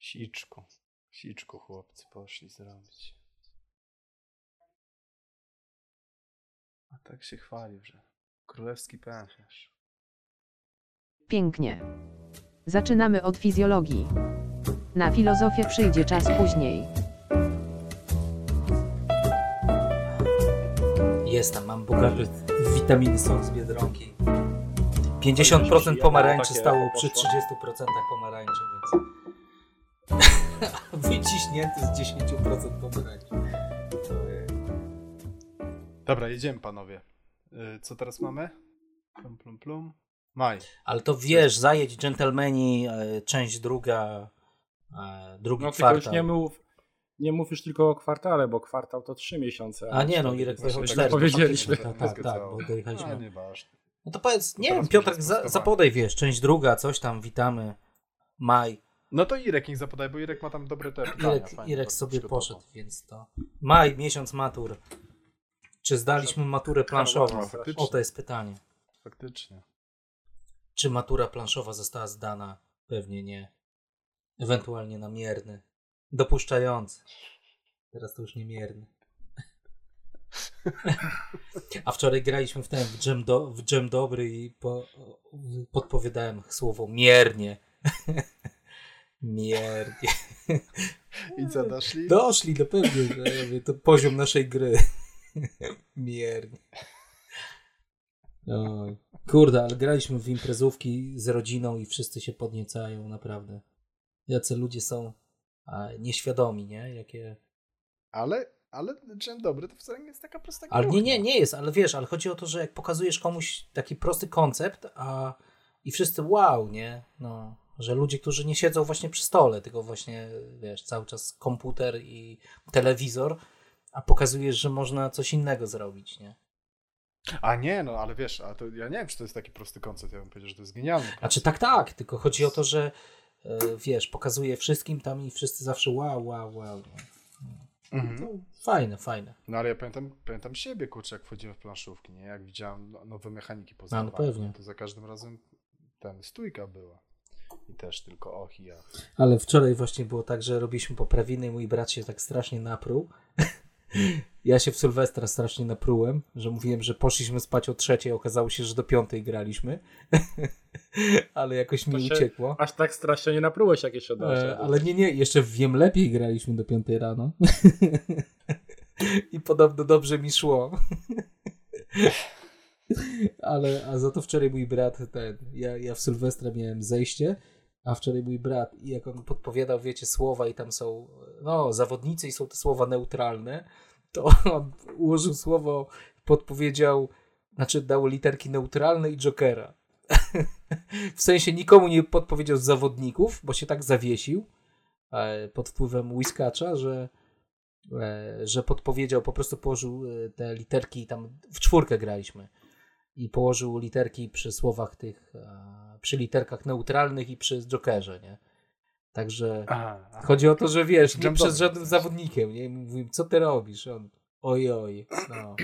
Siczku. Siczku chłopcy poszli zrobić. A tak się chwalił, że królewski pęcherz. Pięknie. Zaczynamy od fizjologii. Na filozofię przyjdzie czas później. Jestem, mam bogaty witaminy są z Biedronki. 50% pomarańczy stało przy poszło. 30% pomarańczy, więc... Wyciśnięty z 10% pomarańczy. Ojej. Dobra, jedziemy panowie. Y, Co teraz mamy? Plum, plum, plum. Maj. Ale to wiesz, zajedź dżentelmeni, e, część druga, e, drugi No tylko już kwartał. nie mów, nie mów już tylko o kwartale, bo kwartał to trzy miesiące. A nie, no cztery Irek to pojechał tak cztery. Powiedzieliśmy. Tak, tak, tak, bo dojechaliśmy. Nieważne. No to powiedz, nie Teraz wiem, Piotrek, będzie za, zapodaj, wiesz, część druga, coś tam, witamy, maj. No to Irek niech zapodaj, bo Irek ma tam dobre te pytania. Irek, fajnie Irek sobie poszedł, więc to... Maj, miesiąc matur. Czy zdaliśmy maturę planszową? faktycznie. O, to jest pytanie. Faktycznie. Czy matura planszowa została zdana? Pewnie nie. Ewentualnie namierny. Dopuszczający. Teraz to już niemierny. A wczoraj graliśmy w ten w dżem, do, w dżem dobry i po, podpowiadałem słowo miernie. miernie. I co, doszli? Doszli do pewnie, że ja mówię, to poziom naszej gry. Miernie. Oj. Kurde, ale graliśmy w imprezówki z rodziną i wszyscy się podniecają, naprawdę. Jacy ludzie są a, nieświadomi, nie? Jakie... Ale, ale dżem dobry to wcale nie jest taka prosta Ale nie, nie, nie jest, ale wiesz, ale chodzi o to, że jak pokazujesz komuś taki prosty koncept, a i wszyscy wow, nie? No, że ludzie, którzy nie siedzą właśnie przy stole, tylko właśnie, wiesz, cały czas komputer i telewizor, a pokazujesz, że można coś innego zrobić, nie? A nie, no ale wiesz, a to ja nie wiem, czy to jest taki prosty koncept. Ja bym powiedział, że to jest genialny koncept. Znaczy tak, tak, tylko chodzi o to, że e, wiesz, pokazuje wszystkim tam i wszyscy zawsze wow, wow, wow. Mhm. No, fajne, fajne. No ale ja pamiętam, pamiętam siebie, kurczę, jak wchodziłem w planszówki, nie? Jak widziałem no- nowe mechaniki no poznawane, pewnie. to za każdym razem ten stójka była. I też tylko och i ach. Ale wczoraj właśnie było tak, że robiliśmy poprawiny i mój brat się tak strasznie napruł. Ja się w Sylwestra strasznie naprułem, że mówiłem, że poszliśmy spać o trzeciej, okazało się, że do piątej graliśmy. Ale jakoś mi uciekło. Aż tak strasznie nie naprułeś jak jeszcze. E, ale nie, nie, jeszcze Wiem Lepiej graliśmy do piątej rano. I podobno dobrze mi szło. Ale a za to wczoraj mój brat, ten, ja, ja w Sylwestra miałem zejście, a wczoraj mój brat, i jak on podpowiadał, wiecie, słowa i tam są, no, zawodnicy i są te słowa neutralne, to on ułożył słowo, podpowiedział, znaczy dał literki neutralne i jokera. w sensie nikomu nie podpowiedział z zawodników, bo się tak zawiesił e, pod wpływem whiskacza, że, e, że podpowiedział, po prostu położył e, te literki tam, w czwórkę graliśmy i położył literki przy słowach tych, e, przy literkach neutralnych i przy jokerze, nie? Także Aha, aha. chodzi o to, że wiesz, nie przez żadnym zawodnikiem, nie? I Mówiłem, co ty robisz? On, oj, oj, no.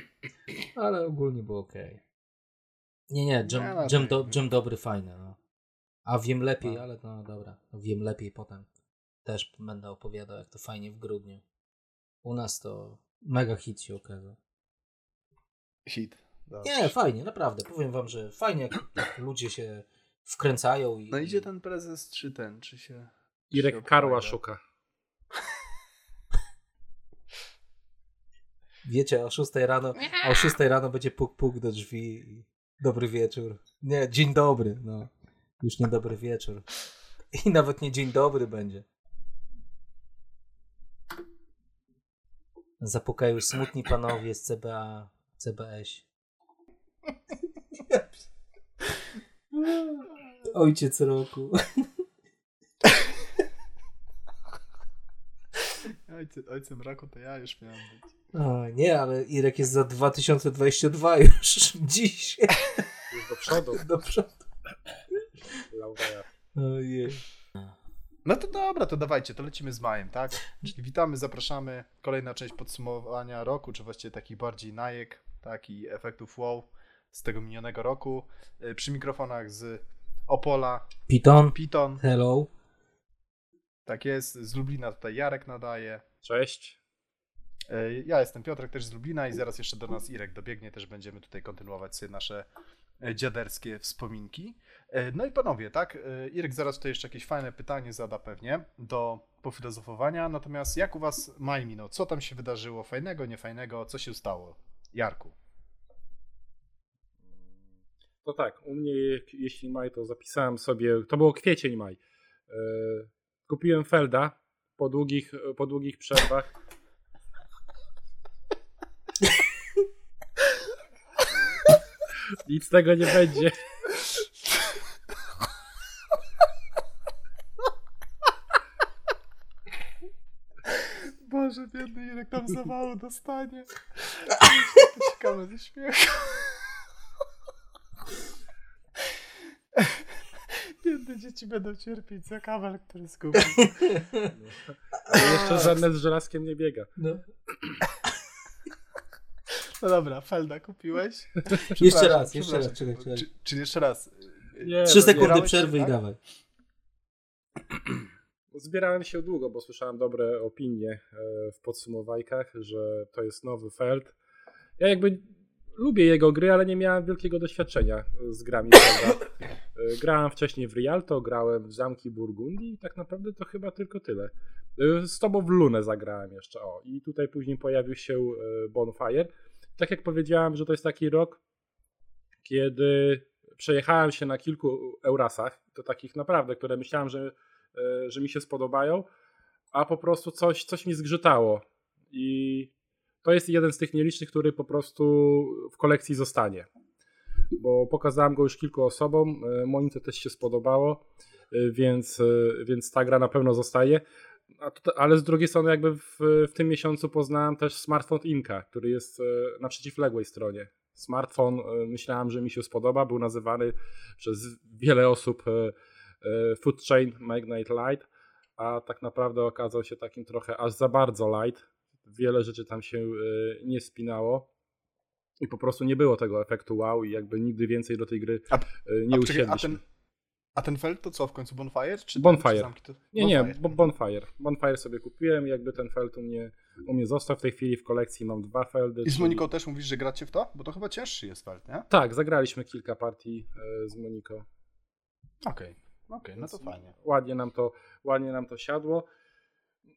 Ale ogólnie było okej. Nie, nie, jam, no tak. do, jam dobry, fajny, no. A wiem lepiej, No. ale no dobra, no wiem lepiej potem. Też będę opowiadał, jak to fajnie w grudniu. U nas to mega hit się okazał. Hit. Dobrze. Nie, fajnie, naprawdę. Powiem wam, że fajnie, jak, ludzie się wkręcają i... No idzie ten prezes, czy ten, czy się... czy się Irek Karła szuka. Wiecie, o 6 rano, a o 6 rano będzie puk puk do drzwi i dobry wieczór. Nie, dzień dobry, no. Już nie dobry wieczór. I nawet nie dzień dobry będzie. Zapukają smutni panowie z CBA, CBS. Ojciec roku. Ojcy, ojcem raku to ja już miałem być. O, nie, ale Irek jest za 2022 już dziś. Już do przodu. Do przodu. Ojej. No to dobra, to dawajcie, to lecimy z majem, tak? Czyli witamy, zapraszamy. Kolejna część podsumowania roku, czy właściwie takich bardziej najek, tak, i efektów wow z tego minionego roku. Y, Przy mikrofonach z Opola, Piton. Piton Hello. Tak jest, z Lublina tutaj Jarek nadaje. Cześć. E, Ja jestem Piotrek też z Lublina i zaraz jeszcze do nas Irek dobiegnie, też będziemy tutaj kontynuować sobie nasze e, dziaderskie wspominki. E, No i panowie, tak, e, Irek zaraz tutaj jeszcze jakieś fajne pytanie zada pewnie do pofilozofowania, natomiast jak u was maj minął? Co tam się wydarzyło fajnego, niefajnego, co się stało? Jarku. To tak, u mnie jeśli maj, to zapisałem sobie, to było kwiecień maj. E, Kupiłem Felda po długich, po długich przerwach. Nic z tego nie będzie. Boże, biedny Irek tam zawału dostanie. Ciekawe ze śmiechu. Biedne dzieci będą cierpieć za kabel, który skupił. Ale jeszcze żadne z żelazkiem nie biega. No. No dobra, Felda kupiłeś? Jeszcze raz, jeszcze raz, czekaj, czekaj. Czy, czy jeszcze raz? Nie, Trzy no, sekundy przerwy i tak? dawaj. Zbierałem się długo, bo słyszałem dobre opinie e, w podsumowajkach, że to jest nowy Feld. Ja jakby lubię jego gry, ale nie miałem wielkiego doświadczenia z grami Felda. E, Grałem wcześniej w Rialto, grałem w Zamki Burgundii i tak naprawdę to chyba tylko tyle. E, Z tobą w Lunę zagrałem jeszcze, o. I tutaj później pojawił się e, Bonfire. Tak jak powiedziałem, że to jest taki rok, kiedy przejechałem się na kilku Eurasach, to takich naprawdę, które myślałem, że że mi się spodobają, a po prostu coś, coś mi zgrzytało. I to jest jeden z tych nielicznych, który po prostu w kolekcji zostanie. Bo pokazałem go już kilku osobom, e, Monice też się spodobało, e, więc, e, więc ta gra na pewno zostaje. To, ale z drugiej strony, jakby w, w tym miesiącu poznałem też smartfon Inka, który jest na przeciwległej stronie. Smartfon myślałem, że mi się spodoba, był nazywany przez wiele osób Food Chain Magnite Light, a tak naprawdę okazał się takim trochę aż za bardzo light. Wiele rzeczy tam się nie spinało i po prostu nie było tego efektu wow i jakby nigdy więcej do tej gry A- e, nie a, poczekaj, a, usiedliśmy. ten, a ten Feld to co w końcu? Bonfire? Czy Bonfire. Czy zamki to... Nie, nie, Bonfire. bo- Bonfire. Bonfire sobie kupiłem, jakby ten feld u mnie, u mnie został. W tej chwili w kolekcji mam dwa feldy. I z czyli- Moniką też mówisz, że gracie w to? Bo to chyba cięższy jest Feld, nie? Tak, zagraliśmy kilka partii e, z Moniką. Okej, okej, no to fajnie. Ładnie nam to, ładnie nam to siadło.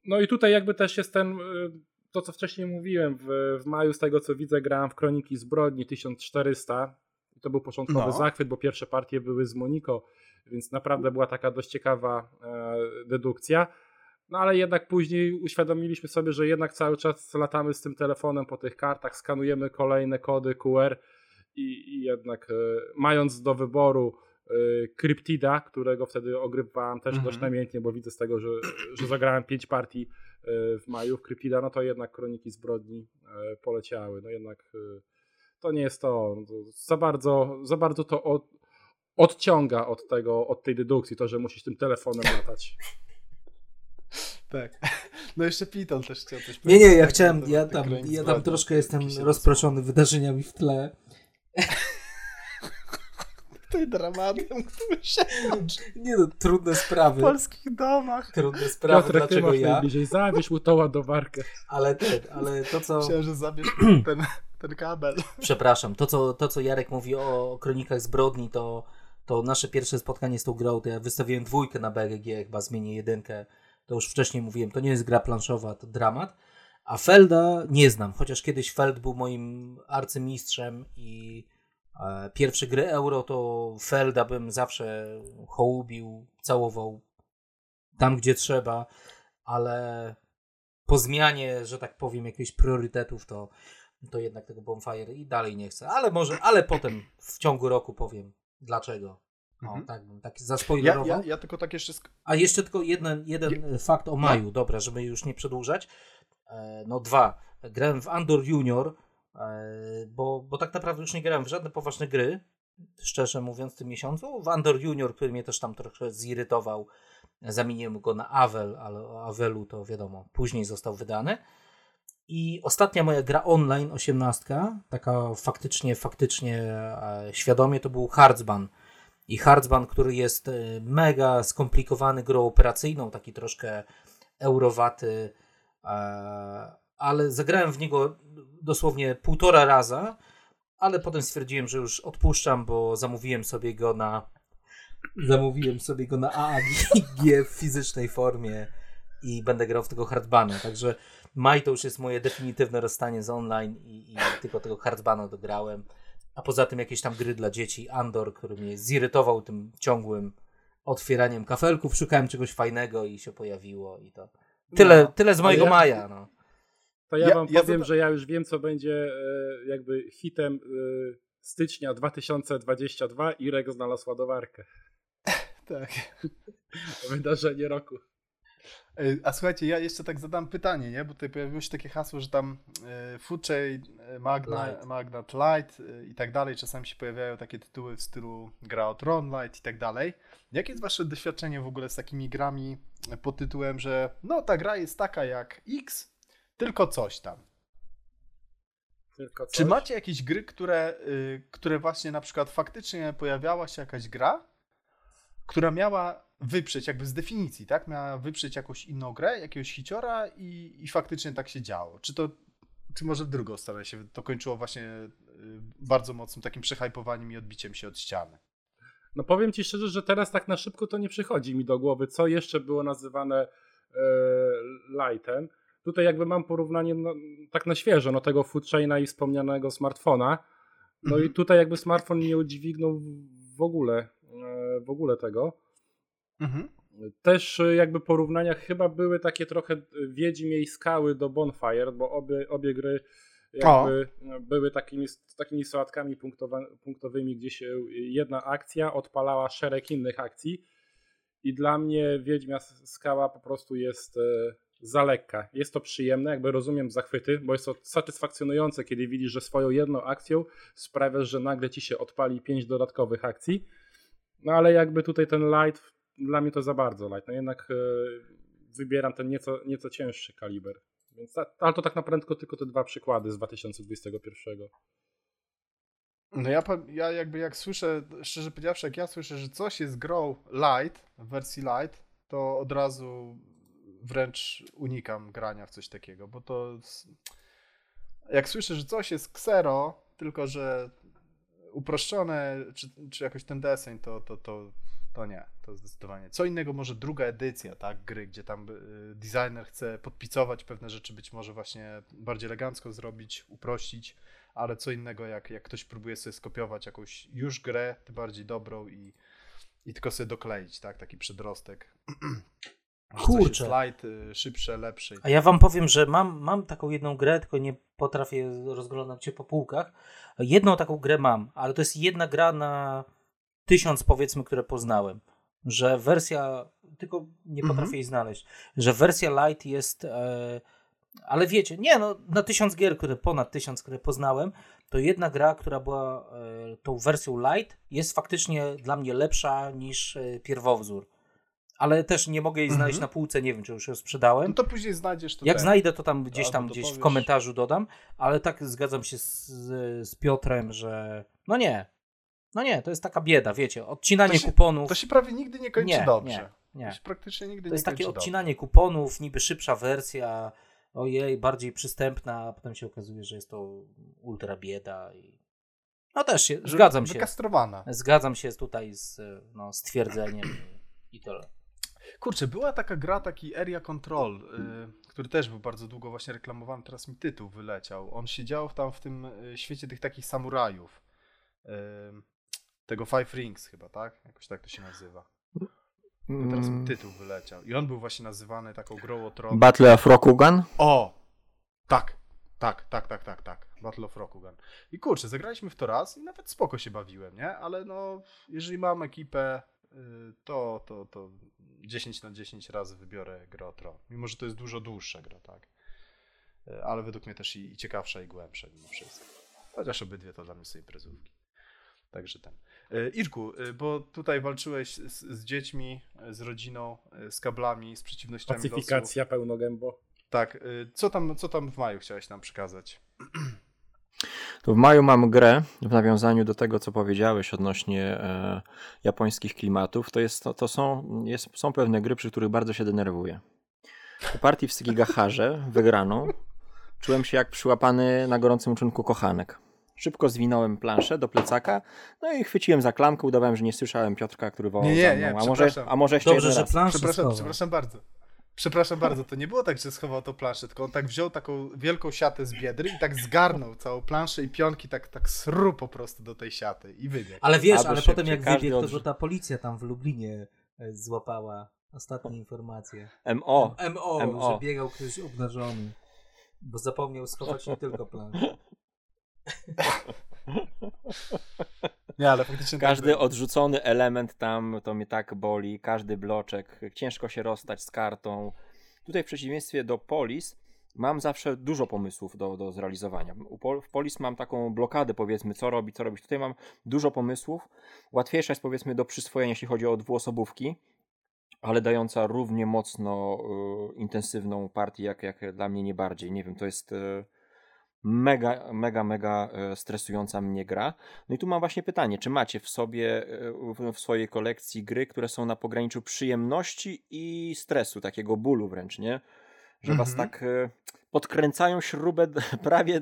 No i tutaj jakby też jest ten, y, to co wcześniej mówiłem, w, w maju z tego co widzę grałem w Kroniki Zbrodni 1400. I To był początkowy No. zachwyt, bo pierwsze partie były z Moniko, więc naprawdę była taka dość ciekawa e, dedukcja. No ale jednak później uświadomiliśmy sobie, że jednak cały czas latamy z tym telefonem po tych kartach, skanujemy kolejne kody QR i, i jednak e, mając do wyboru e, Cryptida, którego wtedy ogrywałem też Mhm. dość namiętnie, bo widzę z tego, że, że zagrałem pięć partii w maju w Cryptida, no to jednak Kroniki Zbrodni e, poleciały. No jednak e, to nie jest to. No to Za bardzo, za bardzo to od, odciąga od tego, od tej dedukcji, to, że musisz tym telefonem latać. Tak. No jeszcze Piton też chciał coś Nie, nie, ja powiedzieć chciałem, ja tam, ja tam troszkę jestem rozproszony wydarzeniami w tle. Tym dramatem, który się Nie no, trudne w sprawy. polskich domach. Trudne sprawy, Piotrek, ty dlaczego masz ja, najbliżej, zabierz mu tą ładowarkę. ale ten, ale to co... Myślałem, że zabierz ten, ten kabel. Przepraszam, to co, to co Jarek mówi o Kronikach Zbrodni, to, to nasze pierwsze spotkanie z tą grą, to ja wystawiłem dwójkę na BGG, chyba zmienię jedynkę, to już wcześniej mówiłem, to nie jest gra planszowa, to dramat, a Felda nie znam, chociaż kiedyś Feld był moim arcymistrzem i pierwsze gry euro to Felda bym zawsze hołubił, całował tam, gdzie trzeba, ale po zmianie, że tak powiem, jakichś priorytetów, to to jednak tego Bonfire i dalej nie chcę. Ale może, ale potem w ciągu roku powiem dlaczego. O, Mhm. tak tak Ja, zaspoilerował. ja, ja tylko tak jeszcze... A jeszcze tylko jeden, jeden fakt o maju, dobra, żeby już nie przedłużać. E, No dwa. Grałem w Andor Junior, e, bo, bo tak naprawdę już nie grałem w żadne poważne gry, szczerze mówiąc, w tym miesiącu. W Andor Junior, który mnie też tam trochę zirytował, zamieniłem go na Avel, ale o Avelu to wiadomo, później został wydany. I ostatnia moja gra online, 18, taka faktycznie, faktycznie e, świadomie, to był Hardzban. i Hardzban, który jest y, mega skomplikowany grą operacyjną, taki troszkę eurowaty, e, ale zagrałem w niego dosłownie półtora raza, ale potem stwierdziłem, że już odpuszczam, bo zamówiłem sobie go na zamówiłem sobie go na AAG w fizycznej formie i będę grał w tego hardbana, także maj to już jest moje definitywne rozstanie z online i, i tylko tego hardbana dograłem. A poza tym jakieś tam gry dla dzieci, Andor, który mnie zirytował tym ciągłym otwieraniem kafelków, szukałem czegoś fajnego i się pojawiło i to tyle, No, tyle z mojego ja- maja. No. To ja, Ja- wam ja powiem, zada- że ja już wiem, co będzie e, jakby hitem e, stycznia 2022. Irek znalazł ładowarkę. Tak. Wydarzenie roku. Ej, A słuchajcie, ja jeszcze tak zadam pytanie, nie? Bo tutaj pojawiło się takie hasło, że tam e, Food Chain, e, Magna, Light. Magnat Light e, i tak dalej. Czasami się pojawiają takie tytuły w stylu gra o Tron Light i tak dalej. Jakie jest wasze doświadczenie w ogóle z takimi grami pod tytułem, że no ta gra jest taka jak X, tylko coś tam. Tylko coś. Czy macie jakieś gry, które, y, które właśnie na przykład faktycznie pojawiała się jakaś gra, która miała wyprzeć, jakby z definicji, tak? Miała wyprzeć jakąś inną grę, jakiegoś hiciora i, i faktycznie tak się działo. Czy to, czy może w drugą stronę się to kończyło właśnie y, bardzo mocnym takim przehypowaniem i odbiciem się od ściany? No powiem ci szczerze, że teraz tak na szybko to nie przychodzi mi do głowy, co jeszcze było nazywane e, lightem. Tutaj jakby mam porównanie no, tak na świeżo, no tego food chaina i wspomnianego smartfona. No Mhm. i tutaj jakby smartfon nie udźwignął w- ogóle, e, w ogóle tego. Mhm. Też e, jakby porównania chyba były takie trochę e, Wiedźmie i Skały do Bonfire, bo obie, obie gry jakby e, były takimi, takimi sałatkami punktowymi, gdzie się jedna akcja odpalała szereg innych akcji i dla mnie Wiedźmia Skała po prostu jest za lekka. Jest to przyjemne, jakby rozumiem zachwyty, bo jest to satysfakcjonujące, kiedy widzisz, że swoją jedną akcją sprawiasz, że nagle ci się odpali pięć dodatkowych akcji. No ale jakby tutaj ten light, dla mnie to za bardzo light. No jednak e, wybieram ten nieco, nieco cięższy kaliber. Więc ta, ale to tak naprawdę tylko te dwa przykłady z 2021. No ja, ja jakby jak słyszę, szczerze powiedziawszy, jak ja słyszę, że coś jest grą light, w wersji light, to od razu wręcz unikam grania w coś takiego, bo to jak słyszę, że coś jest ksero, tylko że uproszczone, czy, czy jakoś ten deseń, to, to, to, to nie, to zdecydowanie. Co innego może druga edycja, tak, gry, gdzie tam y, designer chce podpicować pewne rzeczy, być może właśnie bardziej elegancko zrobić, uprościć, ale co innego, jak, jak ktoś próbuje sobie skopiować jakąś już grę, tym bardziej dobrą i, i tylko sobie dokleić, tak, taki przedrostek. Kurczę. light, y, szybsze, lepsze. A ja wam powiem, że mam, mam taką jedną grę, tylko nie potrafię rozglądać się po półkach. Jedną taką grę mam, ale to jest jedna gra na tysiąc powiedzmy, które poznałem. Że wersja, tylko nie Mhm. potrafię jej znaleźć, że wersja light jest, e, ale wiecie, nie no, na tysiąc gier, które ponad tysiąc, które poznałem, to jedna gra, która była e, tą wersją light, jest faktycznie dla mnie lepsza niż e, pierwowzór. Ale też nie mogę jej znaleźć Mhm. na półce, nie wiem, czy już ją sprzedałem. No to później znajdziesz to Jak znajdę, to tam gdzieś tam gdzieś w komentarzu dodam, ale tak zgadzam się z, z Piotrem, że no nie, no nie, to jest taka bieda, wiecie, odcinanie To się- kuponów. To się prawie nigdy nie kończy nie, dobrze. nie, To nie. się praktycznie nigdy To jest takie odcinanie kuponów, niby szybsza wersja, ojej, bardziej przystępna, a potem się okazuje, że jest to ultra bieda i no też się, zgadzam się, Wykastrowana. zgadzam się tutaj z no, stwierdzeniem i, i tyle. Kurczę, była taka gra, taki Area Control, y, który też był bardzo długo właśnie reklamowany, teraz mi tytuł wyleciał. On siedział tam w tym y, świecie tych takich samurajów. Y, tego Five Rings chyba, tak? Jakoś tak to się nazywa. No teraz mi tytuł wyleciał. I on był właśnie nazywany taką grą o tron. Battle of Rokugan? O! Tak, tak, tak, tak, tak, tak. Battle of Rokugan. I kurczę, zagraliśmy w to raz i nawet spoko się bawiłem, nie? Ale no, jeżeli mam ekipę, to, to, to 10 na 10 razy wybiorę grę o Tron. Mimo, że to jest dużo dłuższa gra, tak? Y, Ale według mnie też i, i ciekawsza, i głębsza mimo wszystko. Chociaż obydwie to dla mnie są imprezówki. Także ten. Y, Irku, y, bo tutaj walczyłeś z, z dziećmi, y, z rodziną, y, z kablami, z przeciwnościami losu. Pacyfikacja pełnogębo. Tak, y, co tam, co tam w maju chciałeś nam przekazać? To w maju mam grę w nawiązaniu do tego, co powiedziałeś odnośnie e, japońskich klimatów. To, jest, to, to są, jest, są pewne gry, przy których bardzo się denerwuję. Po partii w Sygigaharze wygraną czułem się jak przyłapany na gorącym uczynku kochanek. Szybko zwinąłem planszę do plecaka, no i chwyciłem za klamkę, udawałem, że nie słyszałem Piotrka, który wołał Nie, nie, za mną. nie, a, może, a może jeszcze Dobrze, że raz. planszę Przepraszam, schował. przepraszam bardzo. Przepraszam bardzo, to nie było tak, że schował to planszę, tylko on tak wziął taką wielką siatę z biedry i tak zgarnął całą planszę i pionki tak, tak sru po prostu do tej siaty i wybiegł. Ale wiesz, Albo ale potem jak wybiegł, to go ta policja tam w Lublinie e, złapała. Ostatnie informacje. MO. MO, MO. że biegał ktoś obnażony. Bo zapomniał schować nie tylko planszę. Nie, ale faktycznie tak Każdy było. odrzucony element tam to mnie tak boli, każdy bloczek, ciężko się rozstać z kartą. Tutaj w przeciwieństwie do Polis mam zawsze dużo pomysłów do, do zrealizowania. Pol- w Polis mam taką blokadę powiedzmy, co robić, co robić. Tutaj mam dużo pomysłów. Łatwiejsza jest powiedzmy do przyswojenia, jeśli chodzi o dwuosobówki, ale dająca równie mocno y, intensywną partię, jak, jak dla mnie nie bardziej. Nie wiem, to jest... Y, mega, mega, mega e, stresująca mnie gra. No i tu mam właśnie pytanie, czy macie w sobie, e, w- swojej kolekcji gry, które są na pograniczu przyjemności i stresu, takiego bólu wręcz, nie? Że was Mhm. tak e, podkręcają śrubę prawie,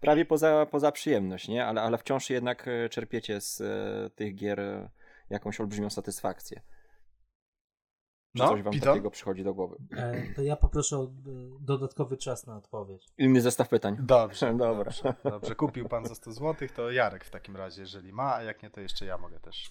prawie poza, poza przyjemność, nie? Ale, ale wciąż jednak czerpiecie z tych gier jakąś olbrzymią satysfakcję. Czy No, coś wam Piton? takiego przychodzi do głowy? E, to ja poproszę o e, dodatkowy czas na odpowiedź. Inny zestaw pytań. Dobrze, Dobra. dobrze, dobrze. Kupił pan za 100 zł, to Jarek w takim razie, jeżeli ma, a jak nie, to jeszcze ja mogę też.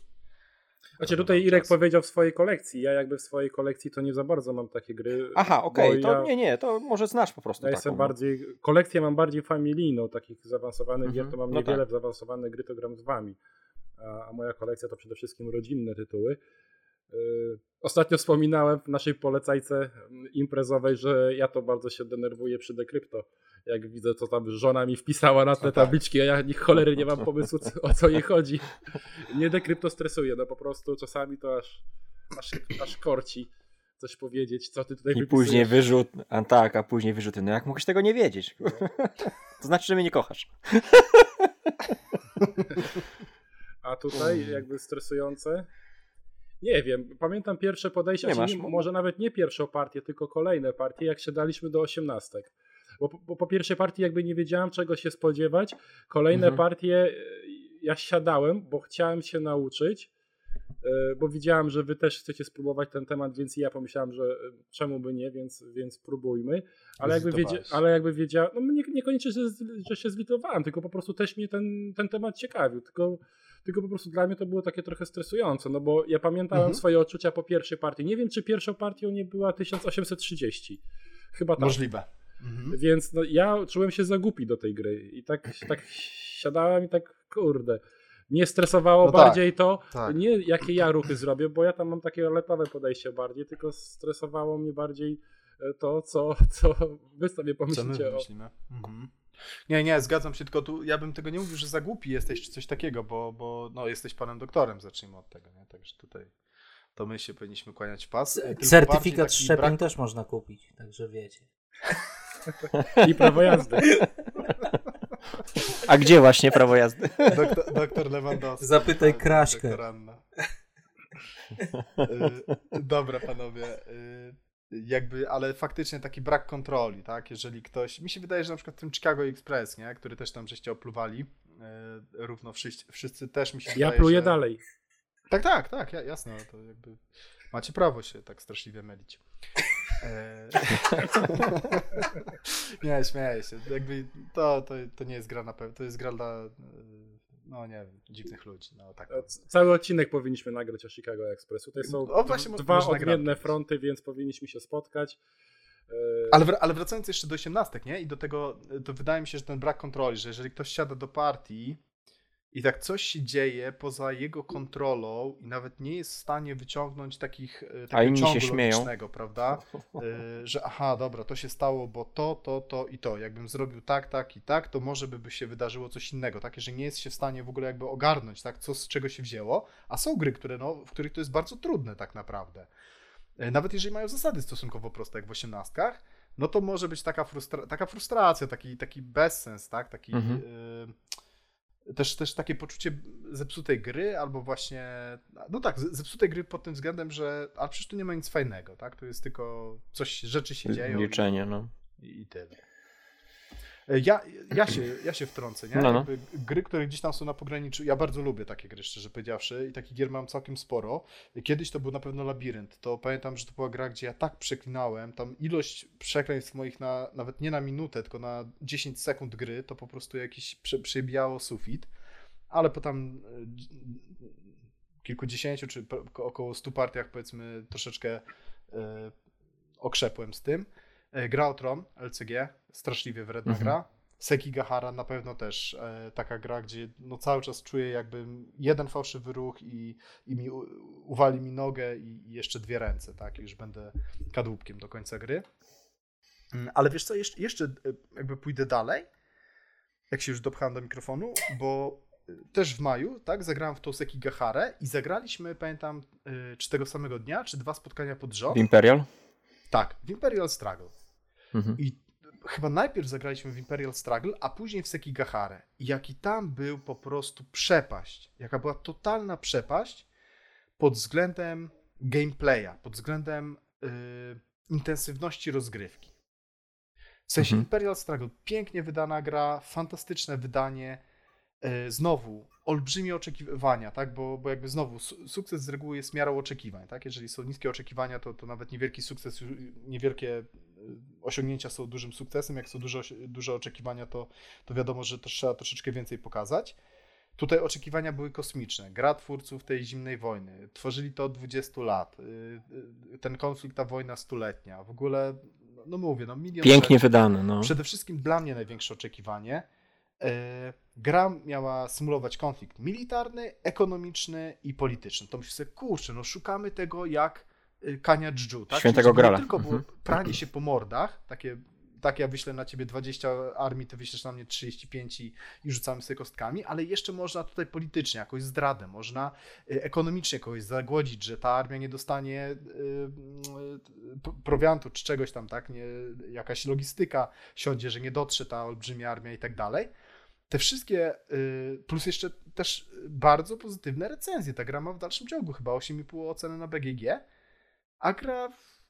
Znaczy tutaj Irek czas. powiedział w swojej kolekcji. Ja jakby w swojej kolekcji to nie za bardzo mam takie gry. Aha, okej, bo to ja, nie, nie, to może znasz po prostu Ja taką. jestem no. bardziej. Kolekcję mam bardziej familijną, takich zaawansowanych Mhm, gier to mam no niewiele tak. zaawansowane gry, to gram z wami. A, a moja kolekcja to przede wszystkim rodzinne tytuły. Yy, Ostatnio wspominałem w naszej polecajce mm, imprezowej, że ja to bardzo się denerwuję przy dekrypto. Jak widzę, co tam żona mi wpisała na te tak. tabliczki, a ja ni cholery nie mam pomysłu, co- o co jej chodzi. Nie dekrypto stresuje, no po prostu czasami to aż, aż, aż korci coś powiedzieć, co ty tutaj I wypisujesz. później wyrzut, a tak, a później wyrzuty. No jak mógłeś tego nie wiedzieć? to znaczy, że mnie nie kochasz. A tutaj jakby stresujące. Nie wiem, pamiętam pierwsze podejście, Nie masz. nie, może nawet nie pierwszą partię, tylko kolejne partie, jak się daliśmy do osiemnastek. Bo, po- bo po pierwszej partii jakby nie wiedziałem czego się spodziewać. Kolejne Mhm. partie e, ja siadałem, bo chciałem się nauczyć, e, bo widziałem, że wy też chcecie spróbować ten temat, więc ja pomyślałem, że e, czemu by nie, więc, więc próbujmy. Ale jakby, wiedzie, ale jakby wiedziałem, no nie, niekoniecznie, że, że się zlitowałem, tylko po prostu też mnie ten, ten temat ciekawił, tylko tylko po prostu dla mnie to było takie trochę stresujące, no bo ja pamiętałem Mhm. swoje odczucia po pierwszej partii. Nie wiem, czy pierwszą partią nie była 1830. Chyba tak. Możliwe. Mhm. Więc no, ja czułem się za głupi do tej gry i tak, tak siadałem i tak, kurde, mnie stresowało No tak, bardziej to, tak. nie jakie ja ruchy zrobię, bo ja tam mam takie letowe podejście bardziej, tylko stresowało mnie bardziej e, to, co, co wy sobie Co my pomyślicie o... wymyślimy? Mhm. Nie, nie, zgadzam się, tylko tu ja bym tego nie mówił, że za głupi jesteś czy coś takiego, bo, bo no, jesteś panem doktorem, zacznijmy od tego, nie? Także tutaj to my się powinniśmy kłaniać w pas. Certyfikat szczepień brak- też można kupić, także wiecie. I prawo jazdy. A gdzie właśnie prawo jazdy? Doktor, doktor Lewandowski. Zapytaj tak, Kraśkę. doktor Anna. Y, Dobra, panowie. Jakby, ale faktycznie taki brak kontroli, tak? Jeżeli ktoś. Mi się wydaje, że na przykład w tym Chicago Express, nie? Który też tam żeście opluwali. y, Równo wszyscy, wszyscy też mi się Ja wydaje. pluję że... dalej. Tak, tak, tak, ja- jasne, to jakby macie prawo się tak straszliwie mylić. E, nie, śmieję się. Jakby to, to, to nie jest gra na pewno, to jest gra dla, e, no nie wiem, dziwnych ludzi. No, tak. E, c- Cały odcinek powinniśmy nagrać o Chicago Express. Tutaj są O, właśnie, dwa odmienne nagrać. fronty, więc powinniśmy się spotkać. E, Ale, wr- ale wracając jeszcze do 18, nie? I do tego, to wydaje mi się, że ten brak kontroli, że jeżeli ktoś siada do partii i tak coś się dzieje poza jego kontrolą i nawet nie jest w stanie wyciągnąć takich e, takiego inni się śmieją. prawda? Y, że aha, dobra, to się stało, bo to, to, to i to. Jakbym zrobił tak, tak i tak, to może by, by się wydarzyło coś innego, takie, że nie jest się w stanie w ogóle jakby ogarnąć, tak, co z czego się wzięło, a są gry, które, no, w których to jest bardzo trudne tak naprawdę. e, nawet jeżeli mają zasady stosunkowo proste, jak w osiemnastkach, no to może być taka, frustra taka frustracja, taki, taki bezsens, tak? Taki, Mhm. y, też, też takie poczucie zepsutej gry, albo właśnie, no tak, zepsutej gry pod tym względem, że a przecież tu nie ma nic fajnego, tak? To jest tylko coś, rzeczy się dzieją. Liczenie, no. i, i tyle. E, Ja, ja, się, ja się wtrącę, nie? No, no. Gry, które gdzieś tam są na pograniczu, ja bardzo lubię takie gry, szczerze powiedziawszy, i takich gier mam całkiem sporo. Kiedyś to był na pewno Labirynt, to pamiętam, że to była gra, gdzie ja tak przeklinałem, tam ilość przekleństw moich na, nawet nie na minutę, tylko na 10 sekund gry, to po prostu jakiś prze, przebijało sufit, ale po tam e, dz- kilkudziesięciu, czy około 100 partiach, powiedzmy, troszeczkę e, okrzepłem z tym. E, Gra o Tron, LCG, straszliwie wredna Mhm. gra. Sekigahara na pewno też e, taka gra, gdzie no cały czas czuję jakby jeden fałszywy ruch i, i mi u, uwali mi nogę i, i jeszcze dwie ręce, tak? Już będę kadłubkiem do końca gry. Mm, Ale wiesz co, jeszcze, jeszcze jakby pójdę dalej, jak się już dopchałem do mikrofonu, bo e, też w maju, tak, zagrałem w tą Sekigaharę i zagraliśmy, pamiętam, e, czy tego samego dnia, czy dwa spotkania pod rząd. W Imperial? Tak, w Imperial Struggle. Mhm. I chyba najpierw zagraliśmy w Imperial Struggle, a później w Sekigaharę. I jaki tam był po prostu przepaść. Jaka była totalna przepaść pod względem gameplaya, pod względem yy, intensywności rozgrywki. W sensie Mhm. Imperial Struggle, pięknie wydana gra, fantastyczne wydanie. Yy, znowu, olbrzymie oczekiwania, tak? Bo, bo jakby znowu su- sukces z reguły jest miarą oczekiwań, tak? Jeżeli są niskie oczekiwania, to, to nawet niewielki sukces, niewielkie y, osiągnięcia są dużym sukcesem. Jak są duże, duże oczekiwania, to, to wiadomo, że to trzeba troszeczkę więcej pokazać. Tutaj oczekiwania były kosmiczne. Gra twórców tej zimnej wojny. Tworzyli to od 20 lat. Y, y, Ten konflikt, ta wojna stuletnia. W ogóle, no, mówię, no milion Pięknie rzeczy. wydane, no. Przede wszystkim dla mnie największe oczekiwanie. e, Gra miała symulować konflikt militarny, ekonomiczny i polityczny. To myślę sobie, kurczę, no szukamy tego jak y, kania dżdżu, tak? Świętego Czyli Grala. Nie tylko było Mhm. pranie się po mordach, takie, tak ja wyślę na ciebie 20 armii, ty wyślesz na mnie 35 i, i rzucamy sobie kostkami, ale jeszcze można tutaj politycznie, jakoś zdradę, można y, ekonomicznie kogoś zagłodzić, że ta armia nie dostanie y, y, prowiantu czy czegoś tam, tak? Nie, jakaś logistyka siądzie, że nie dotrze ta olbrzymia armia i tak dalej. Te wszystkie, y, plus jeszcze też bardzo pozytywne recenzje. Ta gra ma w dalszym ciągu chyba 8,5 oceny na BGG, a gra w...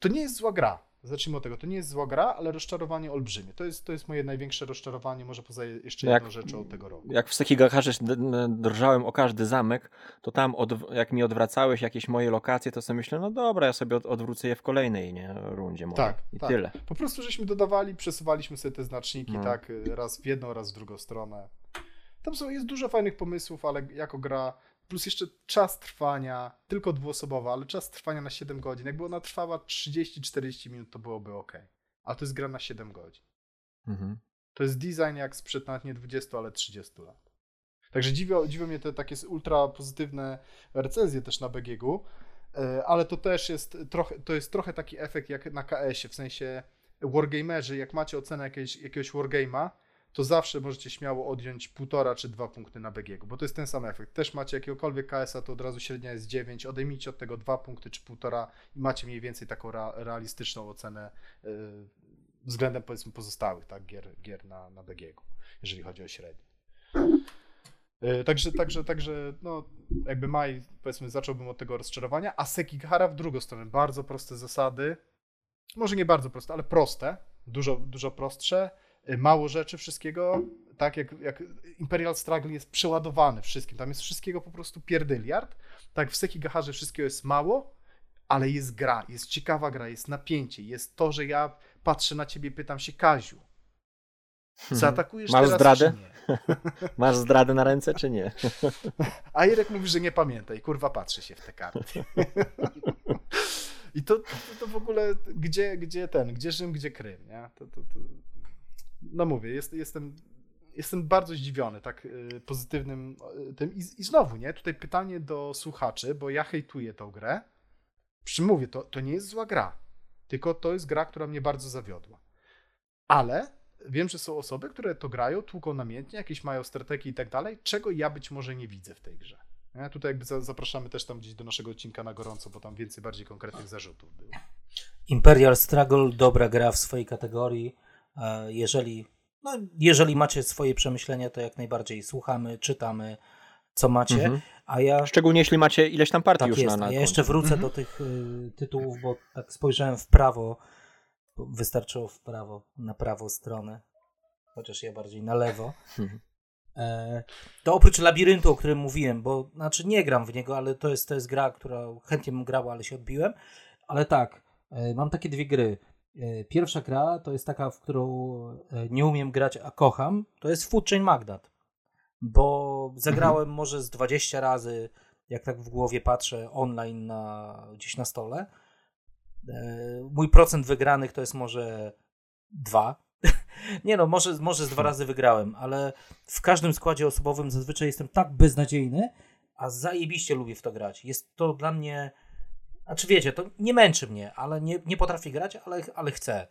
to nie jest zła gra. Zacznijmy od tego, to nie jest zła gra, ale rozczarowanie olbrzymie. To jest, to jest moje największe rozczarowanie, może poza jeszcze Jak- jedną rzeczą od tego roku. Jak w d- d- drżałem o każdy zamek, to tam od, jak mi odwracałeś jakieś moje lokacje, to sobie myślę, no dobra, ja sobie od, odwrócę je w kolejnej nie, rundzie może. Tak, I tak. tyle. Po prostu żeśmy dodawali, przesuwaliśmy sobie te znaczniki, No. tak, raz w jedną, raz w drugą stronę. Tam są, jest dużo fajnych pomysłów, ale jako gra, plus jeszcze czas trwania, tylko dwuosobowa, ale czas trwania na 7 godzin. Jakby ona trwała 30-40 minut, to byłoby ok. A to jest gra na 7 godzin. Mhm. To jest design jak sprzed nawet nie 20, ale 30 lat. Także dziwią, dziwią mnie te takie ultra pozytywne recenzje też na BGG-u, e, ale to też jest trochę, to jest trochę taki efekt jak na KS-ie, w sensie wargamerzy, jak macie ocenę jakiegoś, jakiegoś wargame'a, to zawsze możecie śmiało odjąć półtora czy dwa punkty na BGG, bo to jest ten sam efekt. Też macie jakiegokolwiek KS-a, to od razu średnia jest 9, odejmijcie od tego dwa punkty czy półtora i macie mniej więcej taką realistyczną ocenę e, względem powiedzmy pozostałych tak, gier, gier na, na BGG, jeżeli chodzi o średnię. E, Także, także, także, no, jakby maj, powiedzmy, zacząłbym od tego rozczarowania, a Sekigahara w drugą stronę. Bardzo proste zasady, może nie bardzo proste, ale proste, dużo, dużo prostsze, mało rzeczy, wszystkiego, tak jak, jak Imperial Struggle jest przeładowany wszystkim, tam jest wszystkiego po prostu pierdyliard, tak w Sekigaharze wszystkiego jest mało, ale jest gra, jest ciekawa gra, jest napięcie, jest to, że ja patrzę na ciebie, pytam się, Kaziu, zaatakujesz Masz teraz zdradę? Masz zdradę na ręce, czy nie? A Irek mówi, że nie pamięta i kurwa patrzy się w te karty. I to, to, to w ogóle, gdzie, gdzie ten, gdzie Rzym, gdzie Krym, nie? To, to, to... No mówię, jest, jestem, jestem bardzo zdziwiony tak y, pozytywnym y, tym. I, I znowu, nie? Tutaj pytanie do słuchaczy, bo ja hejtuję tą grę. Przy czym mówię, to, to nie jest zła gra, tylko to jest gra, która mnie bardzo zawiodła. Ale wiem, że są osoby, które to grają, tłuką namiętnie, jakieś mają strategie i tak dalej, czego ja być może nie widzę w tej grze. Nie? Tutaj jakby za- zapraszamy też tam gdzieś do naszego odcinka na gorąco, bo tam więcej bardziej konkretnych zarzutów było. Imperial Struggle, dobra gra w swojej kategorii. E, Jeżeli, no, jeżeli macie swoje przemyślenia, to jak najbardziej słuchamy, czytamy, co macie. Mhm. A ja. Szczególnie jeśli macie ileś tam partii Tak już jest. na, na ja jeszcze wrócę Mhm. do tych y, tytułów, bo tak spojrzałem w prawo. Wystarczyło w prawo, na prawą stronę. Chociaż ja bardziej na lewo. Mhm. E, to oprócz labiryntu, o którym mówiłem, bo znaczy nie gram w niego, ale to jest, to jest gra, która chętnie bym grał, ale się odbiłem. Ale tak, e, mam takie dwie gry. E, Pierwsza gra to jest taka, w którą e, nie umiem grać, a kocham. To jest Food Chain Magnat. Bo zagrałem może z 20 razy, jak tak w głowie patrzę, online na, gdzieś na stole. E, Mój procent wygranych to jest może dwa. Nie no, może, może z dwa razy wygrałem, ale w każdym składzie osobowym zazwyczaj jestem tak beznadziejny, a zajebiście lubię w to grać. Jest to dla mnie. Znaczy wiecie, to nie męczy mnie, ale nie, nie potrafię grać, ale, ale chcę.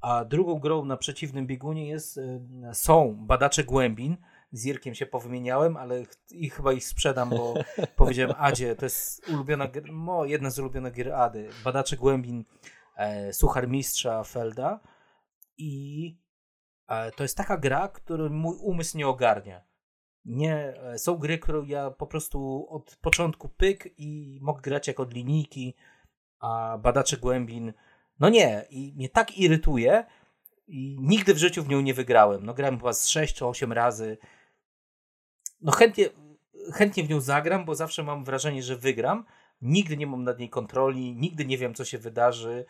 A drugą grą na przeciwnym biegunie jest, y, są Badacze Głębin. Z Irkiem się powymieniałem, ale i chyba ich sprzedam, bo powiedziałem Adzie, to jest ulubiona, mo, jedna z ulubionych gier Ady. Badacze Głębin e, Suchar Mistrza Felda i e, to jest taka gra, której mój umysł nie ogarnia. Nie, e, są gry, które ja po prostu od początku pyk i mogę grać jak od linijki, a badacze głębin, no nie, i mnie tak irytuje i nigdy w życiu w nią nie wygrałem. No grałem chyba z 6 czy 8 razy. No chętnie, chętnie w nią zagram, bo zawsze mam wrażenie, że wygram. Nigdy nie mam nad niej kontroli, nigdy nie wiem, co się wydarzy.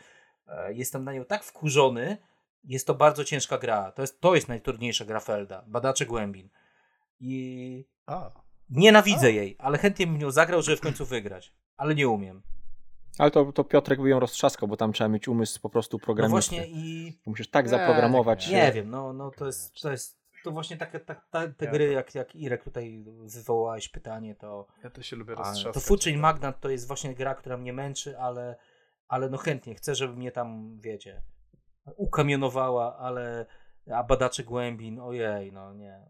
E, Jestem na nią tak wkurzony. Jest to bardzo ciężka gra. To jest, to jest najtrudniejsza gra Felda. Badacze głębin. I A, nienawidzę A. jej, ale chętnie bym nią zagrał, żeby w końcu wygrać. Ale nie umiem. Ale to, to Piotrek by ją roztrzaskał, bo tam trzeba mieć umysł po prostu No programisty. właśnie i Musisz tak Nie, zaprogramować. nie wiem, no, no to jest, to jest to właśnie takie tak, ta, te Ja gry, to- jak, jak Irek tutaj wywołałeś pytanie, to ja to się lubię roztrzaskać. to Chain Magnat to jest właśnie gra, która mnie męczy, ale, ale no chętnie, chcę, żeby mnie tam, wiecie, ukamionowała, ale a badacze głębin, ojej, no nie.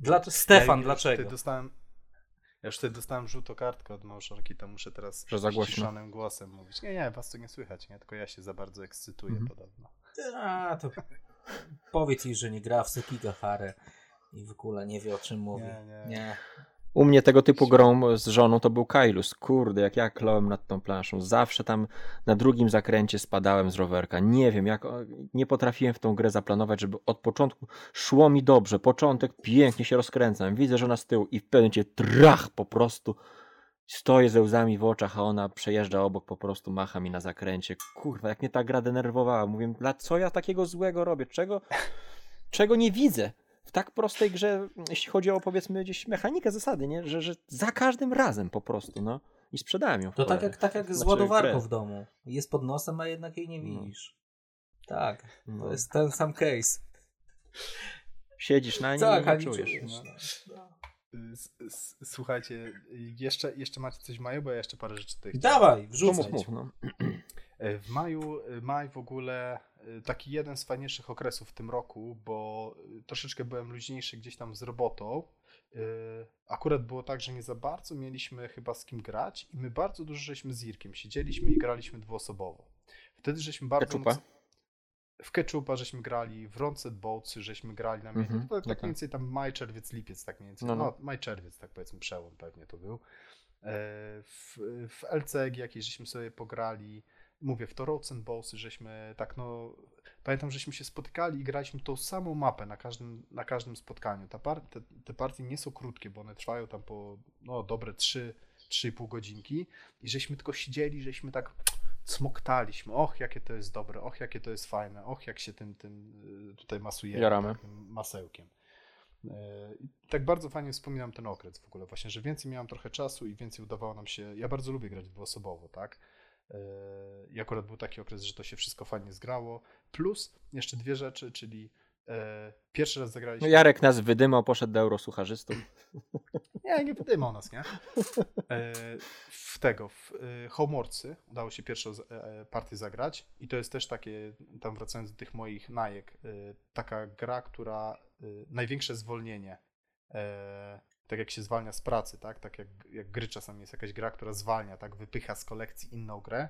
Dla, Stefan, ja już dlaczego? Tutaj dostałem, ja już tutaj dostałem żółtą kartkę od małżonki, to muszę teraz ściszonym głosem mówić. Nie, nie, was tu nie słychać, nie? Tylko ja się za bardzo ekscytuję Mhm. podobno. A, to powiedz jej, że nie gra w Sekiga Hare i w ogóle nie wie o czym mówi. Nie, nie. nie. U mnie tego typu grą z żoną to był Kailus. Kurde, jak ja kląłem nad tą planszą. Zawsze tam na drugim zakręcie spadałem z rowerka. Nie wiem, jak nie potrafiłem w tą grę zaplanować, żeby od początku szło mi dobrze. Początek pięknie się rozkręcam. Widzę żona z tyłu i w pewnym momencie trach po prostu. Stoję ze łzami w oczach, a ona przejeżdża obok, po prostu macha mi na zakręcie. Kurwa, jak mnie ta gra denerwowała. Mówię, dla co ja takiego złego robię? Czego, czego nie widzę? W tak prostej grze, jeśli chodzi o powiedzmy gdzieś mechanikę zasady, nie? Że, że za każdym razem po prostu, no. I sprzedałem ją. To tak jak, tak jak z Znaczy, ładowarką grę. w domu. Jest pod nosem, a jednak jej nie No. widzisz. Tak, No. to jest ten sam case. Siedzisz na nim Tak, i a nie czujesz. czujesz. No. no. S- s- Słuchajcie, jeszcze, jeszcze macie coś w maju, bo ja jeszcze parę rzeczy tutaj chciałem. Dawaj, wrzucaj. mów, mów, no. E, W maju, e, maj w ogóle taki jeden z fajniejszych okresów w tym roku, bo e, troszeczkę byłem luźniejszy gdzieś tam z robotą. E, Akurat było tak, że nie za bardzo mieliśmy chyba z kim grać i my bardzo dużo żeśmy z Irkiem siedzieliśmy i graliśmy dwuosobowo. Wtedy żeśmy bardzo... Ketchupa? moc- W Ketchupa żeśmy grali, w Roncet Boatsy żeśmy grali na mm to, tak no tak. mniej więcej tam maj, czerwiec, lipiec, tak mniej więcej. No, No, no. maj, czerwiec, tak powiedzmy, przełom pewnie to był. E, W, w LCG jakieś żeśmy sobie pograli, mówię, w to Roads and Bossy żeśmy tak no, pamiętam, żeśmy się spotykali i graliśmy tą samą mapę na każdym, na każdym spotkaniu. Ta par, te, te partie nie są krótkie, bo one trwają tam po no, dobre 3, 3,5 godzinki i żeśmy tylko siedzieli, żeśmy tak smoktaliśmy, och jakie to jest dobre, och jakie to jest fajne, och jak się tym, tym y, tutaj masujemy, Jaramy. tak, tym masełkiem. I tak bardzo fajnie wspominam ten okres w ogóle, właśnie, że więcej miałem trochę czasu i więcej udawało nam się. Ja bardzo lubię grać dwuosobowo, tak? E, I akurat był taki okres, że to się wszystko fajnie zgrało. Plus jeszcze dwie rzeczy, czyli e, pierwszy raz No zagraliśmy. Jarek nas wydymał, poszedł do eurosucharzystów. Nie, nie wydymał nas, nie? E, w tego, w e, Homeworksy udało się pierwszą partię zagrać i to jest też takie, tam wracając do tych moich najek, taka gra, która największe zwolnienie tak jak się zwalnia z pracy, tak, tak jak, jak gry czasami jest jakaś gra, która zwalnia, tak, wypycha z kolekcji inną grę,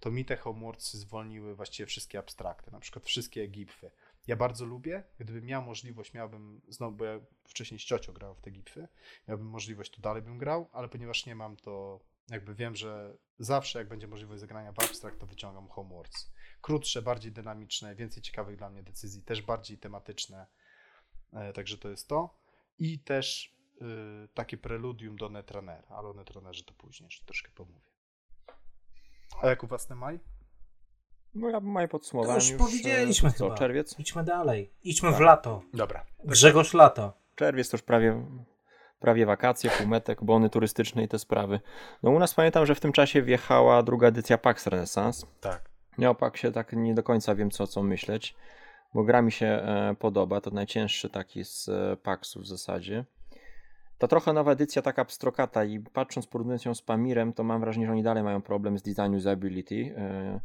to mi te homeworks zwolniły właściwie wszystkie abstrakty, na przykład wszystkie gipfy. Ja bardzo lubię, gdybym miał możliwość, miałbym, znowu, bo ja wcześniej z ciocią grał w te gipfy, miałbym możliwość, to dalej bym grał, ale ponieważ nie mam, to jakby wiem, że zawsze jak będzie możliwość zagrania w abstrakt, to wyciągam homeworks. Krótsze, bardziej dynamiczne, więcej ciekawych dla mnie decyzji, też bardziej tematyczne, e, także to jest to. I też takie preludium do Netrunnera, ale o Netrunnerze to później jeszcze troszkę pomówię. A jak u was ten maj? No ja moje To podsumowanie już już, powiedzieliśmy e, co, chyba. czerwiec? Idźmy dalej. Idźmy w lato. Dobra. Grzegorz Lato. Czerwiec to już prawie, prawie wakacje, półmetek, bony turystyczne i te sprawy. No u nas pamiętam, że w tym czasie wjechała druga edycja PAX Renaissance. Tak. Ja o PAXie tak nie do końca wiem co, co myśleć, bo gra mi się e, podoba, to najcięższy taki z e, PAXu w zasadzie. Ta trochę nowa edycja taka pstrokata i patrząc, porównując ją z Pamirem, to mam wrażenie, że oni dalej mają problem z design usability, e,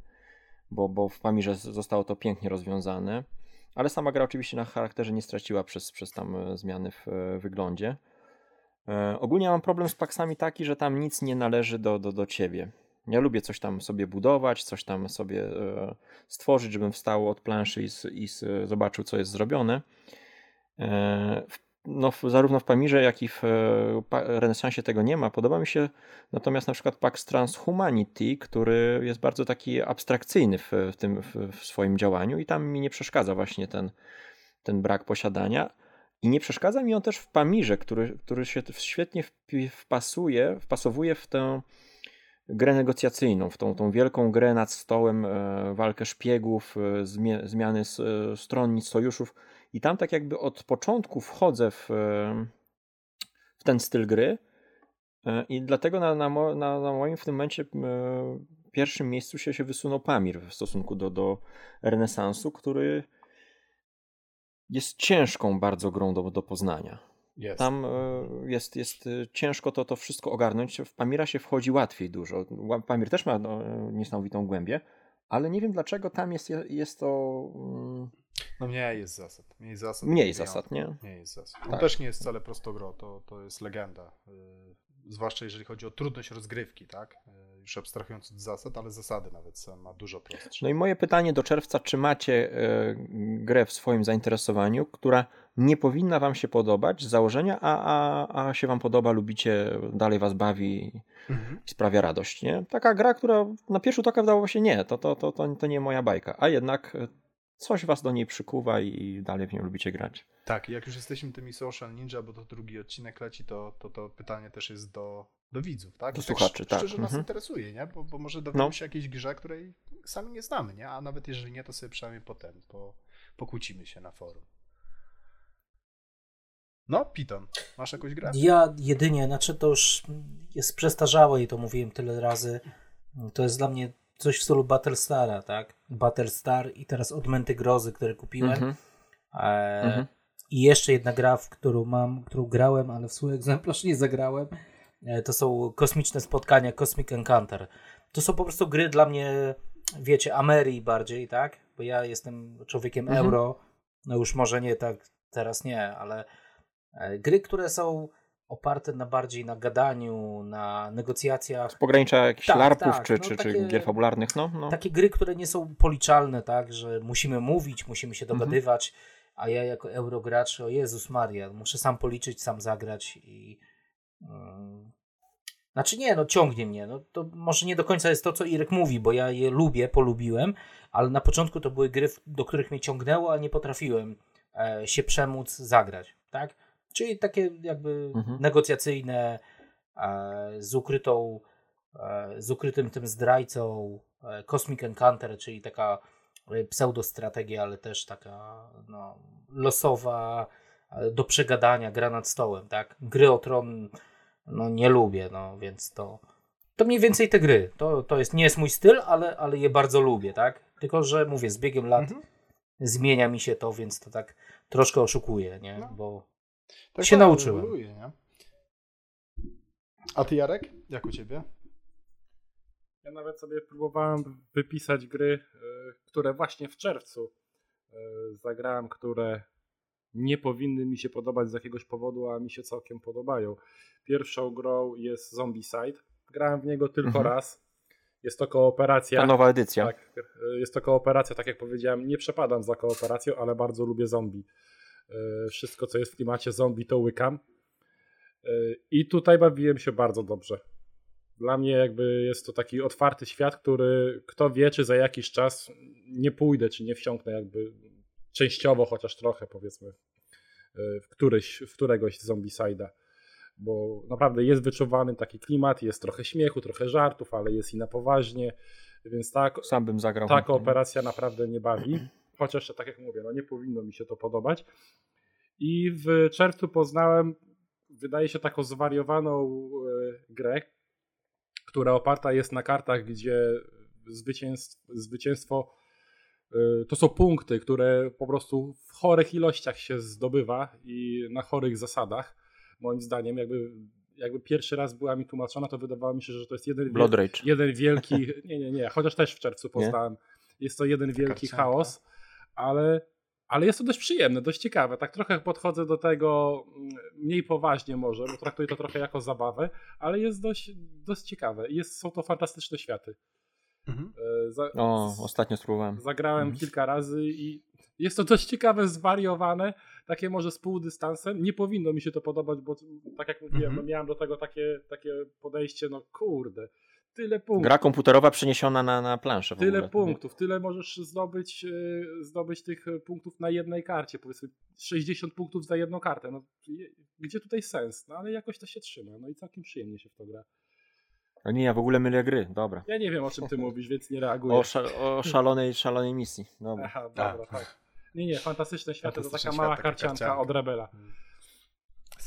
bo, bo w Pamirze zostało to pięknie rozwiązane. Ale sama gra oczywiście na charakterze nie straciła przez, przez tam e, zmiany w e, wyglądzie. E, ogólnie mam problem z paksami taki, że tam nic nie należy do, do, do ciebie. Ja lubię coś tam sobie budować, coś tam sobie stworzyć, żebym wstał od planszy i, i zobaczył, co jest zrobione. W- no, zarówno w Pamirze, jak i w e, Renesansie tego nie ma. Podoba mi się natomiast na przykład Pax Transhumanity, który jest bardzo taki abstrakcyjny w, w tym w, w swoim działaniu i tam mi nie przeszkadza właśnie ten, ten brak posiadania. I nie przeszkadza mi on też w Pamirze, który, który się świetnie wpasuje, wpasowuje w tę grę negocjacyjną, w tą, tą wielką grę nad stołem, e, walkę szpiegów, e, zmiany stronnic, sojuszów. I tam tak jakby od początku wchodzę w, e, w ten styl gry. E, I dlatego na, na, na, na moim w tym momencie e, pierwszym miejscu się, się wysunął Pamir w stosunku do, do renesansu, który jest ciężką bardzo grą do, do poznania. Tam jest, jest ciężko to, to wszystko ogarnąć. W Pamira się wchodzi łatwiej dużo. Pamir też ma no, niesamowitą głębię, ale nie wiem dlaczego tam jest, jest to mm, No mniej jest zasad. Mniej zasad. mniej zasad, nie? Nie jest zasad. On Tak. też nie jest wcale prostogro, to, to jest legenda. Yy, zwłaszcza jeżeli chodzi o trudność rozgrywki, tak? Yy, już abstrahując od zasad, ale zasady nawet ma dużo prostsze. No i moje pytanie do czerwca, czy macie e, grę w swoim zainteresowaniu, która nie powinna wam się podobać z założenia, a, a, a się wam podoba, lubicie, dalej was bawi Mhm. i sprawia radość, nie? Taka gra, która na pierwszy rzut oka wydawało się nie, to, to, to, to, to nie moja bajka, a jednak coś was do niej przykuwa i dalej w nią lubicie grać. Tak, i jak już jesteśmy tymi social ninja, bo to drugi odcinek leci, to to, to pytanie też jest do, do widzów, tak? Do słuchaczy, tak. Szczerze nas Mhm. interesuje, nie? Bo, bo może dowiemy No. się jakiejś grze, której sami nie znamy, nie? A nawet jeżeli nie, to sobie przynajmniej potem po, pokłócimy się na forum. No, Piton, masz jakąś grę? Ja jedynie, znaczy to już jest przestarzałe i to mówiłem tyle razy. To jest dla mnie coś w stylu Battlestara, tak? Battlestar i teraz Odmęty Grozy, które kupiłem. Mhm. E, Mhm. I jeszcze jedna gra, w którą mam, którą grałem, ale w swój egzemplarz nie zagrałem. E, to są kosmiczne spotkania, Cosmic Encounter. To są po prostu gry dla mnie, wiecie, Amerii bardziej, tak? Bo ja jestem człowiekiem Mhm. euro. No już może nie tak, teraz nie, ale e, gry, które są oparte na bardziej na gadaniu, na negocjacjach. Pogranicza jakichś Tak, larpów tak, czy, no czy, takie- czy gier fabularnych, no. no. Takie gry, które nie są policzalne, tak, że musimy mówić, musimy się Mhm. dogadywać, a ja jako eurogracz, o Jezus Maria, muszę sam policzyć, sam zagrać i mm, znaczy nie, no ciągnie mnie, no to może nie do końca jest to, co Irek mówi, bo ja je lubię, polubiłem, ale na początku to były gry, do których mnie ciągnęło, a nie potrafiłem e, się przemóc zagrać, tak? Czyli takie jakby Mhm. negocjacyjne, e, z ukrytą, e, z ukrytym tym zdrajcą, e, Cosmic Encounter, czyli taka pseudostrategia, ale też taka no, losowa, do przegadania, gra nad stołem, tak? Gry o tron no nie lubię, no więc to to mniej więcej te gry. To, to jest, nie jest mój styl, ale, ale je bardzo lubię, tak? Tylko, że mówię, z biegiem lat Mhm. zmienia mi się to, więc to tak troszkę oszukuje, nie? No. Bo Tak się nauczyłem. ewoluuje, nie? A ty, Jarek? Jak u ciebie? Ja nawet sobie próbowałem wypisać gry, e, które właśnie w czerwcu e, zagrałem, które nie powinny mi się podobać z jakiegoś powodu, a mi się całkiem podobają. Pierwszą grą jest Zombicide. Grałem w niego tylko Mhm. raz. Jest to kooperacja. Ta nowa edycja. Tak, jest to kooperacja, tak jak powiedziałem. Nie przepadam za kooperacją, ale bardzo lubię zombie. E, Wszystko, co jest w klimacie zombie, to łykam. E, I tutaj bawiłem się bardzo dobrze. Dla mnie jakby jest to taki otwarty świat, który kto wie, czy za jakiś czas nie pójdę, czy nie wsiąknę jakby częściowo, chociaż trochę powiedzmy e, w, któryś, w któregoś zombicide'a. Bo naprawdę jest wyczuwany taki klimat, jest trochę śmiechu, trochę żartów, ale jest i na poważnie, więc tak, Sam bym zagrał. ta kooperacja naprawdę nie bawi. Chociaż, tak jak mówię, no nie powinno mi się to podobać. I w czerwcu poznałem, wydaje się, taką zwariowaną e, grę, która oparta jest na kartach, gdzie zwycięstwo, zwycięstwo e, to są punkty, które po prostu w chorych ilościach się zdobywa i na chorych zasadach. Moim zdaniem, jakby, jakby pierwszy raz była mi tłumaczona, to wydawało mi się, że to jest jeden wielki- Rage. jeden wielki, nie, nie, nie, chociaż też w czerwcu poznałem. Jest to jeden wielki chaos, ale, ale jest to dość przyjemne, dość ciekawe. Tak trochę podchodzę do tego mm, mniej poważnie może, bo traktuję to trochę jako zabawę, ale jest dość, dość ciekawe. I Jest, są to fantastyczne światy. Mhm. E, Za, O, ostatnio spróbowałem. Zagrałem Mhm. kilka razy i jest to dość ciekawe, zwariowane, takie może z półdystansem. Nie powinno mi się to podobać, bo tak jak mówiłem, Mhm. no miałem do tego takie, takie podejście, no kurde, tyle punktów. Gra komputerowa przeniesiona na, na planszę w Tyle ogóle. punktów, tyle możesz zdobyć, e, zdobyć tych e, punktów na jednej karcie, powiedzmy 60 punktów za jedną kartę. No, gdzie tutaj sens? No ale jakoś to się trzyma, no i całkiem przyjemnie się w to gra. A Nie, ja w ogóle mylę gry. Dobra. Ja nie wiem o czym ty mówisz, więc nie reaguję. O, sza, o szalonej, szalonej misji. Dobra. Aha, dobra, tak. Nie, nie, fantastyczne światy, to taka mała karcianka, karcianka. od Rebela.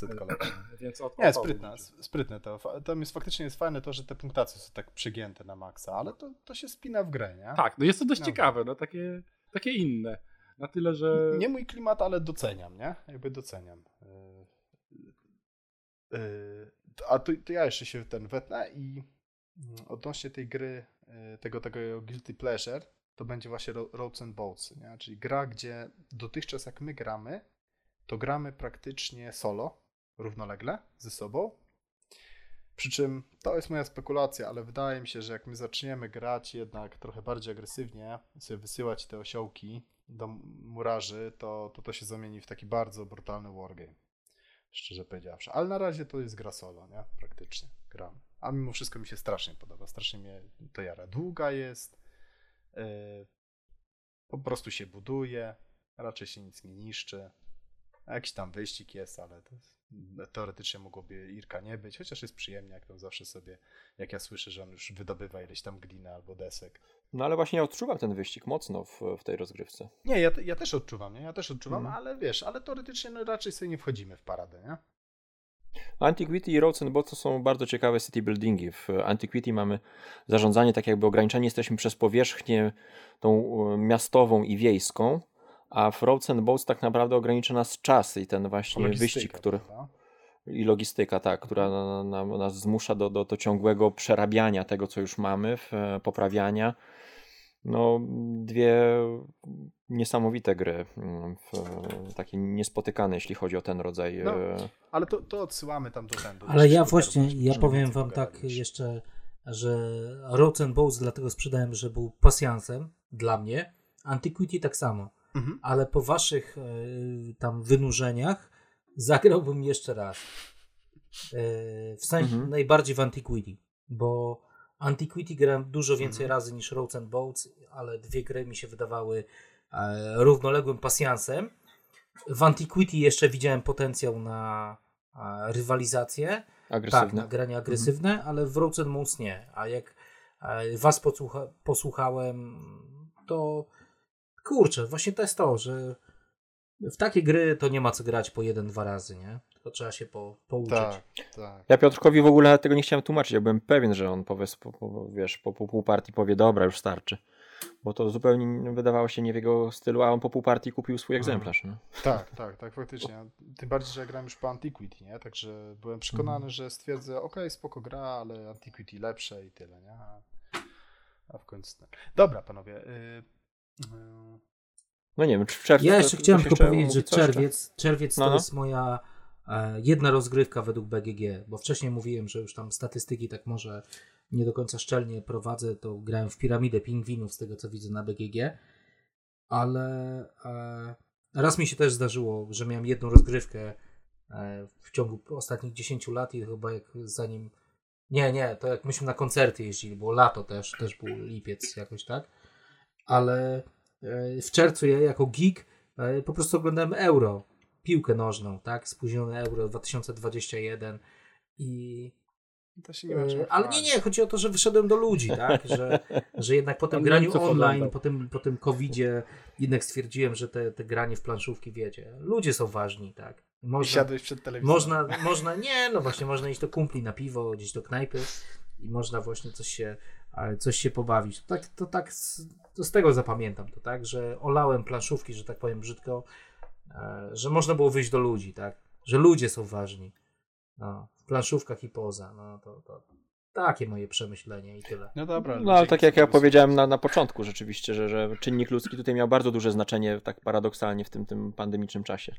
Lat. Więc od, Nie, sprytne, sprytne to. Tam jest faktycznie jest fajne to, że te punktacje są tak przygięte na maksa, ale to, to się spina w grę, nie? Tak, no jest to dość No. ciekawe, no takie, takie inne. Na tyle, że. Nie mój klimat, ale doceniam, nie? Jakby doceniam. Yy, yy, A to, to ja jeszcze się w ten wetnę i mm, odnośnie tej gry, yy, tego, tego Guilty Pleasure, to będzie właśnie Ro- Roads and Boats, nie? Czyli gra, gdzie dotychczas jak my gramy, to gramy praktycznie solo, równolegle ze sobą. Przy czym to jest moja spekulacja, ale wydaje mi się, że jak my zaczniemy grać jednak trochę bardziej agresywnie, sobie wysyłać te osiołki do murarzy, to, to to się zamieni w taki bardzo brutalny wargame. Szczerze powiedziawszy. Ale na razie to jest gra solo, nie? Praktycznie gram. A mimo wszystko mi się strasznie podoba. Strasznie mnie to jara. Długa jest. yy, po prostu się buduje. Raczej się nic nie niszczy. Jakiś tam wyścig jest, ale to jest, teoretycznie mogłoby Irka nie być, chociaż jest przyjemnie, jak tam zawsze sobie, jak ja słyszę, że on już wydobywa ileś tam gliny albo desek. No ale właśnie ja odczuwam ten wyścig mocno w, w tej rozgrywce. Nie, ja, ja też odczuwam, nie? Ja też odczuwam, Mhm. ale wiesz, ale teoretycznie no, raczej sobie nie wchodzimy w paradę, nie? Antiquity i Roads and to są bardzo ciekawe city buildingi. W Antiquity mamy zarządzanie tak jakby ograniczeni jesteśmy przez powierzchnię tą e, miastową i wiejską, a w Roads and Boats tak naprawdę ogranicza nas czas i ten właśnie Logistyka, wyścig, który prawda? i logistyka, tak, która na, nas zmusza do, do, do ciągłego przerabiania tego, co już mamy, w, e, poprawiania. No, dwie niesamowite gry, mm, w, takie niespotykane, jeśli chodzi o ten rodzaj. No, e, Ale to, to odsyłamy tam do ten. do Ale ja właśnie, ja powiem wam tak jeszcze, że Roads and Bows dlatego sprzedałem, że był pasjansem dla mnie. Antiquity tak samo. Mhm. Ale po waszych e, tam wynurzeniach zagrałbym jeszcze raz. E, w sensie Mhm. najbardziej w Antiquity, bo Antiquity grałem dużo więcej Mhm. razy niż Roads and Boats, ale dwie gry mi się wydawały e, równoległym pasjansem. W Antiquity jeszcze widziałem potencjał na rywalizację. Tak, na granie agresywne, ale w Roads and Mouse nie. A jak was podsłucha, posłuchałem, to kurczę, właśnie to jest to, że w takie gry to nie ma co grać po jeden, dwa razy, nie? Tylko trzeba się po, pouczyć. Tak, tak. Ja Piotrkowi w ogóle tego nie chciałem tłumaczyć. Ja byłem pewien, że on powie, po, po, wiesz, po, po pół partii powie, dobra, już starczy. Bo to zupełnie nie- wydawało się nie w jego stylu, a on po pół partii kupił swój egzemplarz. No. Tak, tak, tak, faktycznie. Tym bardziej, że ja grałem już po Antiquity, nie? Także byłem przekonany, Mhm. że stwierdzę, okej, spoko gra, ale Antiquity lepsze i tyle, nie? A, a w końcu tak. Dobra, panowie. Y, No nie wiem, czy w czerwcu. Ja to jeszcze chciałem ktoś tylko powiedzieć, że czy- czerwiec, czerwiec No, to no. jest moja e, jedna rozgrywka według BGG, bo wcześniej mówiłem, że już tam statystyki tak może nie do końca szczelnie prowadzę, to grałem w piramidę pingwinów z tego co widzę na BGG, ale e, raz mi się też zdarzyło, że miałem jedną rozgrywkę e, w ciągu ostatnich 10 lat i chyba jak zanim nie, nie, to jak myśmy na koncerty jeździli, było lato też, też był lipiec jakoś tak, ale e, w czerwcu ja jako geek e, po prostu oglądałem Euro, piłkę nożną, tak, spóźnione Euro 2021 i To się nie ma czym E, Ale nie, nie, chodzi o to, że wyszedłem do ludzi, tak? Że, że jednak po tym graniu online, po tym, po tym COVID-zie, jednak stwierdziłem, że te, te granie w planszówki, wiecie, ludzie są ważni, tak? I Można, siadłeś przed telewizorem. można, można, nie, no właśnie, można iść do kumpli na piwo, gdzieś do knajpy i można właśnie coś się, ale coś się pobawić. To tak, to tak z, to z tego zapamiętam to, tak? Że olałem planszówki, że tak powiem brzydko, e, że można było wyjść do ludzi, tak? Że ludzie są ważni. No, w planszówkach i poza. No to, to takie moje przemyślenie i tyle. No dobra. No ale dzięki tak jak ja powiedziałem na, na początku rzeczywiście, że, że czynnik ludzki tutaj miał bardzo duże znaczenie, tak paradoksalnie w tym, tym pandemicznym czasie.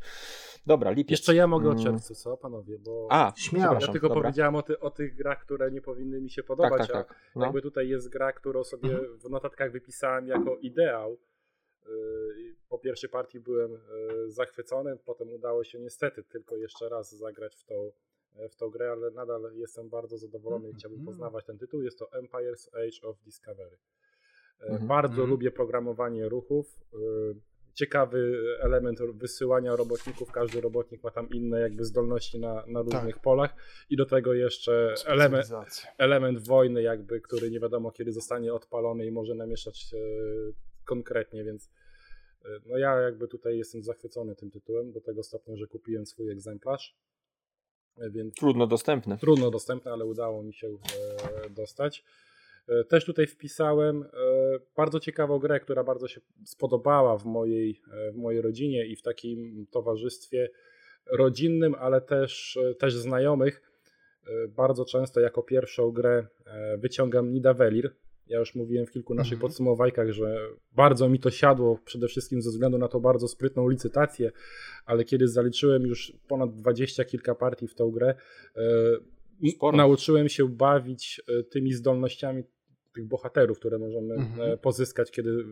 Dobra, lipiec. Jeszcze ja mogę o Mm. czerwcu, co panowie? Bo A, Śmiało. ja tylko dobra. powiedziałem o, ty, o tych grach, które nie powinny mi się Tak, podobać, tak, tak. a No. jakby tutaj jest gra, którą sobie Mhm. w notatkach wypisałem jako ideał. Yy, Po pierwszej partii byłem yy, zachwycony, potem udało się niestety tylko jeszcze raz zagrać w tą, w tą grę, ale nadal jestem bardzo zadowolony i chciałbym Mhm. poznawać ten tytuł. Jest to Empire's Age of Discovery. Yy, Mhm. Bardzo Mhm. lubię programowanie ruchów. Yy, Ciekawy element wysyłania robotników. Każdy robotnik ma tam inne jakby zdolności na, na różnych polach i do tego jeszcze element, element wojny, jakby, który nie wiadomo kiedy zostanie odpalony i może namieszać e, konkretnie, więc e, no ja jakby tutaj jestem zachwycony tym tytułem, do tego stopnia, że kupiłem swój egzemplarz, e, więc Trudno dostępne. trudno dostępne, ale udało mi się e, dostać. E, Też tutaj wpisałem e, bardzo ciekawą grę, która bardzo się spodobała w mojej, w mojej rodzinie i w takim towarzystwie rodzinnym, ale też, też znajomych. Bardzo często jako pierwszą grę wyciągam Nidavellir. Ja już mówiłem w kilku naszych Mhm. podsumowajkach, że bardzo mi to siadło, przede wszystkim ze względu na tą bardzo sprytną licytację, ale kiedy zaliczyłem już ponad dwadzieścia kilka partii w tą grę, e, Sporo. nauczyłem się bawić e, tymi zdolnościami tych bohaterów, które możemy Mhm. e, pozyskać, kiedy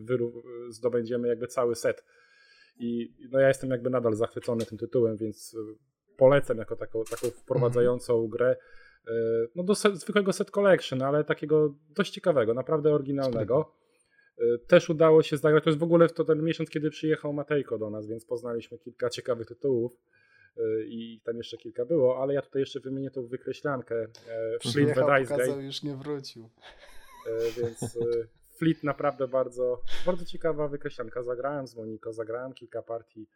zdobędziemy jakby cały set. I no ja jestem jakby nadal zachwycony tym tytułem, więc polecam jako taką, taką wprowadzającą grę e, no do set, zwykłego set collection, ale takiego dość ciekawego, naprawdę oryginalnego. E, Też udało się zagrać, to jest w ogóle w to ten miesiąc, kiedy przyjechał Matejko do nas, więc poznaliśmy kilka ciekawych tytułów e, i tam jeszcze kilka było, ale ja tutaj jeszcze wymienię tą wykreślankę e, Fleet the Dice Game. już nie wrócił. E, więc e, Fleet naprawdę bardzo, bardzo ciekawa wykreślanka. Zagrałem z Moniko, zagrałem kilka partii.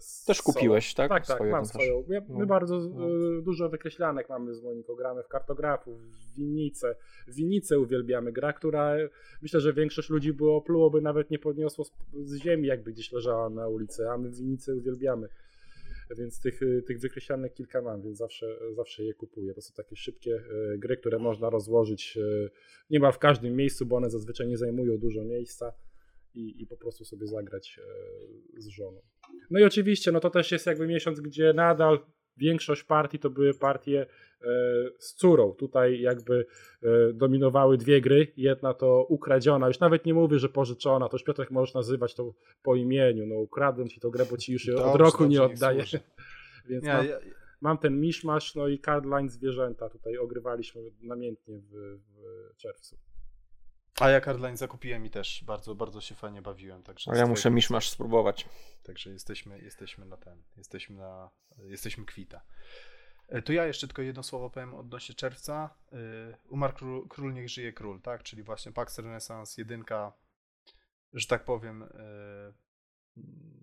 Z Też kupiłeś, tak? Tak, tak, Swoje mam swoją. Ja, my No. bardzo No. e, dużo wykreślanek mamy z Moniką. Gramy w kartografów, w winnice. Winnice uwielbiamy. Gra, która myślę, że większość ludzi było plułoby, nawet nie podniosło z, ziemi, jakby gdzieś leżała na ulicy, a my winnice uwielbiamy. Więc tych, y, tych wykreślanek kilka mam, więc zawsze, zawsze je kupuję. To są takie szybkie gry, które można rozłożyć niemal w każdym miejscu, bo one zazwyczaj nie zajmują dużo miejsca i, i po prostu sobie zagrać e, z żoną. No i oczywiście, no to też jest jakby miesiąc, gdzie nadal większość partii to były partie e, z córą. Tutaj jakby e, dominowały dwie gry. Jedna to ukradziona, już nawet nie mówię, że pożyczona, to już Piotrek możesz nazywać to po imieniu. No ukradłem ci to grę, bo ci już je od Dobrze, roku nie dobrze, oddaję. Więc Nie, mam, ja, mam ten miszmasz, no i cardline zwierzęta. Tutaj ogrywaliśmy namiętnie w, w czerwcu. A ja Cardline zakupiłem i też bardzo, bardzo się fajnie bawiłem. Także Ale ja muszę miszmasz spróbować. Także jesteśmy, jesteśmy na ten, jesteśmy na, jesteśmy kwita. E, To ja jeszcze tylko jedno słowo powiem odnośnie czerwca. E, Umarł król, król niech żyje król, tak? Czyli właśnie Pax Renaissance jedynka, że tak powiem, e,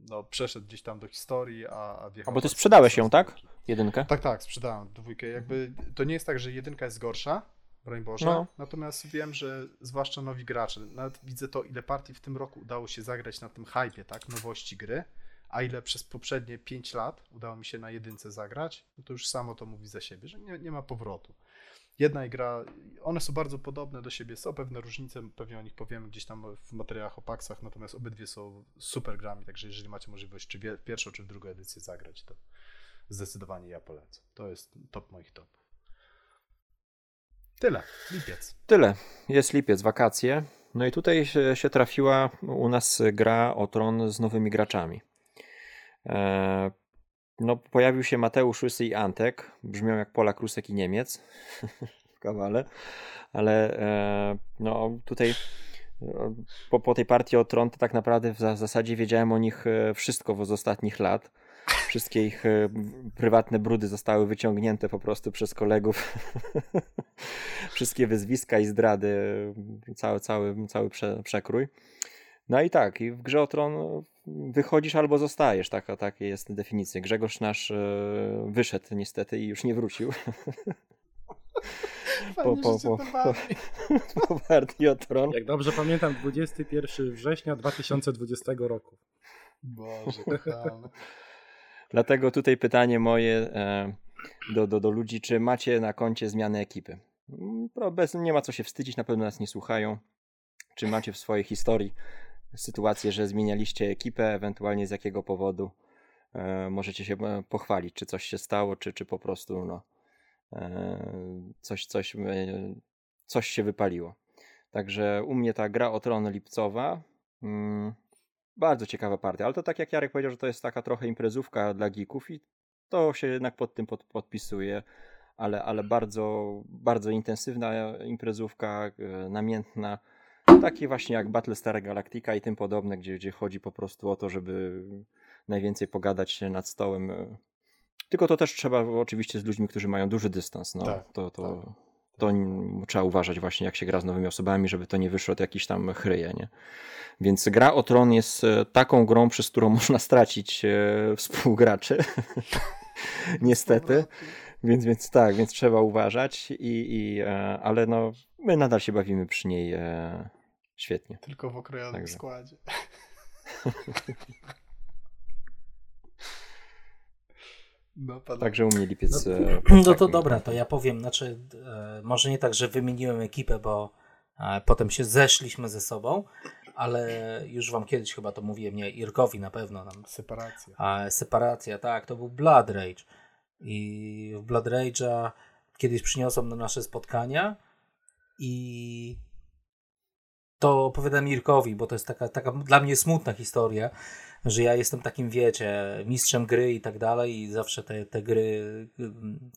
no przeszedł gdzieś tam do historii, a, a wjechał A bo ty sprzedałeś ją, tak? Jedynkę. Tak, tak, sprzedałem dwójkę. Jakby to nie jest tak, że jedynka jest gorsza, broń Boże. No. Natomiast wiem, że zwłaszcza nowi gracze, nawet widzę to, ile partii w tym roku udało się zagrać na tym hypie, tak, nowości gry, a ile przez poprzednie 5 lat udało mi się na jedynce zagrać, no to już samo to mówi za siebie, że nie, nie ma powrotu. jedna gra, one są bardzo podobne do siebie, są pewne różnice, pewnie o nich powiemy gdzieś tam w materiałach o Paxach, natomiast obydwie są super grami, także jeżeli macie możliwość czy w pierwszą, czy w drugą edycję zagrać, to zdecydowanie ja polecam. To jest top moich topów. Tyle, lipiec. Tyle, jest lipiec, wakacje. No i tutaj się, trafiła u nas gra o tron z nowymi graczami. E, no, pojawił się Mateusz Łysy i Antek. Brzmią jak Polak, Rusek i Niemiec w kawale. Ale e, no, tutaj e, po, po tej partii o tron to tak naprawdę w zasadzie wiedziałem o nich wszystko z ostatnich lat. Wszystkie ich e, prywatne brudy zostały wyciągnięte po prostu przez kolegów. Wszystkie wyzwiska i zdrady, cały, cały, cały prze, przekrój. No i tak, i w grze o tron wychodzisz albo zostajesz, taka, takie jest definicja. Grzegorz nasz e, wyszedł niestety i już nie wrócił. po, po, po, po, po partii o tron. Jak dobrze pamiętam, 21 września 2020 roku. Boże, kochany. Dlatego tutaj pytanie moje e, do, do, do ludzi, czy macie na koncie zmiany ekipy? Mm, bez, nie ma co się wstydzić, na pewno nas nie słuchają. Czy macie w swojej historii sytuację, że zmienialiście ekipę, ewentualnie z jakiego powodu e, możecie się e, pochwalić, czy coś się stało, czy, czy po prostu no, coś, coś, coś się wypaliło. Także u mnie ta gra o tron lipcowa, mm, bardzo ciekawa partia, ale to tak jak Jarek powiedział, że to jest taka trochę imprezówka dla geeków i to się jednak pod tym pod, podpisuje, ale, ale bardzo, bardzo intensywna imprezówka, e, namiętna, takie właśnie jak Battlestar Galactica i tym podobne, gdzie, gdzie chodzi po prostu o to, żeby najwięcej pogadać się nad stołem. Tylko to też trzeba oczywiście z ludźmi, którzy mają duży dystans. No, tak, to, to, tak. To trzeba uważać właśnie, jak się gra z nowymi osobami, żeby to nie wyszło od jakichś tam chryje, nie? Więc gra o tron jest e, taką grą, przez którą można stracić e, współgraczy. Niestety. Więc, więc tak, więc trzeba uważać, i, i, e, ale no, my nadal się bawimy przy niej świetnie. Tylko w okrojonym Także. składzie. No, Także u mnie lipiec. No, e, no to dobra, to ja powiem, znaczy, e, może nie tak, że wymieniłem ekipę, bo e, potem się zeszliśmy ze sobą, ale już wam kiedyś chyba to mówiłem, nie, Irkowi na pewno. Tam, separacja. A, separacja, tak, to był Blood Rage. I w Blood Rage'a kiedyś przyniosłem na nasze spotkania i to opowiadam Irkowi, bo to jest taka, taka dla mnie smutna historia, że ja jestem takim, wiecie, mistrzem gry i tak dalej i zawsze te, te gry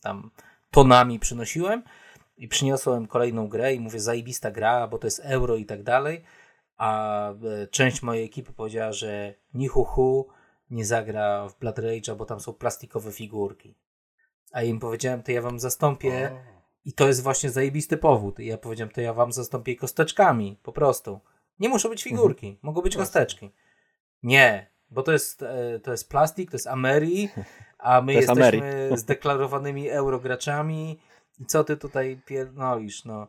tam tonami przynosiłem i przyniosłem kolejną grę i mówię, zajebista gra, bo to jest euro i tak dalej, a e, część mojej ekipy powiedziała, że ni hu, hu nie zagra w Blood Rage'a, bo tam są plastikowe figurki. A im powiedziałem, to ja wam zastąpię. I to jest właśnie zajebisty powód. I ja powiedziałem, to ja wam zastąpię kosteczkami, po prostu. Nie muszą być figurki, mhm. mogą być kosteczki. Nie, bo to jest, e, to jest plastik, to jest Ameri, a my jesteśmy Ameri. zdeklarowanymi eurograczami. I co ty tutaj pierdolisz, no.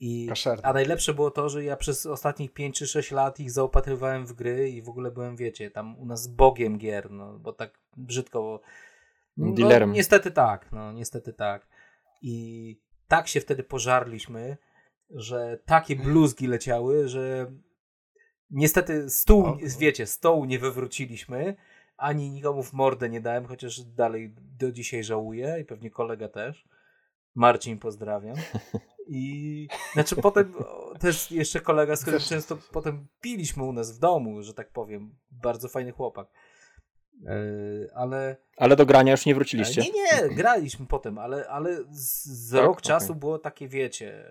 I, a najlepsze było to, że ja przez ostatnich 5 czy 6 lat ich zaopatrywałem w gry i w ogóle byłem, wiecie, tam u nas bogiem gier, no, bo tak brzydko. No, Dealerem. niestety tak, no, niestety tak. I tak się wtedy pożarliśmy, że takie bluzgi leciały, że niestety stół, o, wiecie, stołu nie wywróciliśmy, ani nikomu w mordę nie dałem, chociaż dalej do dzisiaj żałuję i pewnie kolega też. Marcin pozdrawiam. I znaczy potem też jeszcze kolega, z którym często potem piliśmy u nas w domu, że tak powiem. Bardzo fajny chłopak. Yy, ale. Ale do grania już nie wróciliście. Nie, nie, graliśmy potem, ale, ale z, z tak? rok okay. czasu było takie, wiecie,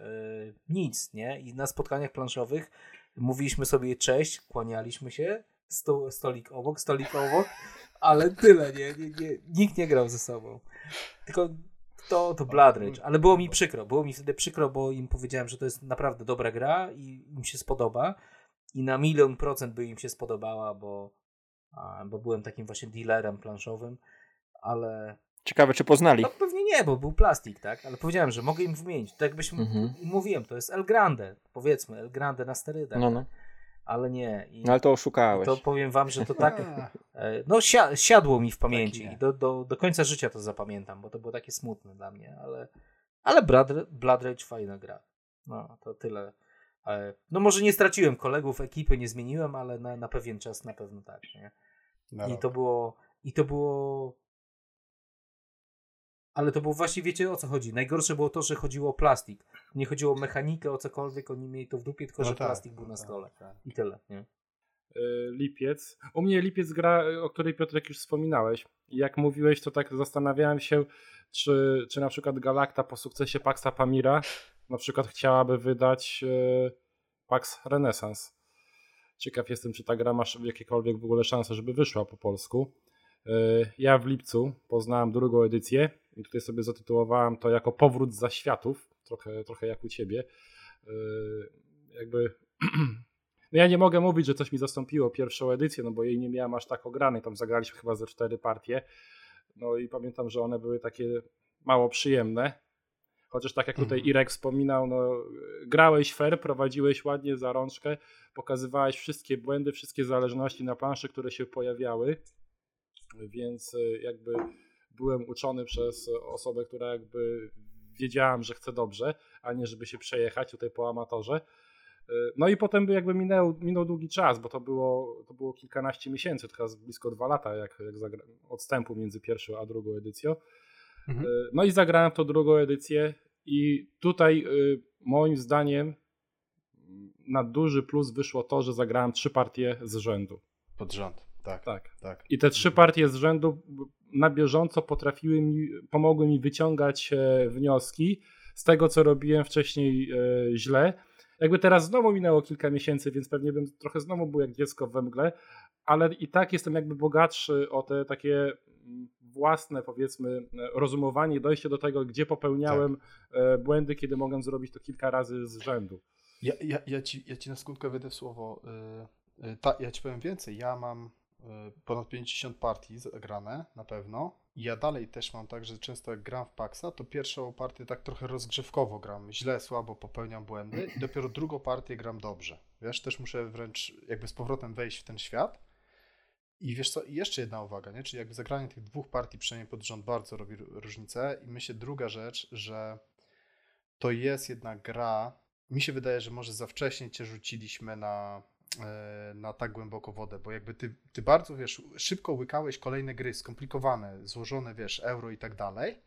yy, nic, nie? I na spotkaniach planszowych mówiliśmy sobie cześć, kłanialiśmy się, sto, stolik obok, stolik obok, ale tyle, nie, nie, nie, nikt nie grał ze sobą. Tylko to, to Blood Rage, ale było mi przykro, było mi wtedy przykro, bo im powiedziałem, że to jest naprawdę dobra gra i im się spodoba i na milion procent by im się spodobała, bo, bo byłem takim właśnie dealerem planszowym, ale... Ciekawe, czy poznali. No pewnie nie, bo był plastik, tak? Ale powiedziałem, że mogę im wymienić. Tak jakbyśmy mhm. mówiłem, to jest El Grande, powiedzmy, El Grande na sterydach. No, no ale nie. I no ale to oszukałeś. To powiem wam, że to tak. E, no, siadło mi w pamięci i do, do, do końca życia to zapamiętam, bo to było takie smutne dla mnie, ale, Ale Blood, Blood Rage fajna gra. No, to tyle. Ale, no może nie straciłem kolegów, ekipy nie zmieniłem, ale na, na pewien czas na pewno tak. Nie? Na I rok. to było. I to było. Ale to było właśnie, wiecie o co chodzi. Najgorsze było to, że chodziło o plastik. Nie chodziło o mechanikę, o cokolwiek, oni mieli to w dupie, tylko No że tak, plastik był no na tak, stole. tak. I tyle, nie? Y, Lipiec. U mnie Lipiec gra, o której Piotrek już wspominałeś. Jak mówiłeś, to tak zastanawiałem się, czy, czy na przykład Galacta po sukcesie Paxa Pamira na przykład chciałaby wydać y, Pax Renaissance. Ciekaw jestem, czy ta gra ma jakiekolwiek w ogóle szanse, żeby wyszła po polsku. Y, Ja w lipcu poznałem drugą edycję i tutaj sobie zatytułowałem to jako Powrót z zaświatów, trochę, trochę jak u ciebie. Y, Jakby no ja nie mogę mówić, że coś mi zastąpiło pierwszą edycję, no bo jej nie miałem aż tak ogranej, tam zagraliśmy chyba ze cztery partie. No i pamiętam, że one były takie mało przyjemne. Chociaż tak jak tutaj Mhm. Irek wspominał, no, grałeś fair, prowadziłeś ładnie za rączkę, pokazywałeś wszystkie błędy, wszystkie zależności na planszy, które się pojawiały, więc y, jakby byłem uczony przez osobę, która jakby wiedziałam, że chce dobrze, a nie żeby się przejechać tutaj po amatorze. Y, No i potem by jakby minął, minął długi czas, bo to było, to było kilkanaście miesięcy, teraz blisko dwa lata jak, jak zagra- odstępu między pierwszą a drugą edycją. Mhm. Y, No i zagrałem w tą drugą edycję i tutaj y, moim zdaniem na duży plus wyszło to, że zagrałem trzy partie z rzędu. Pod rząd, tak, tak. Tak. I te trzy partie z rzędu na bieżąco potrafiły mi, pomogły mi wyciągać e, wnioski z tego, co robiłem wcześniej e, źle. Jakby teraz znowu minęło kilka miesięcy, więc pewnie bym trochę znowu był jak dziecko we mgle, ale i tak jestem jakby bogatszy o te takie mm, własne, powiedzmy, e, rozumowanie, dojście do tego, gdzie popełniałem e, błędy, kiedy mogłem zrobić to kilka razy z rzędu. Ja, ja, ja, ci, ja ci na skutkę wejdę w słowo. y, ta, ja ci powiem więcej. Ja mam ponad 50 partii zagrane na pewno. Ja dalej też mam tak, że często jak gram w Paxa, to pierwszą partię tak trochę rozgrzewkowo gram. Źle, słabo popełniam błędy i dopiero drugą partię gram dobrze. Wiesz, też muszę wręcz jakby z powrotem wejść w ten świat. I wiesz co, jeszcze jedna uwaga, nie? Czyli jakby zagranie tych dwóch partii przynajmniej pod rząd bardzo robi różnicę. I myślę druga rzecz, że to jest jednak gra. Mi się wydaje, że może za wcześnie cię rzuciliśmy na, e, na tak głęboko wodę, bo jakby ty, ty bardzo, wiesz, szybko łykałeś kolejne gry, skomplikowane, złożone, wiesz, euro i tak dalej,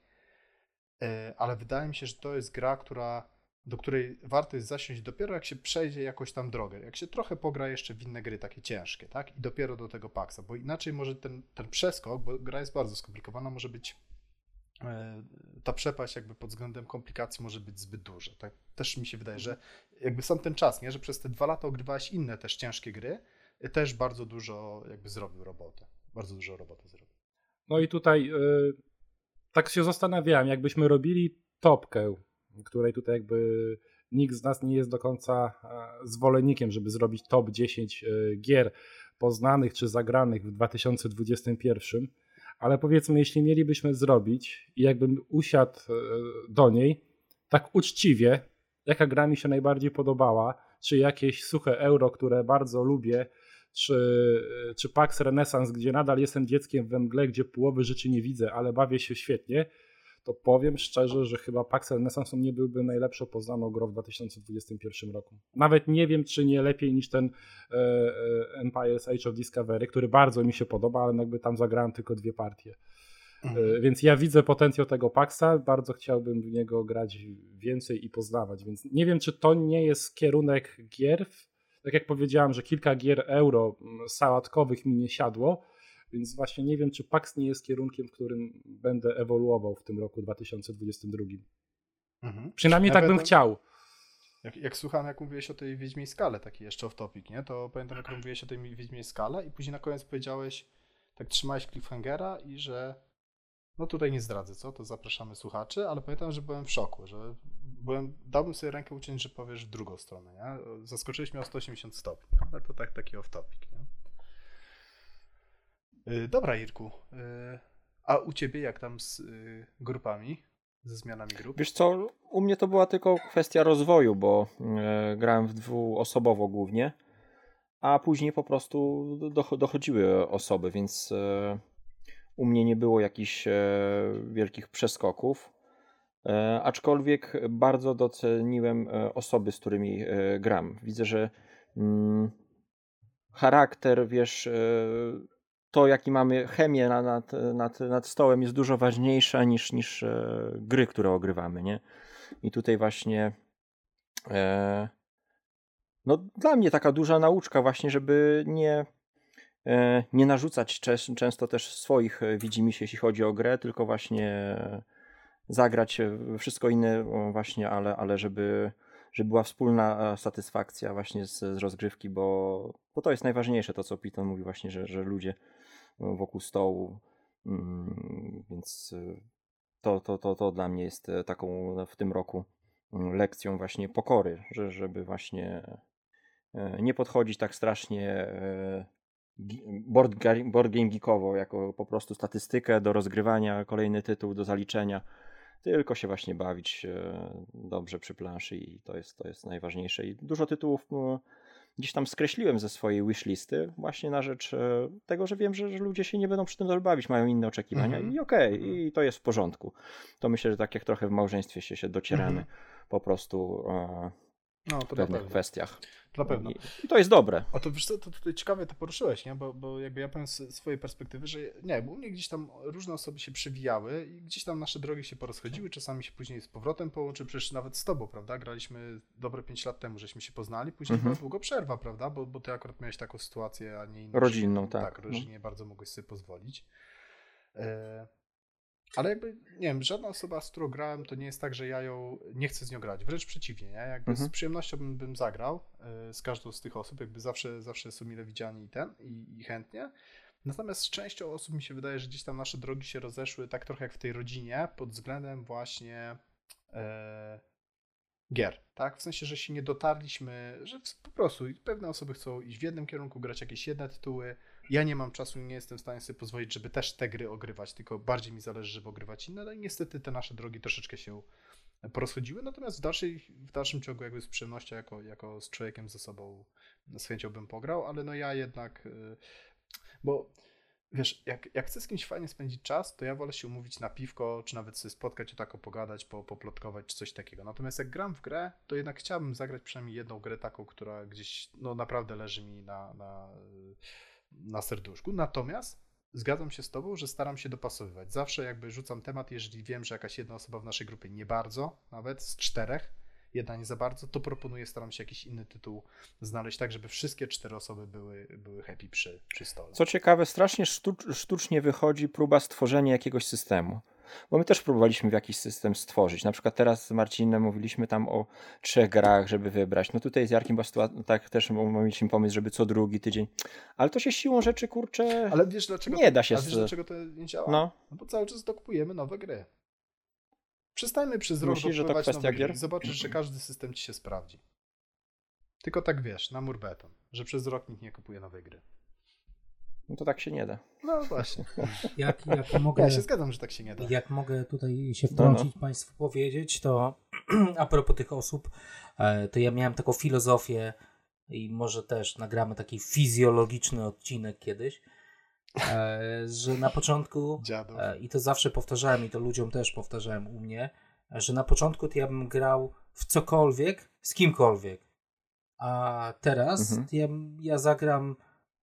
E, ale wydaje mi się, że to jest gra, która, do której warto jest zasiąść dopiero jak się przejdzie jakoś tam drogę, jak się trochę pogra jeszcze w inne gry takie ciężkie, tak, i dopiero do tego Paxa, bo inaczej może ten, ten przeskok, bo gra jest bardzo skomplikowana, może być e, ta przepaść jakby pod względem komplikacji może być zbyt duża. Tak też mi się wydaje, że jakby sam ten czas, nie, że przez te dwa lata ogrywałeś inne też ciężkie gry, y, też bardzo dużo jakby zrobił robotę. Bardzo dużo roboty zrobił. No i tutaj y, tak się zastanawiałem, jakbyśmy robili topkę, której tutaj jakby nikt z nas nie jest do końca e, zwolennikiem, żeby zrobić top 10 e, gier poznanych czy zagranych w 2021, ale powiedzmy, jeśli mielibyśmy zrobić i jakbym usiadł e, do niej tak uczciwie, jaka gra mi się najbardziej podobała, czy jakieś suche euro, które bardzo lubię, czy, czy Pax Renaissance, gdzie nadal jestem dzieckiem we mgle, gdzie połowy rzeczy nie widzę, ale bawię się świetnie, to powiem szczerze, że chyba Pax Renaissance nie byłby najlepszą poznaną grą w 2021 roku. Nawet nie wiem, czy nie lepiej niż ten e, e, Empire's Age of Discovery, który bardzo mi się podoba, ale jakby tam zagrałem tylko dwie partie. E, Więc ja widzę potencjał tego Paxa, bardzo chciałbym w niego grać więcej i poznawać, więc nie wiem, czy to nie jest kierunek gier. Tak jak powiedziałem, że kilka gier euro sałatkowych mi nie siadło, więc właśnie nie wiem, czy Pax nie jest kierunkiem, w którym będę ewoluował w tym roku 2022. Mhm. Przynajmniej Ja tak bym chciał. Jak, jak słucham, jak mówiłeś o tej Wiedźmiej Skale, taki jeszcze off topic, nie? To pamiętam, jak mówiłeś o tej Wiedźmiej Skale i później na koniec powiedziałeś, tak trzymałeś cliffhangera i że no tutaj nie zdradzę, co? To zapraszamy słuchaczy, ale pamiętam, że byłem w szoku, że byłem, dałbym sobie rękę uciąć, że powiesz w drugą stronę, nie? Zaskoczyłeś mnie o 180 stopni, ale to tak taki off topic, nie? Y, Dobra, Irku. y, A u ciebie jak tam z y, grupami? Ze zmianami grup? Wiesz co, u mnie to była tylko kwestia rozwoju, bo e, grałem w dwuosobowo głównie, a później po prostu doch- dochodziły osoby, więc e, u mnie nie było jakichś e, wielkich przeskoków. E, aczkolwiek bardzo doceniłem e, osoby, z którymi e, gram. Widzę, że mm, charakter, wiesz, e, to jaki mamy chemię na- nad, nad, nad stołem jest dużo ważniejsza niż, niż e, gry, które ogrywamy, nie? I tutaj właśnie e, no dla mnie taka duża nauczka właśnie, żeby nie e, nie narzucać czes- często też swoich e, widzimisię, jeśli chodzi o grę, tylko właśnie zagrać wszystko inne właśnie, ale, ale żeby, żeby była wspólna e, satysfakcja właśnie z, z rozgrywki, bo, bo to jest najważniejsze, to co Piton mówi właśnie, że, że ludzie wokół stołu, mm, więc e, to, to, to, to dla mnie jest e, taką w tym roku mm, lekcją właśnie pokory, że, żeby właśnie e, nie podchodzić tak strasznie board, board game geekowo, jako po prostu statystykę do rozgrywania, kolejny tytuł do zaliczenia, tylko się właśnie bawić dobrze przy planszy i to jest, to jest najważniejsze. I dużo tytułów e, gdzieś tam skreśliłem ze swojej wishlisty właśnie na rzecz e, tego, że wiem, że, że ludzie się nie będą przy tym dobrze bawić, mają inne oczekiwania Mhm. i okej, Mhm. i to jest w porządku. To myślę, że tak jak trochę w małżeństwie się, się docieramy Mhm. po prostu e, No, w to na pewnych kwestiach. Na pewno. I, to jest dobre. A to wiesz co, to tutaj ciekawie to poruszyłeś, nie? Bo, bo jakby ja powiem z swojej perspektywy, że nie, bo u mnie gdzieś tam różne osoby się przewijały i gdzieś tam nasze drogi się porozchodziły, czasami się później z powrotem połączy, przecież nawet z tobą, prawda? Graliśmy dobre 5 lat temu, żeśmy się poznali, później Mhm. była długo przerwa, prawda? Bo, bo ty akurat miałeś taką sytuację, a nie inną. Rodzinną, tak, Tak, no. rodzinnie bardzo mogłeś sobie pozwolić. E, ale jakby, nie wiem, żadna osoba, z którą grałem, to nie jest tak, że ja ją nie chcę z nią grać. Wręcz przeciwnie, nie? Jakby Mhm. z przyjemnością bym, bym zagrał e, z każdą z tych osób, jakby zawsze, zawsze są mile widziani i ten, i, i chętnie. Natomiast z częścią osób mi się wydaje, że gdzieś tam nasze drogi się rozeszły tak trochę jak w tej rodzinie, pod względem właśnie e, gier, tak? W sensie, że się nie dotarliśmy, że po prostu pewne osoby chcą iść w jednym kierunku, grać jakieś jedne tytuły. Ja nie mam czasu, nie jestem w stanie sobie pozwolić, żeby też te gry ogrywać, tylko bardziej mi zależy, żeby ogrywać inne. No i niestety te nasze drogi troszeczkę się porozchodziły, natomiast w, dalszej, w dalszym ciągu jakby z przyjemnością, jako, jako z człowiekiem ze sobą z chęcią bym pograł, ale no ja jednak, y, bo wiesz, jak, jak chcę z kimś fajnie spędzić czas, to ja wolę się umówić na piwko, czy nawet sobie spotkać, o tak pogadać, po, poplotkować, czy coś takiego. Natomiast jak gram w grę, to jednak chciałbym zagrać przynajmniej jedną grę taką, która gdzieś, no naprawdę leży mi na, na, na serduszku. Natomiast zgadzam się z tobą, że staram się dopasowywać. Zawsze jakby rzucam temat, jeżeli wiem, że jakaś jedna osoba w naszej grupie nie bardzo, nawet z czterech, jedna nie za bardzo, to proponuję, staram się jakiś inny tytuł znaleźć tak, żeby wszystkie cztery osoby były, były happy przy, przy stole. Co ciekawe, strasznie sztuc- sztucznie wychodzi próba stworzenia jakiegoś systemu. Bo my też próbowaliśmy w jakiś system stworzyć. Na przykład teraz z Marcinem mówiliśmy tam o trzech grach, żeby wybrać. No tutaj z Jarkiem sytuacja, tak też mieliśmy pomysł, żeby co drugi tydzień. Ale to się siłą rzeczy, kurczę, Ale wiesz dlaczego nie to, da się A wiesz dlaczego to nie działa? no. No bo cały czas dokupujemy nowe gry. Przestańmy przez rok Myślisz, że to kwestia gier? i zobaczysz, że każdy system ci się sprawdzi. Tylko tak wiesz, na mur beton, że przez rok nikt nie kupuje nowej gry. no to tak się nie da. No właśnie. Jak, jak mogę... Ja się zgadzam, że tak się nie da. Jak mogę tutaj się No, wtrącić, Państwu powiedzieć, to a propos tych osób, e, to ja miałem taką filozofię i może też nagramy taki fizjologiczny odcinek kiedyś, że na początku, Dziadów. e, i to zawsze powtarzałem i to ludziom też powtarzałem u mnie, że na początku to ja bym grał w cokolwiek, z kimkolwiek, a teraz Mhm. ja, ja zagram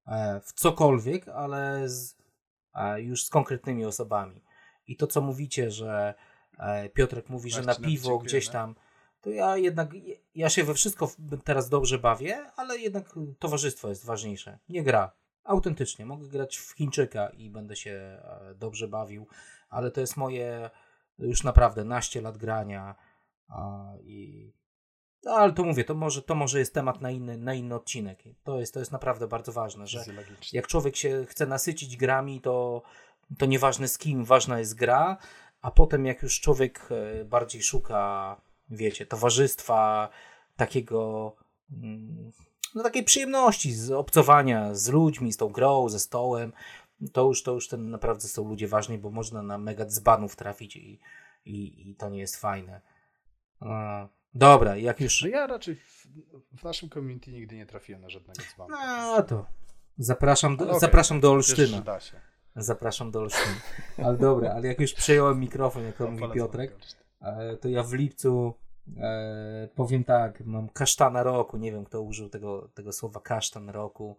e, w cokolwiek, ale z, e, już z konkretnymi osobami. I to, co mówicie, że e, Piotrek mówi, że na piwo gdzieś tam, to ja jednak, ja się we wszystko teraz dobrze bawię, ale jednak towarzystwo jest ważniejsze. Nie gra. Autentycznie. Mogę grać w Chińczyka i będę się e, dobrze bawił, ale to jest moje już naprawdę naście lat grania i no, ale to mówię, to może, to może jest temat na inny, na inny odcinek. To jest, to jest naprawdę bardzo ważne, że jak człowiek się chce nasycić grami, to, to nieważne z kim, ważna jest gra, a potem jak już człowiek e, bardziej szuka, wiecie, towarzystwa, takiego, mm, no takiej przyjemności z obcowania z ludźmi, z tą grą, ze stołem, to już, to już ten naprawdę są ludzie ważni, bo można na mega dzbanów trafić i, i, i to nie jest fajne. A, dobra, jak już... No ja raczej w, w naszym community nigdy nie trafiłem na żadnego dzbanka. No to zapraszam do, Ale okej, zapraszam do Olsztyna. da się. Zapraszam do Olsztyna. Ale dobra, ale jak już przejąłem mikrofon, jak to mówi Piotrek, e, to ja w lipcu e, powiem tak, mam kasztana roku, nie wiem kto użył tego, tego słowa kasztan roku,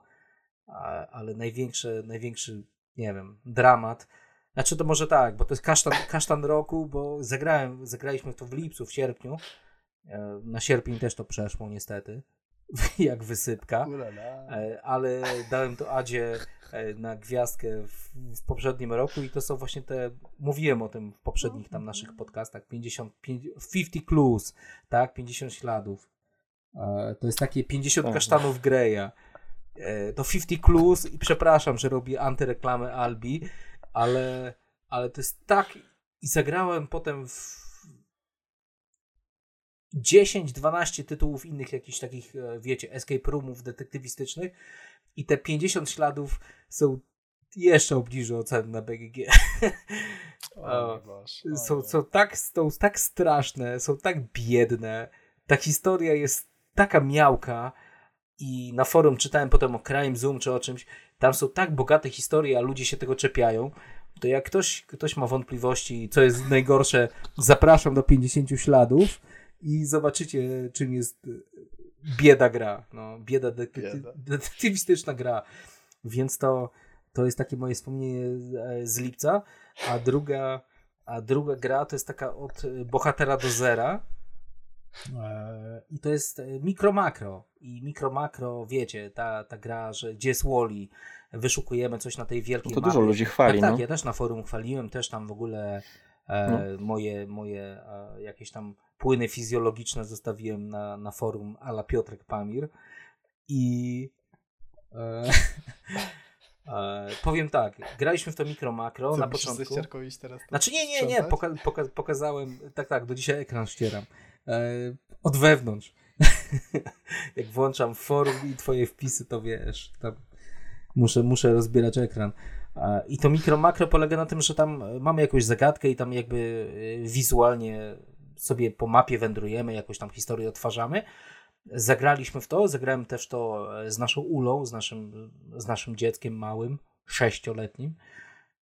a, ale największy, największy, nie wiem, dramat. Znaczy to może tak, bo to jest kasztan, kasztan roku, bo zagrałem, zagraliśmy to w lipcu, w sierpniu. E, Na sierpień też to przeszło niestety, jak wysypka. E, ale dałem to Adzie na gwiazdkę w, w poprzednim roku i to są właśnie te, mówiłem o tym w poprzednich tam naszych podcastach, 50, 50 clues, tak, 50 śladów. E, To jest takie 50 Tak. kasztanów Greya. E, To 50 clues i przepraszam, że robię antyreklamę Albi, ale, ale to jest tak i zagrałem potem w 10-12 tytułów innych jakichś takich, e, wiecie, escape roomów detektywistycznych i te 50 śladów są jeszcze obniżu ocen na BGG. O, Boże. są, są, tak, są tak straszne, są tak biedne. Ta historia jest taka miałka i na forum czytałem potem o Crime Zoom czy o czymś. Tam są tak bogate historie, a ludzie się tego czepiają. To jak ktoś, ktoś ma wątpliwości, co jest najgorsze, zapraszam do 50 śladów i zobaczycie, czym jest bieda gra. No, bieda, detekty- Bieda. detektywistyczna gra. Więc to, to jest takie moje wspomnienie z, e, z lipca. A druga, a druga gra to jest taka od bohatera do zera. E, I to jest e, mikro makro. I mikro makro, wiecie, ta, ta gra, że gdzie jest Wally, wyszukujemy coś na tej wielkiej No to mapie. dużo ludzi chwali, Tak, tak, no. ja też na forum chwaliłem, też tam w ogóle e, No. moje, moje e, jakieś tam płyny fizjologiczne zostawiłem na, na forum ala Piotrek Pamir i e, e, powiem tak, graliśmy w to mikro makro Co, na początku. teraz to Znaczy nie, nie, nie, poka poka pokazałem, tak, tak, do dzisiaj ekran ścieram. E, od wewnątrz. Jak włączam forum i twoje wpisy, to wiesz, tam muszę, muszę rozbierać ekran. E, I to mikro makro polega na tym, że tam mamy jakąś zagadkę i tam jakby e, wizualnie sobie po mapie wędrujemy, jakąś tam historię odtwarzamy. Zagraliśmy w to, zagrałem też to e, z naszą Ulą, z naszym, z naszym dzieckiem małym, sześcioletnim.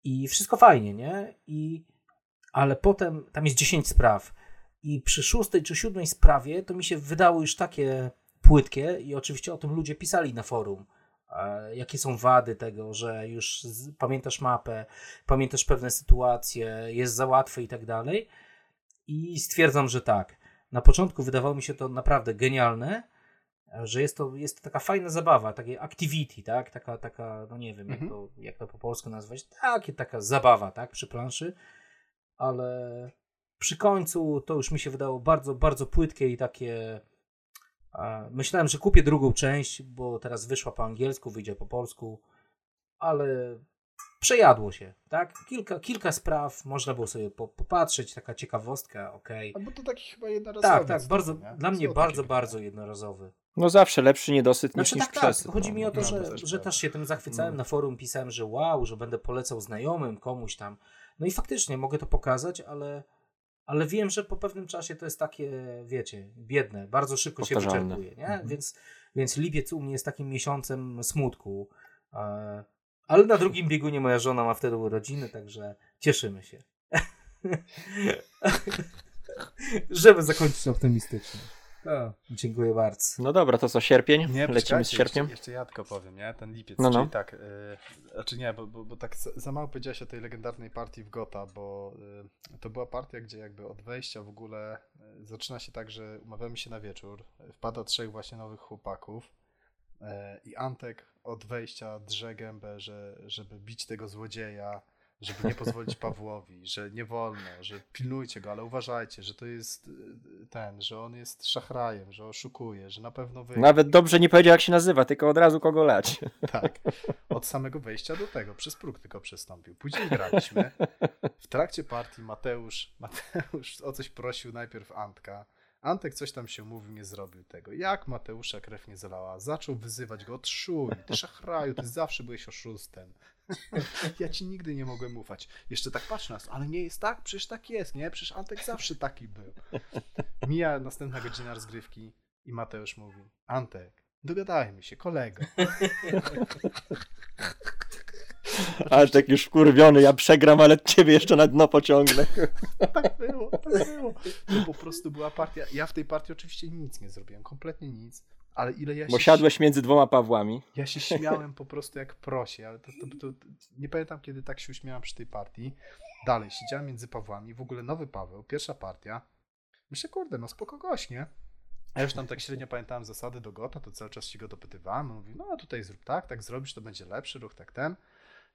I wszystko fajnie, nie? I, ale potem tam jest 10 spraw. I przy szóstej czy siódmej sprawie to mi się wydało już takie płytkie i oczywiście o tym ludzie pisali na forum. Jakie są wady tego, że już pamiętasz mapę, pamiętasz pewne sytuacje, jest za łatwe i tak dalej. I stwierdzam, że tak. Na początku wydawało mi się to naprawdę genialne, że jest to, jest to taka fajna zabawa, takie activity, tak? Taka, taka no nie wiem, jak, Mhm. to, jak to po polsku nazwać, takie, taka zabawa, tak? Przy planszy, ale przy końcu to już mi się wydało bardzo, bardzo płytkie i takie. Myślałem, że kupię drugą część, bo teraz wyszła po angielsku, wyjdzie po polsku, ale przejadło się, tak? Kilka, kilka spraw, można było sobie po, popatrzeć, taka ciekawostka, okej. A bo to taki chyba jednorazowy. Tak, tak, bardzo, nie? dla mnie bardzo, bardzo jednorazowy. No zawsze lepszy niedosyt niż, Znaczy niż tak, tak, przesyt. chodzi no. mi o to, no, że, też że prawda. też się tym zachwycałem, No. na forum pisałem, że wow, że będę polecał znajomym, komuś tam. No i faktycznie mogę to pokazać, ale, ale wiem, że po pewnym czasie to jest takie, wiecie, biedne, bardzo szybko się wyczerpuje, nie? Mhm. Więc, więc lipiec u mnie jest takim miesiącem smutku. Ale na drugim biegunie moja żona ma wtedy urodziny, także cieszymy się. Żeby zakończyć optymistycznie. O, dziękuję bardzo. No dobra, to co, sierpień? Nie, Lecimy z sierpniem? Jeszcze, jeszcze ja tylko powiem, nie? Ten lipiec, No, no. czyli tak, yy, znaczy nie, bo, bo, bo tak za- mało powiedziałeś o tej legendarnej partii w Gota, bo yy, to była partia, gdzie jakby od wejścia w ogóle yy, zaczyna się tak, że umawiamy się na wieczór, wpada trzech właśnie nowych chłopaków yy, i Antek od wejścia drze gębę, że, żeby bić tego złodzieja, żeby nie pozwolić Pawłowi, że nie wolno, że pilnujcie go, ale uważajcie, że to jest yy, ten, że on jest szachrajem, że oszukuje, że na pewno wygra. Nawet dobrze nie powiedział, jak się nazywa, tylko od razu kogo lać. Tak. Od samego wejścia do tego, przez próg tylko przestąpił. Później graliśmy. W trakcie partii Mateusz, Mateusz o coś prosił najpierw Antka. Antek coś tam się mówił, nie zrobił tego. Jak Mateusza krew nie zalała? Zaczął wyzywać go, odszuj, ty szachraju, ty zawsze byłeś oszustem. Ja ci nigdy nie mogłem ufać. Jeszcze tak patrz na nas, ale nie jest tak? Przecież tak jest, nie? Przecież Antek zawsze taki był. Mija następna godzina rozgrywki i Mateusz mówi, Antek, dogadajmy się, kolego. Ale tak już wkurwiony, ja przegram, ale ciebie jeszcze na dno pociągnę. tak było, tak było. To po prostu była partia. Ja w tej partii oczywiście nic nie zrobiłem, kompletnie nic. Ale ile ja się Bo siadłeś między dwoma Pawłami. Ja się śmiałem po prostu jak prosie, ale to, to, to, nie pamiętam kiedy tak się uśmiałem przy tej partii. Dalej, siedziałem między Pawłami, w ogóle nowy Paweł, pierwsza partia. Myślę, kurde, no spoko gość, nie? A już tam tak średnio pamiętałem zasady do Gota, to cały czas się go dopytywałem. On mówi, no tutaj zrób tak, tak zrobisz, to będzie lepszy ruch, tak ten.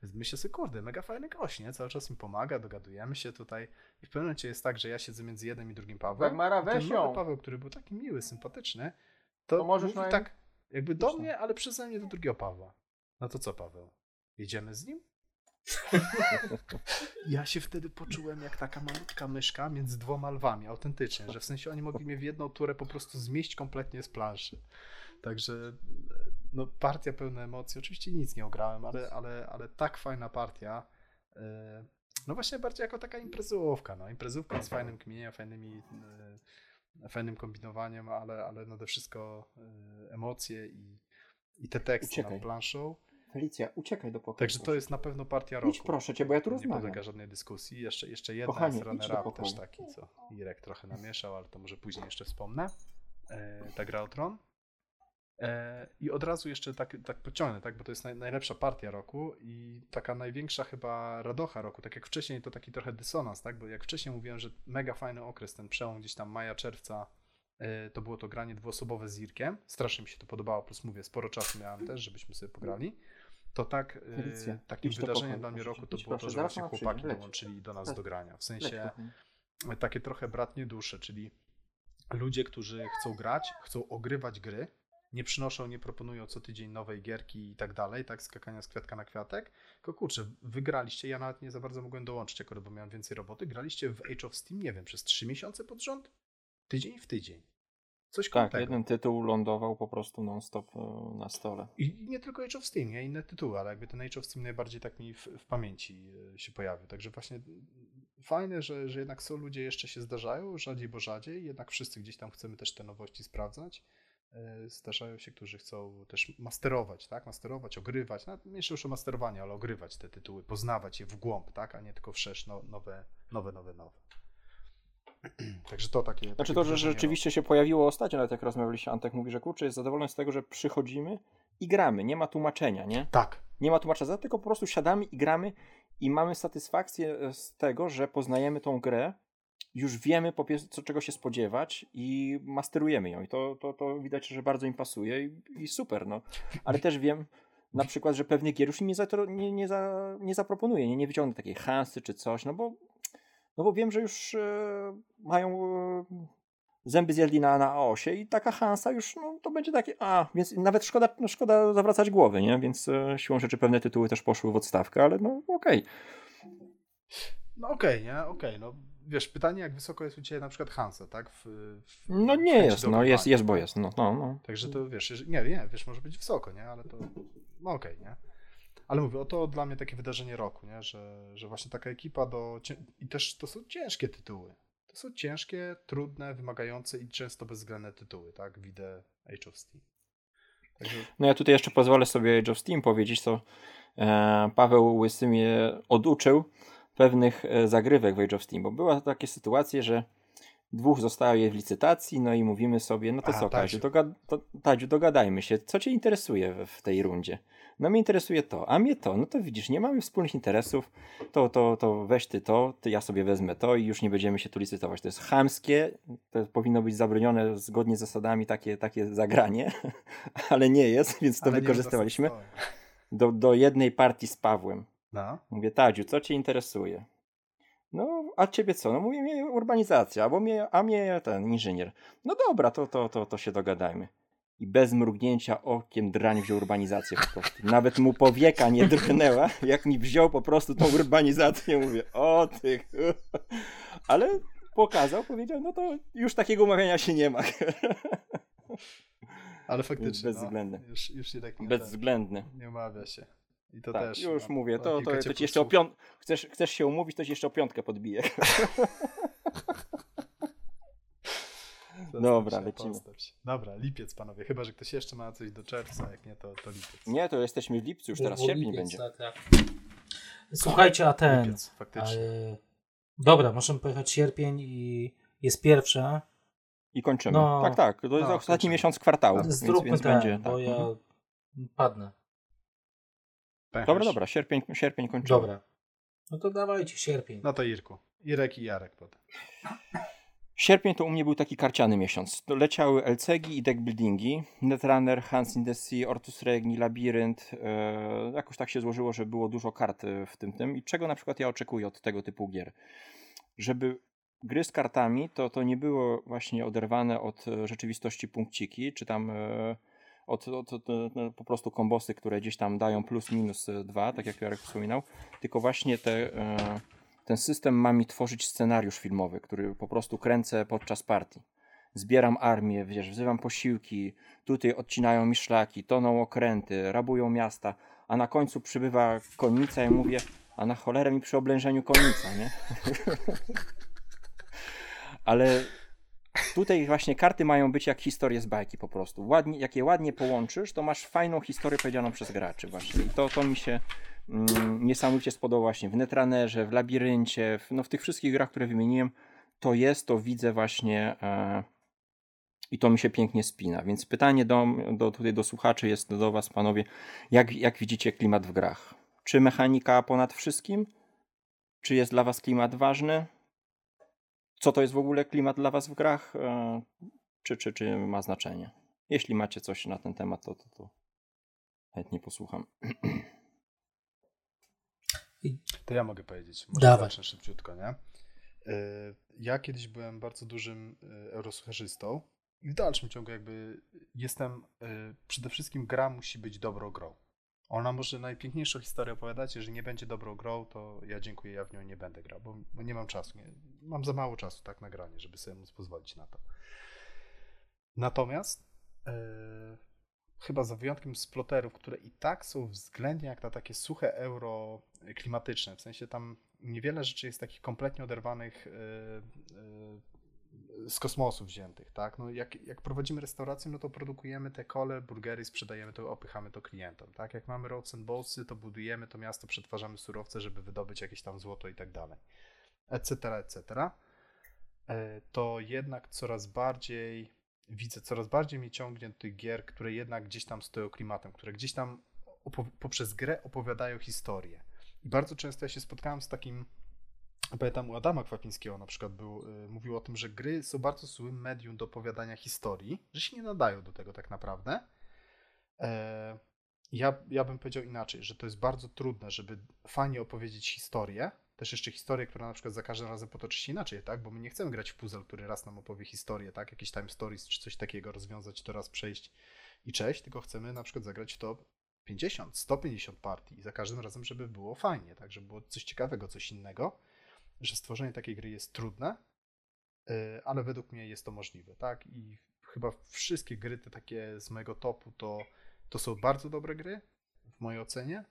Myślę sobie, kurde, mega fajny gość, nie? Cały czas mi pomaga, dogadujemy się tutaj. I w pewnym momencie jest tak, że ja siedzę między jednym i drugim Pawłem. I ten weź ją. Paweł, który był taki miły, sympatyczny, to, To możesz mówi tak, jakby do Zresztą. mnie, ale przeze mnie do drugiego Pawła. No to co, Paweł? Jedziemy z nim? ja się wtedy poczułem jak taka malutka myszka między dwoma lwami, autentycznie, że w sensie oni mogli mnie w jedną turę po prostu zmieść kompletnie z planszy. Także no, partia pełna emocji. Oczywiście nic nie ograłem, ale, ale, ale tak fajna partia. e, No właśnie bardziej jako taka imprezówka. No. Imprezówka z fajnym kmieniem, fajnymi, e, fajnym kombinowaniem, ale, ale nade wszystko e, emocje i, i te teksty Uciekaj. nad planszą. Felicja, uciekaj do pokoju. Także to jest na pewno partia roku. Idź proszę cię, bo ja tu Nie rozmawiam. podlega żadnej dyskusji. Jeszcze, jeszcze jedna Kochanie, jest runner-up też taki, co Irek trochę namieszał, ale to może później jeszcze wspomnę. E, ta gra o tron. E, I od razu jeszcze tak, tak pociągnę, tak, bo to jest naj, najlepsza partia roku i taka największa chyba radocha roku. Tak jak wcześniej to taki trochę dysonans, tak, bo jak wcześniej mówiłem, że mega fajny okres, ten przełom gdzieś tam maja, czerwca, e, to było to granie dwuosobowe z Irkiem. Strasznie mi się to podobało, plus mówię, sporo czasu miałem też, żebyśmy sobie pograli. To tak, e, Felicja, takim wydarzeniem dla mnie roku to było to, że właśnie chłopaki dołączyli do nas do grania. W sensie kochanie. takie trochę bratnie dusze, czyli ludzie, którzy chcą grać, chcą ogrywać gry, nie przynoszą, nie proponują co tydzień nowej gierki i tak dalej, tak, skakania z kwiatka na kwiatek, tylko kurczę, wygraliście, ja nawet nie za bardzo mogłem dołączyć akurat, bo miałem więcej roboty, graliście w Age of Steam, nie wiem, przez 3 miesiące pod rząd? Tydzień w tydzień. Coś Tak, tego. jeden tytuł lądował po prostu non-stop e, na stole. I nie tylko Age of Steam, nie inne tytuły, ale jakby ten Age of Steam najbardziej tak mi w, w pamięci e, się pojawił. Także właśnie fajne, że, że jednak są ludzie, jeszcze się zdarzają, rzadziej bo rzadziej, jednak wszyscy gdzieś tam chcemy też te nowości sprawdzać. E, Zdarzają się, którzy chcą też masterować, tak? Masterować, ogrywać, nawet mniejsze już o masterowanie, ale ogrywać te tytuły, poznawać je w głąb, tak? A nie tylko wszerz no, nowe, nowe, nowe, nowe. Także to takie. Znaczy takie to, że wydarzenie rzeczywiście się pojawiło ostatnio, nawet jak rozmawialiście, Antek mówi, że kurczę, jest zadowolony z tego, że przychodzimy i gramy, nie ma tłumaczenia, nie? Tak, Nie ma tłumaczenia, tylko po prostu siadamy i gramy i mamy satysfakcję z tego, że poznajemy tą grę, już wiemy po co, czego się spodziewać i masterujemy ją i to, to, to widać, że bardzo im pasuje i, i super, no. Ale też wiem na przykład, że pewnych gier już nie, za, nie, nie, za, nie zaproponuję, nie, nie wyciągnę takiej hansy czy coś, no bo, no bo wiem, że już e, mają e, zęby zjedli na, na osie i taka Hansa już, no to będzie takie, a, więc nawet szkoda, no, szkoda zawracać głowy, nie? Więc e, siłą rzeczy pewne tytuły też poszły w odstawkę, ale no okej. No okej, nie? Okej, no wiesz, pytanie jak wysoko jest u Ciebie na przykład Hansa, tak? W, w, No nie jest, no jest, jest, bo jest, no, no, no. Także to wiesz, nie, nie, wiesz, może być wysoko, nie? Ale to, no okej, nie? Ale mówię, oto dla mnie takie wydarzenie roku, nie? Że, że właśnie taka ekipa do... I też to są ciężkie tytuły. To są ciężkie, trudne, wymagające i często bezwzględne tytuły, tak? Widzę Age of Steam. Także No ja tutaj jeszcze pozwolę sobie Age of Steam powiedzieć, co e, Paweł Łysy mnie oduczył pewnych e, zagrywek w Age of Steam, bo była takie sytuacje, że dwóch zostaje w licytacji, no i mówimy sobie, no to A, co, Tadziu. Doga- to, Tadziu, dogadajmy się, co cię interesuje w, w tej rundzie? No mnie interesuje to, a mnie to, no to widzisz, nie mamy wspólnych interesów, to, to, to weź ty to, ty ja sobie wezmę to i już nie będziemy się tu licytować. To jest chamskie, to powinno być zabronione zgodnie z zasadami takie, takie zagranie, ale nie jest, więc to ale wykorzystywaliśmy do, do jednej partii z Pawłem. No. Mówię, Tadziu, co cię interesuje? No, a ciebie co? No mówię, mnie urbanizacja, albo mnie, a mnie ten inżynier. No dobra, to, to, to, to się dogadajmy. I bez mrugnięcia okiem drań wziął urbanizację po prostu. Nawet mu powieka nie drgnęła, jak mi wziął po prostu tą urbanizację, mówię, o ty. Ale pokazał, powiedział, no to już takiego umawiania się nie ma. Ale faktycznie, Bezwzględny. no, już, już się tak nie, Bezwzględny. nie umawia się. I to tak, też. już no, mówię, no, to, to, kilka to ci jeszcze o piąt... chcesz, chcesz się umówić, to ci jeszcze o piątkę podbiję. Dobra, się, lecimy. Dobra, lipiec panowie. Chyba, że ktoś jeszcze ma coś do czerwca, jak nie, to, to lipiec. Nie, to jesteśmy w lipcu, już teraz sierpień lipiec, będzie. Tak, tak. Słuchajcie, a ten. Lipiec, faktycznie. dobra, możemy pojechać sierpień i jest pierwsza. I kończymy. No, tak, tak. To jest no, ostatni kończymy. miesiąc kwartału. Więc, Zróbmy więc ten, będzie. bo tak. ja Mhm. padnę. Pęcherz. Dobra, dobra, sierpień, sierpień kończymy. Dobra. No to dawajcie sierpień. No to Irku. Irek i Jarek potem. Sierpień to u mnie był taki karciany miesiąc. Leciały LCG i deckbuildingi. Netrunner, Hans in the Sea, Ortus Regni, Labirynt. E, jakoś tak się złożyło, że było dużo kart e, w tym tym. I czego na przykład ja oczekuję od tego typu gier? Żeby gry z kartami to, to nie było właśnie oderwane od e, rzeczywistości punkciki, czy tam od, od, od e, po prostu kombosy, które gdzieś tam dają plus minus e, dwa, tak jak Jarek wspominał, tylko właśnie te... E, ten system ma mi tworzyć scenariusz filmowy, który po prostu kręcę podczas partii. Zbieram armię, wiesz, wzywam posiłki, tutaj odcinają mi szlaki, toną okręty, rabują miasta, a na końcu przybywa konnica i mówię, a na cholerę mi przy oblężeniu konnica, nie? Ale tutaj właśnie karty mają być jak historie z bajki po prostu. Ładnie, jak je ładnie połączysz, to masz fajną historię powiedzianą przez graczy właśnie. I to, to mi się mm, niesamowicie spodobało właśnie w Netrunnerze, w Labiryncie, w, no w tych wszystkich grach, które wymieniłem, to jest, to widzę właśnie e, i to mi się pięknie spina. Więc pytanie do, do, tutaj do słuchaczy jest do was, panowie, jak, jak widzicie klimat w grach? Czy mechanika ponad wszystkim? Czy jest dla was klimat ważny? Co to jest w ogóle klimat dla was w grach? E, czy, czy, czy ma znaczenie? Jeśli macie coś na ten temat, to, to, to chętnie posłucham. To ja mogę powiedzieć. Może Dawaj. zacznę szybciutko, nie? Y, Ja kiedyś byłem bardzo dużym eurosucherzystą i w dalszym ciągu jakby jestem, y, przede wszystkim gra musi być dobrą grą. Ona może najpiękniejszą historię opowiadać, jeżeli nie będzie dobrą grą, to ja dziękuję, ja w nią nie będę grał, bo, bo nie mam czasu. Nie, mam za mało czasu tak na granie, żeby sobie móc pozwolić na to. Natomiast y, chyba za wyjątkiem sploterów, które i tak są względnie jak na takie suche euro klimatyczne. W sensie tam niewiele rzeczy jest takich kompletnie oderwanych yy, z kosmosu wziętych, tak? No jak, jak prowadzimy restaurację, no to produkujemy te kole, burgery, sprzedajemy to, opychamy to klientom, tak? Jak mamy roads and bowlsy, to budujemy to miasto, przetwarzamy surowce, żeby wydobyć jakieś tam złoto i tak dalej, etc., etc. Yy, To jednak coraz bardziej widzę, coraz bardziej mnie ciągnie do tych gier, które jednak gdzieś tam stoją klimatem, które gdzieś tam poprzez grę opowiadają historię. I bardzo często ja się spotkałem z takim, pamiętam u Adama Kwapińskiego na przykład był, y, mówił o tym, że gry są bardzo złym medium do opowiadania historii, że się nie nadają do tego tak naprawdę. E, ja, ja bym powiedział inaczej, że to jest bardzo trudne, żeby fajnie opowiedzieć historię, też jeszcze historię, która na przykład za każdym razem potoczy się inaczej, tak? Bo my nie chcemy grać w puzzle, który raz nam opowie historię, tak? Jakieś time stories czy coś takiego, rozwiązać to raz, przejść i cześć, tylko chcemy na przykład zagrać w to 50, 150 partii i za każdym razem, żeby było fajnie, tak? Żeby było coś ciekawego, coś innego, że stworzenie takiej gry jest trudne, yy, ale według mnie jest to możliwe, tak? I chyba wszystkie gry te takie z mojego topu to, to są bardzo dobre gry, w mojej ocenie,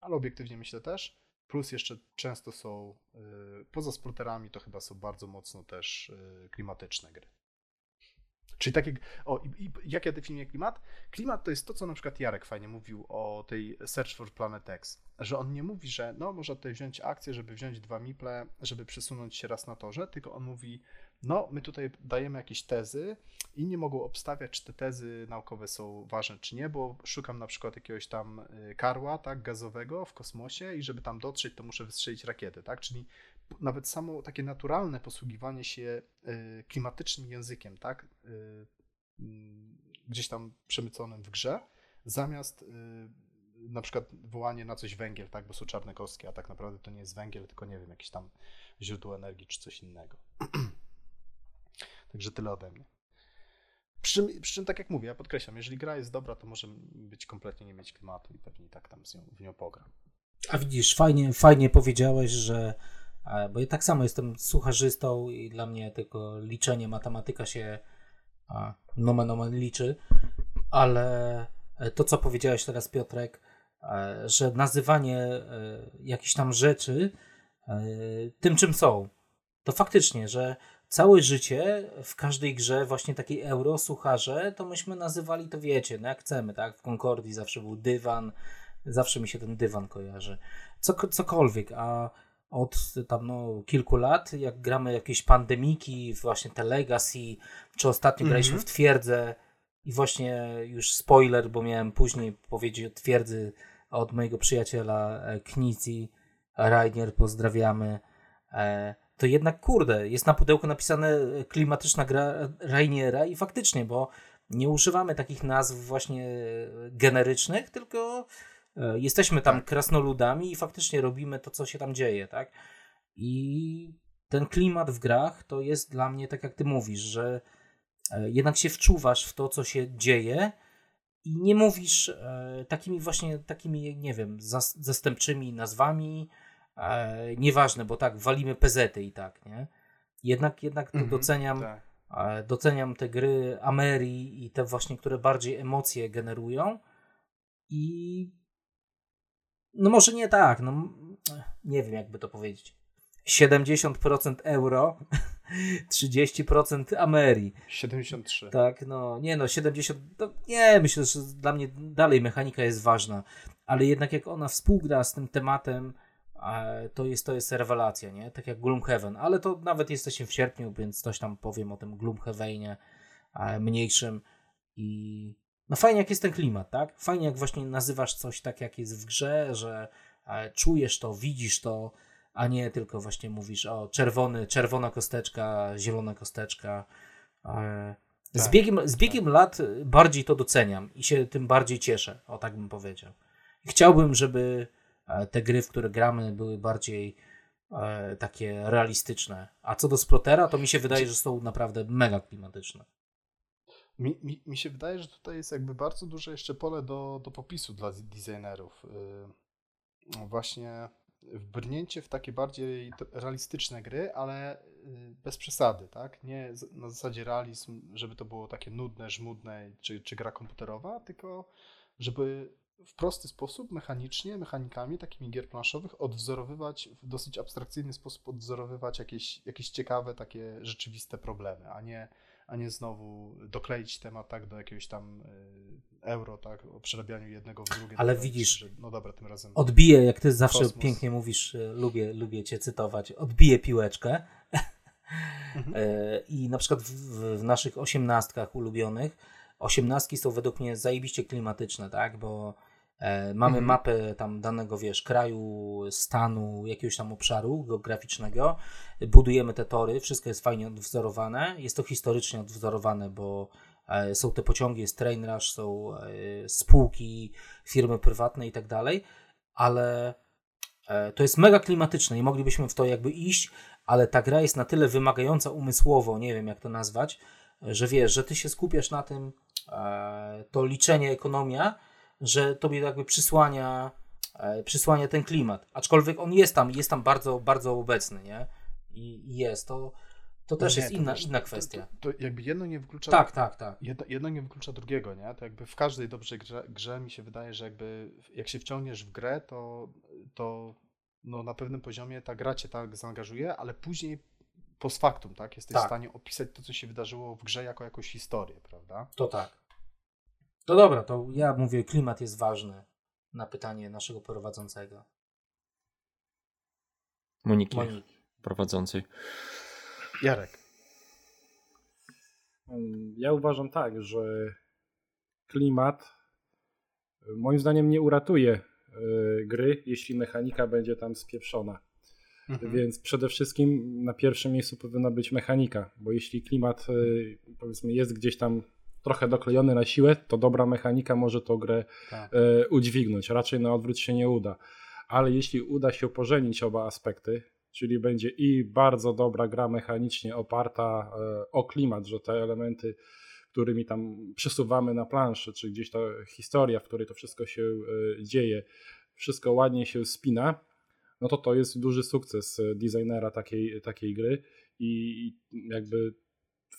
ale obiektywnie myślę też. Plus jeszcze często są, yy, poza spluterami, to chyba są bardzo mocno też yy, klimatyczne gry. Czyli takie, o, i, i jak ja definiuję klimat? Klimat to jest to, co na przykład Jarek fajnie mówił o tej Search for Planet X, że on nie mówi, że no, można tutaj wziąć akcję, żeby wziąć dwa miple, żeby przesunąć się raz na torze, tylko on mówi, no, my tutaj dajemy jakieś tezy, inni mogą obstawiać, czy te tezy naukowe są ważne, czy nie, bo szukam na przykład jakiegoś tam y, karła, tak, gazowego w kosmosie i żeby tam dotrzeć, to muszę wystrzelić rakiety, tak, czyli nawet samo takie naturalne posługiwanie się y, klimatycznym językiem, tak, y, mm, gdzieś tam przemyconym w grze, zamiast y, na przykład wołanie na coś węgiel, tak, bo są czarne kostki, a tak naprawdę to nie jest węgiel, tylko nie wiem, jakieś tam źródło energii czy coś innego. Także tyle ode mnie. Przy czym, przy czym, tak jak mówię, ja podkreślam, jeżeli gra jest dobra, to może być kompletnie nie mieć klimatu i pewnie tak tam z nią, w nią pogram. A widzisz, fajnie, fajnie powiedziałeś, że e, bo ja tak samo jestem sucharzystą i dla mnie tylko liczenie, matematyka się nomen omen liczy, ale e, to, co powiedziałeś teraz, Piotrek, e, że nazywanie e, jakichś tam rzeczy tym, czym są, to faktycznie, że całe życie w każdej grze, właśnie takiej euro, sucharze, to myśmy nazywali to, wiecie, no jak chcemy, tak? W Concordii zawsze był dywan, Zawsze mi się ten dywan kojarzy. Co, cokolwiek, a od tam no, kilku lat, jak gramy jakieś pandemiki, właśnie te Legacy, czy ostatnio Mhm. graliśmy w Twierdzę i właśnie już spoiler, bo miałem później powiedzieć o Twierdzy od mojego przyjaciela e, Knizi, Rainier, pozdrawiamy, e, to jednak kurde, jest na pudełku napisane e, klimatyczna gra Rainiera i faktycznie, bo nie używamy takich nazw właśnie generycznych, tylko jesteśmy tam Tak. krasnoludami i faktycznie robimy to, co się tam dzieje, tak? I ten klimat w grach to jest dla mnie tak, jak ty mówisz, że e, jednak się wczuwasz w to, co się dzieje i nie mówisz e, takimi właśnie, takimi, nie wiem, zas- zastępczymi nazwami, e, nieważne, bo tak, walimy pezety i tak, nie? Jednak, jednak Mhm, doceniam, Tak. e, doceniam te gry Ameri i te właśnie, które bardziej emocje generują i no może nie tak, no nie wiem jakby to powiedzieć. 70% euro, 30% Ameri. 73. Tak, no nie no, 70, no, nie, myślę, że dla mnie dalej mechanika jest ważna, ale jednak jak ona współgra z tym tematem, to jest, to jest rewelacja, nie? Tak jak Gloomhaven, ale to nawet jesteśmy w sierpniu, więc coś tam powiem o tym Gloomhavenie mniejszym i no fajnie jak jest ten klimat, tak? Fajnie jak właśnie nazywasz coś tak jak jest w grze, że e, czujesz to, widzisz to, a nie tylko właśnie mówisz o czerwony, czerwona kosteczka, zielona kosteczka. E, Z Tak, biegiem, z biegiem lat y, bardziej to doceniam i się tym bardziej cieszę, o tak bym powiedział. Chciałbym, żeby e, te gry, w które gramy, były bardziej takie realistyczne. A co do Splotera, to mi się wydaje, że są naprawdę mega klimatyczne. Mi, mi, mi się wydaje, że tutaj jest jakby bardzo duże jeszcze pole do, do popisu dla designerów. Yy, Właśnie wbrnięcie w takie bardziej realistyczne gry, ale yy, bez przesady, tak? Nie na zasadzie realizm, żeby to było takie nudne, żmudne, czy, czy gra komputerowa, tylko żeby w prosty sposób, mechanicznie, mechanikami takimi gier planszowych odwzorowywać, w dosyć abstrakcyjny sposób odwzorowywać jakieś, jakieś ciekawe, takie rzeczywiste problemy, a nie a nie znowu dokleić temat tak do jakiegoś tam y, euro, tak, o przerabianiu jednego w drugie. Ale widzisz, że, no dobra, tym razem. Odbije, jak ty zawsze Kosmos. pięknie mówisz, e, lubię, lubię cię cytować, odbije piłeczkę. Mhm. E, I na przykład w, w naszych osiemnastkach ulubionych, osiemnastki są według mnie zajebiście klimatyczne, tak? Bo e, mamy Mhm. mapę tam danego, wiesz, kraju, stanu, jakiegoś tam obszaru geograficznego, budujemy te tory, wszystko jest fajnie odwzorowane, jest to historycznie odwzorowane, bo e, są te pociągi, jest train rush, są e, spółki, firmy prywatne i tak dalej, ale e, to jest mega klimatyczne. I moglibyśmy w to jakby iść, ale ta gra jest na tyle wymagająca umysłowo, nie wiem jak to nazwać, że wiesz, że ty się skupiasz na tym, e, to liczenie ekonomia, że tobie jakby przysłania, e, przysłania ten klimat. Aczkolwiek on jest tam, jest tam bardzo, bardzo obecny, nie? I jest, to, to też No Nie, jest inna, inna kwestia. To, to jakby jedno nie wyklucza. Tak, tak, tak. Jedno, jedno nie wyklucza drugiego, nie? To jakby w każdej dobrej grze, grze mi się wydaje, że jakby jak się wciągniesz w grę, to, to no na pewnym poziomie ta gra cię tak zaangażuje, ale później post factum, tak? Jesteś Tak. w stanie opisać to, co się wydarzyło w grze jako jakąś historię, prawda? To tak. To dobra, to ja mówię, klimat jest ważny na pytanie naszego prowadzącego. Moniki Moniki. prowadzącej. Jarek. Ja uważam tak, że klimat moim zdaniem nie uratuje y, gry, jeśli mechanika będzie tam spieprzona. Mhm. Więc przede wszystkim na pierwszym miejscu powinna być mechanika, bo jeśli klimat y, powiedzmy jest gdzieś tam trochę doklejony na siłę, to dobra mechanika może tą grę Tak. e, udźwignąć. Raczej na odwrót się nie uda. Ale jeśli uda się pożenić oba aspekty, czyli będzie i bardzo dobra gra mechanicznie oparta e, o klimat, że te elementy, którymi tam przesuwamy na planszy, czy gdzieś ta historia, w której to wszystko się e, dzieje, wszystko ładnie się spina, no to to jest duży sukces e, designera takiej, takiej gry i jakby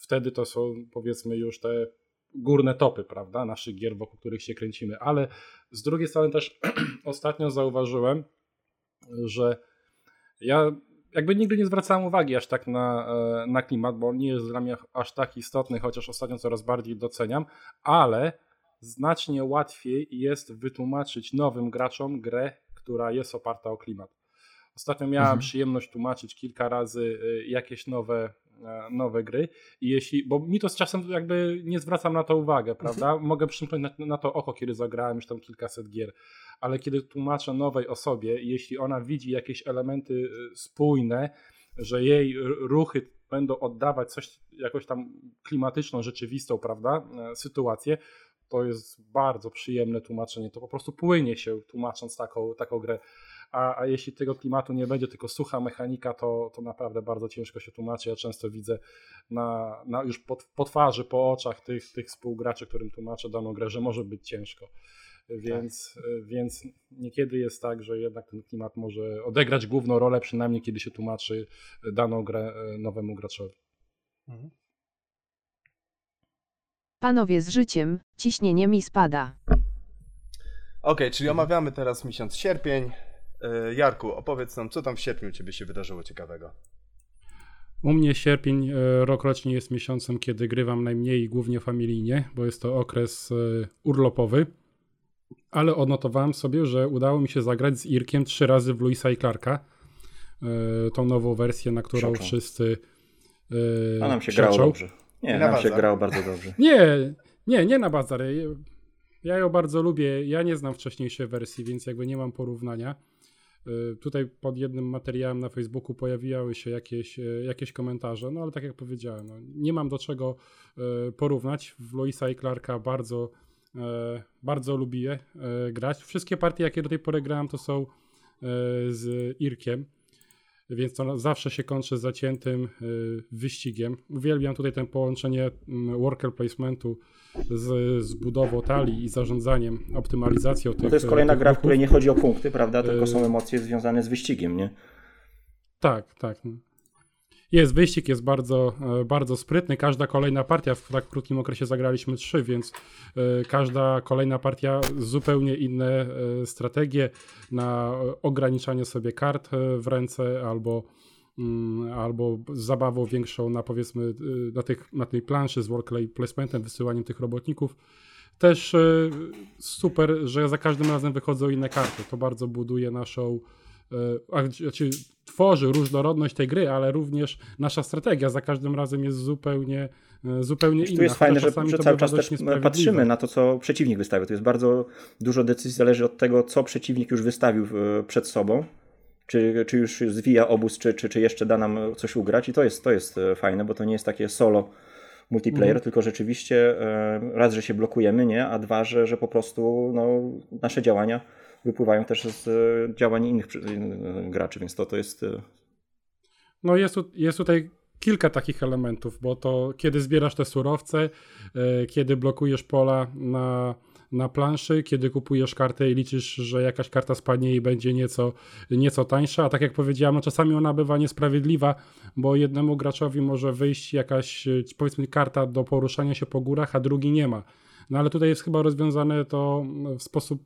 wtedy to są powiedzmy już te górne topy, prawda, naszych gier, wokół których się kręcimy, ale z drugiej strony też ostatnio zauważyłem, że ja jakby nigdy nie zwracałem uwagi aż tak na, e, na klimat, bo nie jest dla mnie aż tak istotny, chociaż ostatnio coraz bardziej doceniam, ale znacznie łatwiej jest wytłumaczyć nowym graczom grę, która jest oparta o klimat. Ostatnio miałem mhm. przyjemność tłumaczyć kilka razy y, jakieś nowe, e, nowe gry i jeśli, bo mi to z czasem jakby nie zwracam na to uwagę, prawda? Mhm. Mogę przymknąć na, na, to oko, kiedy zagrałem już tam kilkaset gier, ale kiedy tłumaczę nowej osobie, jeśli ona widzi jakieś elementy y, spójne, że jej ruchy będą oddawać coś, jakąś tam klimatyczną, rzeczywistą, prawda, e, sytuację, to jest bardzo przyjemne tłumaczenie. To po prostu płynie się tłumacząc taką, taką grę. A, a jeśli tego klimatu nie będzie, tylko sucha mechanika, to, to naprawdę bardzo ciężko się tłumaczy. Ja często widzę na, na już po, po twarzy, po oczach tych, tych współgraczy, którym tłumaczę daną grę, że może być ciężko. Więc, tak. więc niekiedy jest tak, że jednak ten klimat może odegrać główną rolę, przynajmniej kiedy się tłumaczy daną grę e, nowemu graczowi. Mhm. Panowie z życiem, ciśnienie mi spada. Okej, okay, czyli omawiamy teraz miesiąc sierpień. E, Jarku, opowiedz nam, co tam w sierpniu u Ciebie się wydarzyło ciekawego? U mnie sierpień e, rokrocznie jest miesiącem, kiedy grywam najmniej głównie familijnie, bo jest to okres urlopowy ale odnotowałem sobie, że udało mi się zagrać z Irkiem trzy razy w Louisa i Clarka. Tą nową wersję, na którą Krzyczą. wszyscy. A nam się grało dobrze. Nie, nam bazar. się grało bardzo dobrze. Nie, nie, nie na bazar. Ja ją bardzo lubię. Ja nie znam wcześniejszej wersji, więc jakby nie mam porównania. Yy, tutaj pod jednym materiałem na Facebooku pojawiały się jakieś, jakieś komentarze, no ale tak jak powiedziałem, no, nie mam do czego porównać. W Louisa i Clarka bardzo bardzo lubię grać. Wszystkie partie, jakie do tej pory grałem, to są z Irkiem, więc to zawsze się kończy zaciętym wyścigiem. Uwielbiam tutaj ten połączenie mm, worker placementu z, z budową talii i zarządzaniem, optymalizacją tych. No to jest kolejna gra, w której nie chodzi o punkty, prawda? Tylko są emocje związane z wyścigiem, nie? Tak, tak. Jest wyścig, jest bardzo, e, bardzo sprytny. Każda kolejna partia, w tak krótkim okresie zagraliśmy trzy, więc e, każda kolejna partia zupełnie inne e, strategie na ograniczanie sobie kart w ręce albo mm, albo zabawą większą na powiedzmy na, tych, na tej planszy z workplay placementem, wysyłaniem tych robotników. Też super, że za każdym razem wychodzą inne karty. To bardzo buduje naszą znaczy tworzy różnorodność tej gry, ale również nasza strategia za każdym razem jest zupełnie, e, zupełnie inna. Tu jest fajne, że, że cały czas też patrzymy na to, co przeciwnik wystawił. To jest bardzo dużo decyzji zależy od tego, co przeciwnik już wystawił przed sobą. Czy, czy już zwija obóz, czy, czy, czy jeszcze da nam coś ugrać i to jest, to jest e, fajne, bo to nie jest takie solo multiplayer, mm. tylko rzeczywiście raz, że się blokujemy, nie, a dwa, że, że po prostu no, nasze działania wypływają też z e, działań innych e, graczy, więc to, to jest. E, no jest, jest tutaj kilka takich elementów, bo to kiedy zbierasz te surowce, kiedy blokujesz pola na, na planszy, kiedy kupujesz kartę i liczysz, że jakaś karta spadnie i będzie nieco, nieco tańsza, a tak jak powiedziałem, no czasami ona bywa niesprawiedliwa, bo jednemu graczowi może wyjść jakaś powiedzmy karta do poruszania się po górach, a drugi nie ma. No ale tutaj jest chyba rozwiązane to w sposób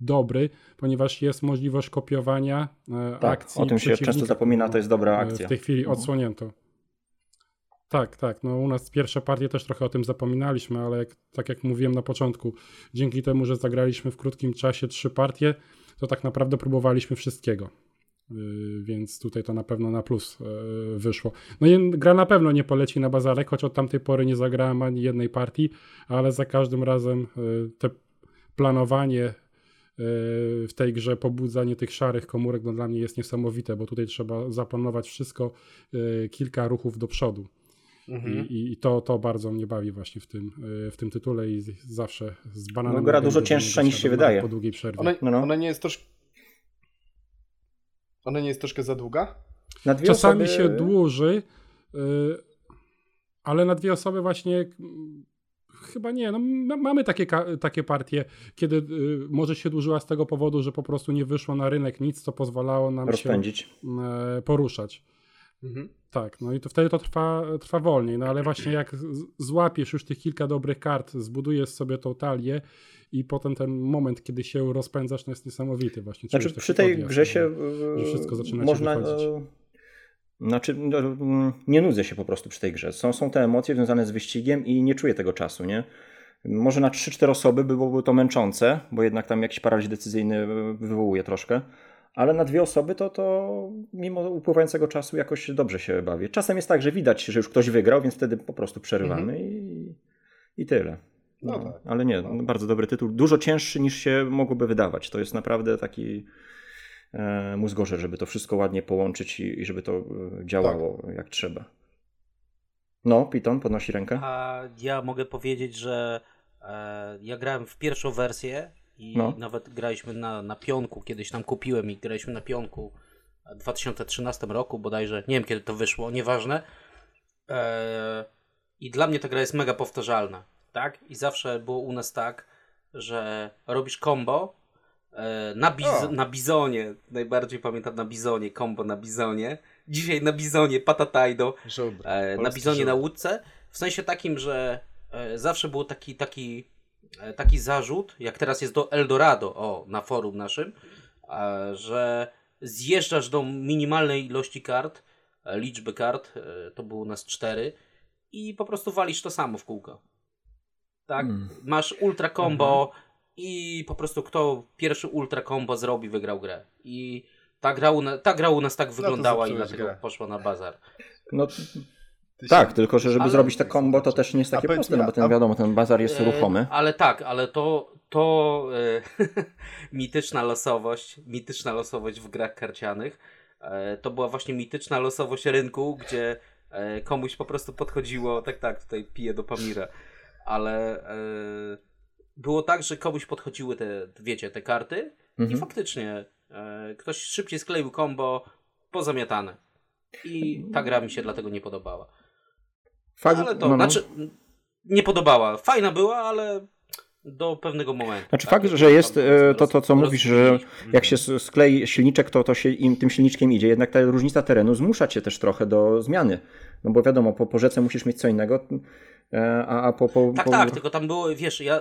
dobry, ponieważ jest możliwość kopiowania e, tak, akcji. O tym się często zapomina, to jest dobra akcja. W tej chwili mhm. odsłonięto. Tak, tak. No u nas pierwsze partie też trochę o tym zapominaliśmy, ale jak, tak jak mówiłem na początku, dzięki temu, że zagraliśmy w krótkim czasie trzy partie, to tak naprawdę próbowaliśmy wszystkiego. Y, więc tutaj to na pewno na plus y, wyszło. No i gra na pewno nie poleci na bazarek, choć od tamtej pory nie zagrałem ani jednej partii, ale za każdym razem y, te planowanie w tej grze, pobudzanie tych szarych komórek no dla mnie jest niesamowite, bo tutaj trzeba zaplanować wszystko kilka ruchów do przodu. Mhm. I, I, to, to bardzo mnie bawi właśnie w tym, w tym tytule i zawsze z bananem. No, gra dużo cięższa niż się wydaje. Po długiej przerwie. Ona, no, no. ona nie jest troszkę ona nie jest troszkę za długa? Czasami osoby... się dłuży, yy, ale na dwie osoby właśnie mm, chyba nie. No, mamy takie, takie partie, kiedy y, może się dłużyła z tego powodu, że po prostu nie wyszło na rynek nic, co pozwalało nam Rozpędzić. się y, poruszać. Mhm. Tak, no i to wtedy to trwa, trwa wolniej, no ale właśnie jak złapiesz już tych kilka dobrych kart, zbudujesz sobie tą talię i potem ten moment, kiedy się rozpędzasz, no jest niesamowity właśnie. Znaczy przy tej grze się że wszystko zaczyna można, e, znaczy, no, nie nudzę się po prostu przy tej grze. Są, są te emocje związane z wyścigiem i nie czuję tego czasu, nie? Może na 3-4 osoby byłoby to męczące, bo jednak tam jakiś paraliż decyzyjny wywołuje troszkę. Ale na dwie osoby to, to mimo upływającego czasu jakoś dobrze się bawię. Czasem jest tak, że widać, że już ktoś wygrał, więc wtedy po prostu przerywamy i, i tyle. No No, tak. ale nie, No. bardzo dobry tytuł. Dużo cięższy niż się mogłoby wydawać. To jest naprawdę taki e, mózgorze, żeby to wszystko ładnie połączyć i, i żeby to e, działało Tak. jak trzeba. No, Piton podnosi rękę. A ja mogę powiedzieć, że e, ja grałem w pierwszą wersję i No. nawet graliśmy na, na pionku, kiedyś tam kupiłem i graliśmy na pionku w 2013 roku bodajże, nie wiem kiedy to wyszło, nieważne. E, I dla mnie ta gra jest mega powtarzalna, tak? I zawsze było u nas tak, że robisz combo e, na, biz- O. na bizonie, najbardziej pamiętam na bizonie, combo na bizonie. Dzisiaj na bizonie, patatajdo. E, na bizonie na żubr. łódce. W sensie takim, że e, zawsze był taki, taki, taki zarzut, jak teraz jest do Eldorado, o, na forum naszym, e, że zjeżdżasz do minimalnej ilości kart, e, liczby kart, e, to było u nas cztery, i po prostu walisz to samo w kółko. Tak? Mm. Masz ultra combo i po prostu kto pierwszy ultra combo zrobi, wygrał grę. I ta gra u, na, ta gra u nas tak wyglądała i zepsułeś dlatego grę. poszła na bazar. No, Ty tak, tylko że żeby Ale- zrobić te combo, to też nie jest takie proste, no bo ten a- wiadomo, ten bazar jest E, ruchomy. Ale tak, ale to, to e, mityczna losowość, mityczna losowość w grach karcianych, e, to była właśnie mityczna losowość rynku, gdzie e, komuś po prostu podchodziło, tak, tak, tutaj piję do Pamira, ale e, było tak, że komuś podchodziły te, wiecie, te karty i Mhm. faktycznie e, ktoś szybciej skleił combo, pozamiatane. I ta gra mi się dlatego nie podobała. Fakt, Ale to, no, no. znaczy, nie podobała. Fajna była, ale do pewnego momentu. Znaczy tak? fakt, że jest e, to, to co mówisz, że jak się sklei silniczek, to, to się im tym silniczkiem idzie. Jednak ta różnica terenu zmusza cię też trochę do zmiany. No bo wiadomo, po, po rzece musisz mieć co innego, e, a, a po, po, Tak, po... tak, tylko tam było, wiesz, ja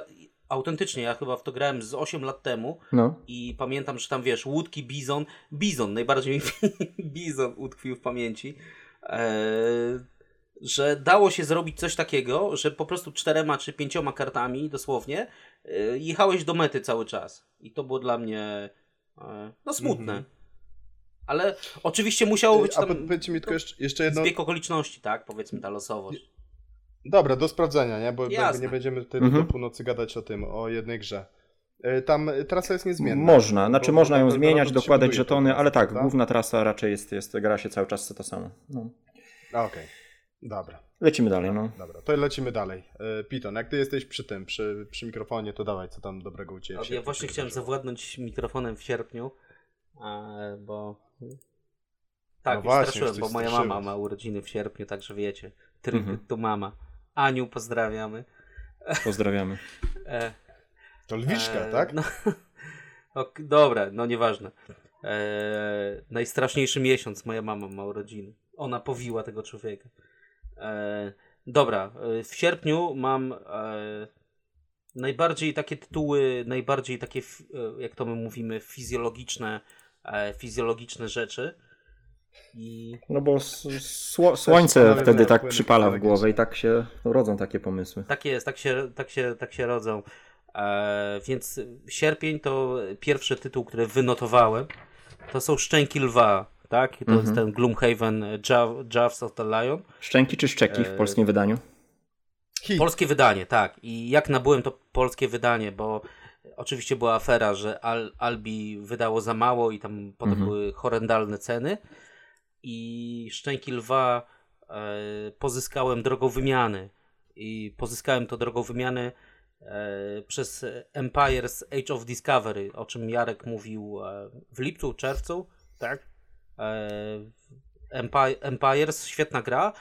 autentycznie, ja chyba w to grałem z 8 lat temu No. i pamiętam, że tam, wiesz, łódki, bizon, bizon, najbardziej mi bizon utkwił w pamięci, eee, że dało się zrobić coś takiego, że po prostu czterema czy pięcioma kartami, dosłownie, e, jechałeś do mety cały czas. I to było dla mnie, e, no, smutne. Mhm. Ale oczywiście musiało być A tam po- powiedzcie mi tylko jeszcze, jeszcze jedno. zbieg okoliczności, tak? Powiedzmy ta losowość. Dobra, do sprawdzenia, nie? Bo Jasne. nie będziemy tutaj Mhm. do północy gadać o tym, o jednej grze. E, Tam trasa jest niezmienna. Można, znaczy Bo- można ją zmieniać, dokładać żetony, ale tak, prawda? główna trasa raczej jest, jest gra się cały czas to samo. No. A, Okej, dobra. Lecimy dalej, no. Dobra, to lecimy dalej. E, Piton, jak ty jesteś przy tym, przy, przy mikrofonie, to dawaj, co tam dobrego u Ciebie Ja właśnie chciałem wydarzyło. zawładnąć mikrofonem w sierpniu, e, bo... Tak, No właśnie, bo moja straszyłeś. mama ma urodziny w sierpniu, także wiecie, tryby Mhm. to mama. Aniu, pozdrawiamy. Pozdrawiamy. E, To Lwiczka, e, tak? No, ok, dobra, no nieważne. E, najstraszniejszy miesiąc moja mama ma urodziny. Ona powiła tego człowieka. E, dobra, e, w sierpniu mam e, najbardziej takie tytuły, najbardziej takie, e, jak to my mówimy, fizjologiczne, e, fizjologiczne rzeczy. I No bo sło, słońce wtedy tak przypala w głowę i tak się rodzą takie pomysły. Tak jest, tak się, tak się, tak się rodzą. E, więc sierpień to pierwszy tytuł, który wynotowałem. To są Szczęki Lwa, tak? To jest Mhm. ten Gloomhaven Jaw, Jaws of the Lion. Szczęki czy szczeki w E, polskim wydaniu? Hit. Polskie wydanie, tak. I jak nabyłem to polskie wydanie, bo oczywiście była afera, że Al, Albi wydało za mało i tam potem Mhm. były horrendalne ceny. I Szczęki Lwa e, pozyskałem drogą wymiany. I pozyskałem to drogą wymiany e, przez Empire's Age of Discovery, o czym Jarek mówił e, w lipcu, czerwcu, tak? E, Empi- Empires, świetna gra,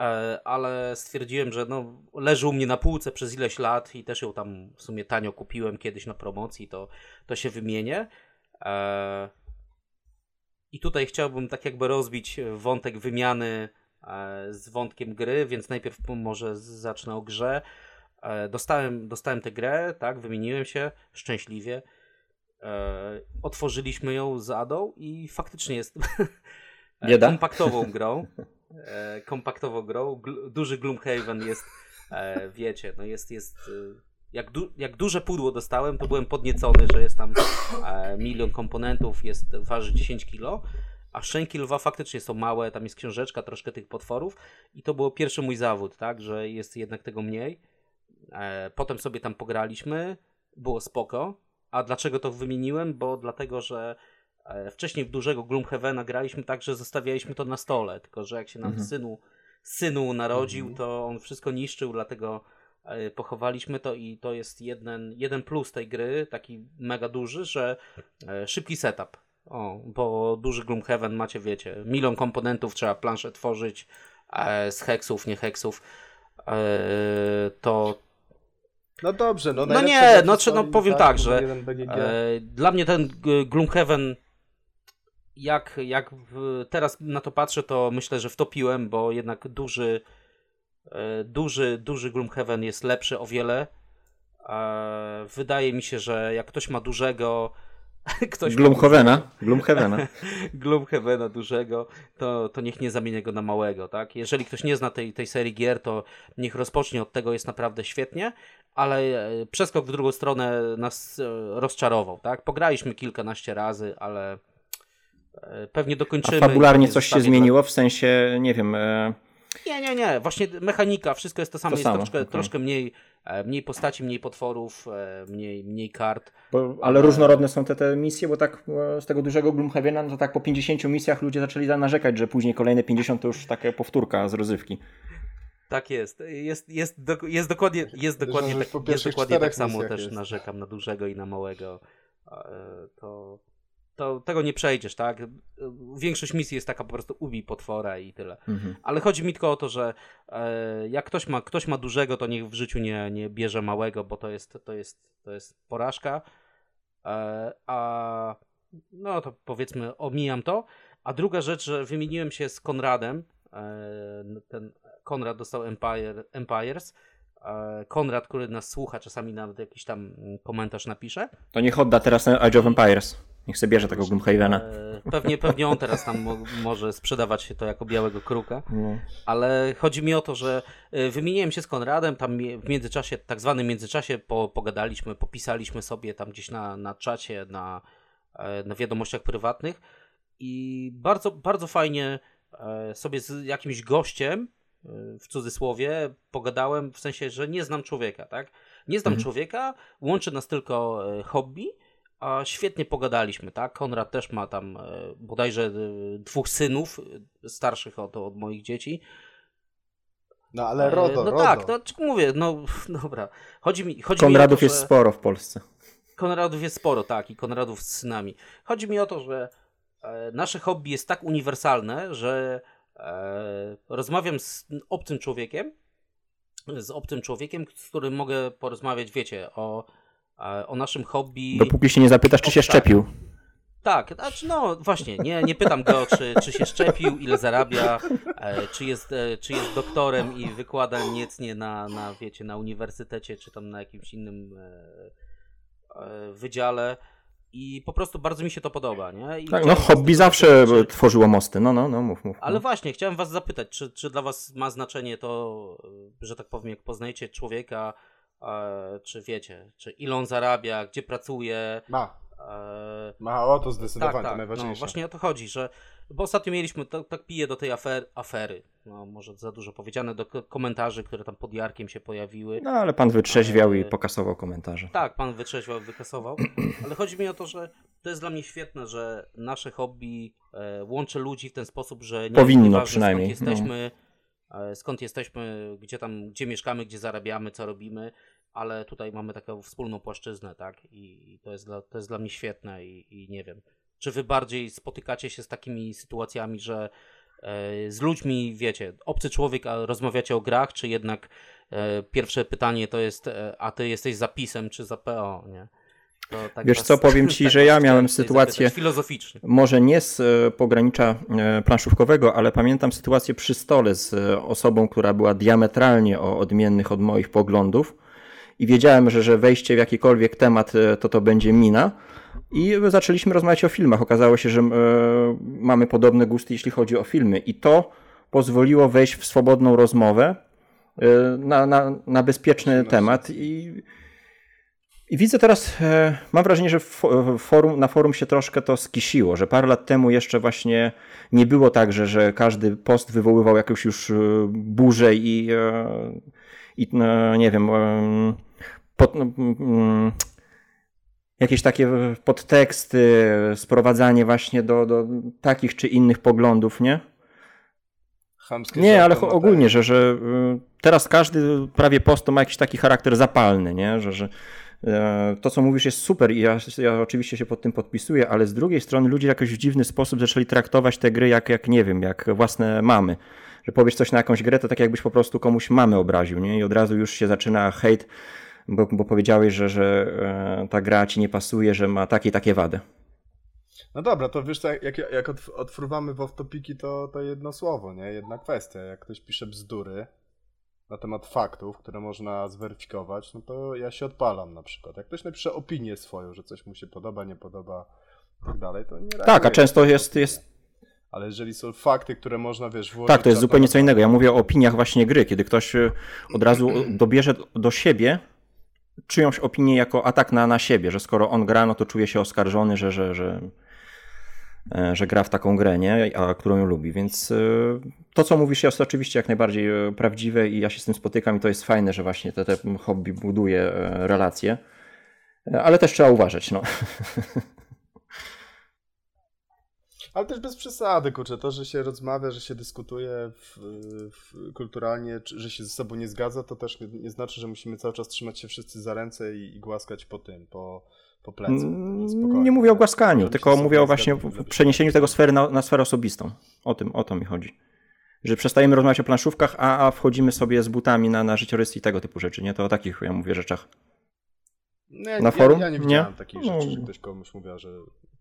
e, ale stwierdziłem, że no, leży u mnie na półce przez ileś lat i też ją tam w sumie tanio kupiłem kiedyś na promocji, to, to się wymienię. E, I tutaj chciałbym tak jakby rozbić wątek wymiany z wątkiem gry, więc najpierw może zacznę o grze. Dostałem, dostałem tę grę, tak, wymieniłem się szczęśliwie. E, Otworzyliśmy ją z Adą i faktycznie jest kompaktową grą. E, Kompaktową grą. Duży Gloomhaven jest e, wiecie, no jest, jest jak, du, jak duże pudło dostałem, to byłem podniecony, że jest tam milion komponentów, jest, waży 10 kilo, a szczęki lwa faktycznie są małe, tam jest książeczka, troszkę tych potworów i to był pierwszy mój zawód, tak, że jest jednak tego mniej. Potem sobie tam pograliśmy, było spoko. A dlaczego to wymieniłem? Bo dlatego, że e, wcześniej w dużego Gloomhavena graliśmy tak, że zostawialiśmy to na stole, tylko że jak się nam Mhm. synu, synu narodził, to on wszystko niszczył, dlatego e, pochowaliśmy to i to jest jeden, jeden plus tej gry, taki mega duży, że e, szybki setup. O, bo duży Gloomhaven macie, wiecie, milion komponentów, trzeba planszę tworzyć z heksów, nie heksów. To No dobrze, no No nie, no, czy- no stoi, powiem tak, tak, że. E, Dla mnie ten g- Gloomhaven, jak, jak w, teraz na to patrzę, to myślę, że wtopiłem, bo jednak duży, e, duży, duży Gloomhaven jest lepszy o wiele. E, Wydaje mi się, że jak ktoś ma dużego. Ktoś ma Gloomhavena. Gloomhavena. Gloomhavena dużego, to, to niech nie zamienia go na małego, tak? Jeżeli ktoś nie zna tej, tej serii gier, to niech rozpocznie od tego, jest naprawdę świetnie, ale e, przeskok w drugą stronę nas e, rozczarował, tak? Pograliśmy kilkanaście razy, ale e, pewnie A dokończymy. fabularnie i coś się zmieniło? W sensie, nie wiem, e, nie, nie, nie. Właśnie mechanika, wszystko jest to samo. To jest samo, troszkę, okej. troszkę mniej, e, mniej postaci, mniej potworów, e, mniej, mniej kart. bo, ale Ale- różnorodne są te, te misje, bo tak e, z tego dużego Gloomhavena, no to tak po 50 misjach ludzie zaczęli narzekać, że później kolejne 50 to już taka powtórka z rozrywki. Tak jest. Jest, jest, do, jest dokładnie, jest dokładnie, że tak, jest dokładnie tak samo też jest. narzekam na dużego i na małego. E, To, to tego nie przejdziesz, tak? Większość misji jest taka po prostu ubij potwora i tyle. Mhm. Ale chodzi mi tylko o to, że e, jak ktoś ma, ktoś ma dużego, to niech w życiu nie, nie bierze małego, bo to jest, to jest, to jest porażka. E, a no to powiedzmy, omijam to. A druga rzecz, że wymieniłem się z Konradem. Ten Konrad dostał Empire, Empires. E, Konrad, który nas słucha, czasami nawet jakiś tam komentarz napisze. To niech odda teraz Age of Empires. Niech sobie bierze tego Gloomhavena. E, pewnie, pewnie on teraz tam mo- może sprzedawać się to jako białego kruka. No. Ale chodzi mi o to, że y, wymieniłem się z Konradem, tam w międzyczasie, tak zwanym międzyczasie po, pogadaliśmy, popisaliśmy sobie tam gdzieś na, na czacie, na, e, na wiadomościach prywatnych i bardzo, bardzo fajnie e, sobie z jakimś gościem, w cudzysłowie, pogadałem, w sensie, że nie znam człowieka, tak? Nie znam Mhm. człowieka, łączy nas tylko e, hobby, a świetnie pogadaliśmy, tak? Konrad też ma tam e, bodajże e, dwóch synów, starszych od, od moich dzieci. No ale RODO, no RODO. tak, to czy- mówię, no dobra. Chodzi mi, chodzi Konradów mi o to, jest że... sporo w Polsce. Konradów jest sporo, tak, i Konradów z synami. Chodzi mi o to, że nasze hobby jest tak uniwersalne, że rozmawiam z obcym człowiekiem, z obcym człowiekiem, z którym mogę porozmawiać, wiecie, o, e, o naszym hobby. Dopóki się nie zapytasz, czy się szczepił. Tak, znaczy no właśnie, nie, nie pytam go, czy, czy się szczepił, ile zarabia, e, czy, jest, e, czy jest doktorem i wykłada niecnie na, na, wiecie, na uniwersytecie, czy tam na jakimś innym e, e, wydziale. I po prostu bardzo mi się to podoba, nie? I Tak, no hobby zawsze czy- tworzyło mosty. No, no, no, mów, mów. Ale no. właśnie, chciałem was zapytać, czy, czy dla was ma znaczenie to, że tak powiem, jak poznajecie człowieka, e, czy wiecie, czy ile on zarabia, gdzie pracuje, Ma, ma o to zdecydowanie, tak, to tak. najważniejsze. No, właśnie o to chodzi, że bo ostatnio mieliśmy, tak, tak piję do tej afer, afery, no może za dużo powiedziane, do komentarzy, które tam pod Jarkiem się pojawiły. No, ale pan wytrzeźwiał i Ale- pokasował komentarze. Tak, pan wytrzeźwiał, wykasował, ale chodzi mi o to, że to jest dla mnie świetne, że nasze hobby e, łączy ludzi w ten sposób, że nie Powinno nieważne, przynajmniej, Skąd jesteśmy, e, skąd jesteśmy, gdzie tam, gdzie mieszkamy, gdzie zarabiamy, co robimy, ale tutaj mamy taką wspólną płaszczyznę, tak? I, to, jest dla, to jest dla mnie świetne i, i nie wiem. Czy wy bardziej spotykacie się z takimi sytuacjami, że e, z ludźmi, wiecie, obcy człowiek, a rozmawiacie o grach, czy jednak e, pierwsze pytanie to jest, e, a ty jesteś zapisem, czy za PO, nie? To tak Wiesz was- co, powiem ci, tak że ja miałem sytuację- Filozoficznie. Może nie z e, pogranicza e, planszówkowego, ale pamiętam sytuację przy stole z osobą, która była diametralnie o odmiennych od moich poglądów i wiedziałem, że, że wejście w jakikolwiek temat e, to to będzie mina. I zaczęliśmy rozmawiać o filmach. Okazało się, że e, mamy podobne gusty, jeśli chodzi o filmy. I to pozwoliło wejść w swobodną rozmowę e, na, na, na bezpieczny temat i, i widzę teraz, e, mam wrażenie, że forum, na forum się troszkę to skisiło, że parę lat temu jeszcze właśnie nie było tak, że, że każdy post wywoływał jakąś już burzę i, i no, nie wiem, pod, no, mm, jakieś takie podteksty, sprowadzanie właśnie do, do takich czy innych poglądów, nie? Chamskie nie, ale ogólnie, że, że y, teraz każdy prawie post ma jakiś taki charakter zapalny, nie? Że, że e, to, co mówisz, jest super i ja, ja, oczywiście się pod tym podpisuję, ale z drugiej strony ludzie jakoś w dziwny sposób zaczęli traktować te gry jak, jak nie wiem, jak własne mamy. Że powiesz coś na jakąś grę, to tak jakbyś po prostu komuś mamy obraził, nie? I od razu już się zaczyna hejt bo, bo powiedziałeś, że, że e, ta gra ci nie pasuje, że ma takie takie wady. No dobra, to wiesz, jak, jak otwruwamy w off-topiki, to, to jedno słowo, nie? Jedna kwestia. Jak ktoś pisze bzdury na temat faktów, które można zweryfikować, no to ja się odpalam na przykład. Jak ktoś napisze opinię swoją, że coś mu się podoba, nie podoba i tak dalej, to nie Tak, a często jest, jest ale jeżeli są fakty, które można, wiesz, włożyć... Tak, to jest zupełnie co innego. Ja mówię o opiniach właśnie gry, kiedy ktoś e, od razu dobierze do siebie czyjąś opinię jako atak na, na siebie, że skoro on gra, no to czuje się oskarżony, że, że, że, e, że gra w taką grę, nie? A którą ją lubi. Więc e, to, co mówisz, jest oczywiście jak najbardziej e, prawdziwe i ja się z tym spotykam i to jest fajne, że właśnie te, te hobby buduje relacje. Ale też trzeba uważać, no. Ale też bez przesady, kurczę, to, że się rozmawia, że się dyskutuje w, w, kulturalnie, że się ze sobą nie zgadza, to też nie, nie, znaczy, że musimy cały czas trzymać się wszyscy za ręce i, i głaskać po tym, po, po plecu. Mm, nie mówię o głaskaniu, tylko mówię o właśnie przeniesieniu tego sfery na, na sferę osobistą. O tym, o to mi chodzi. Że przestajemy rozmawiać o planszówkach, a, a wchodzimy sobie z butami na, na życiorysy i tego typu rzeczy, nie? To o takich ja mówię rzeczach. No ja, na forum? Ja, ja nie widziałem nie? takich rzeczy, no. że ktoś komuś mówił, że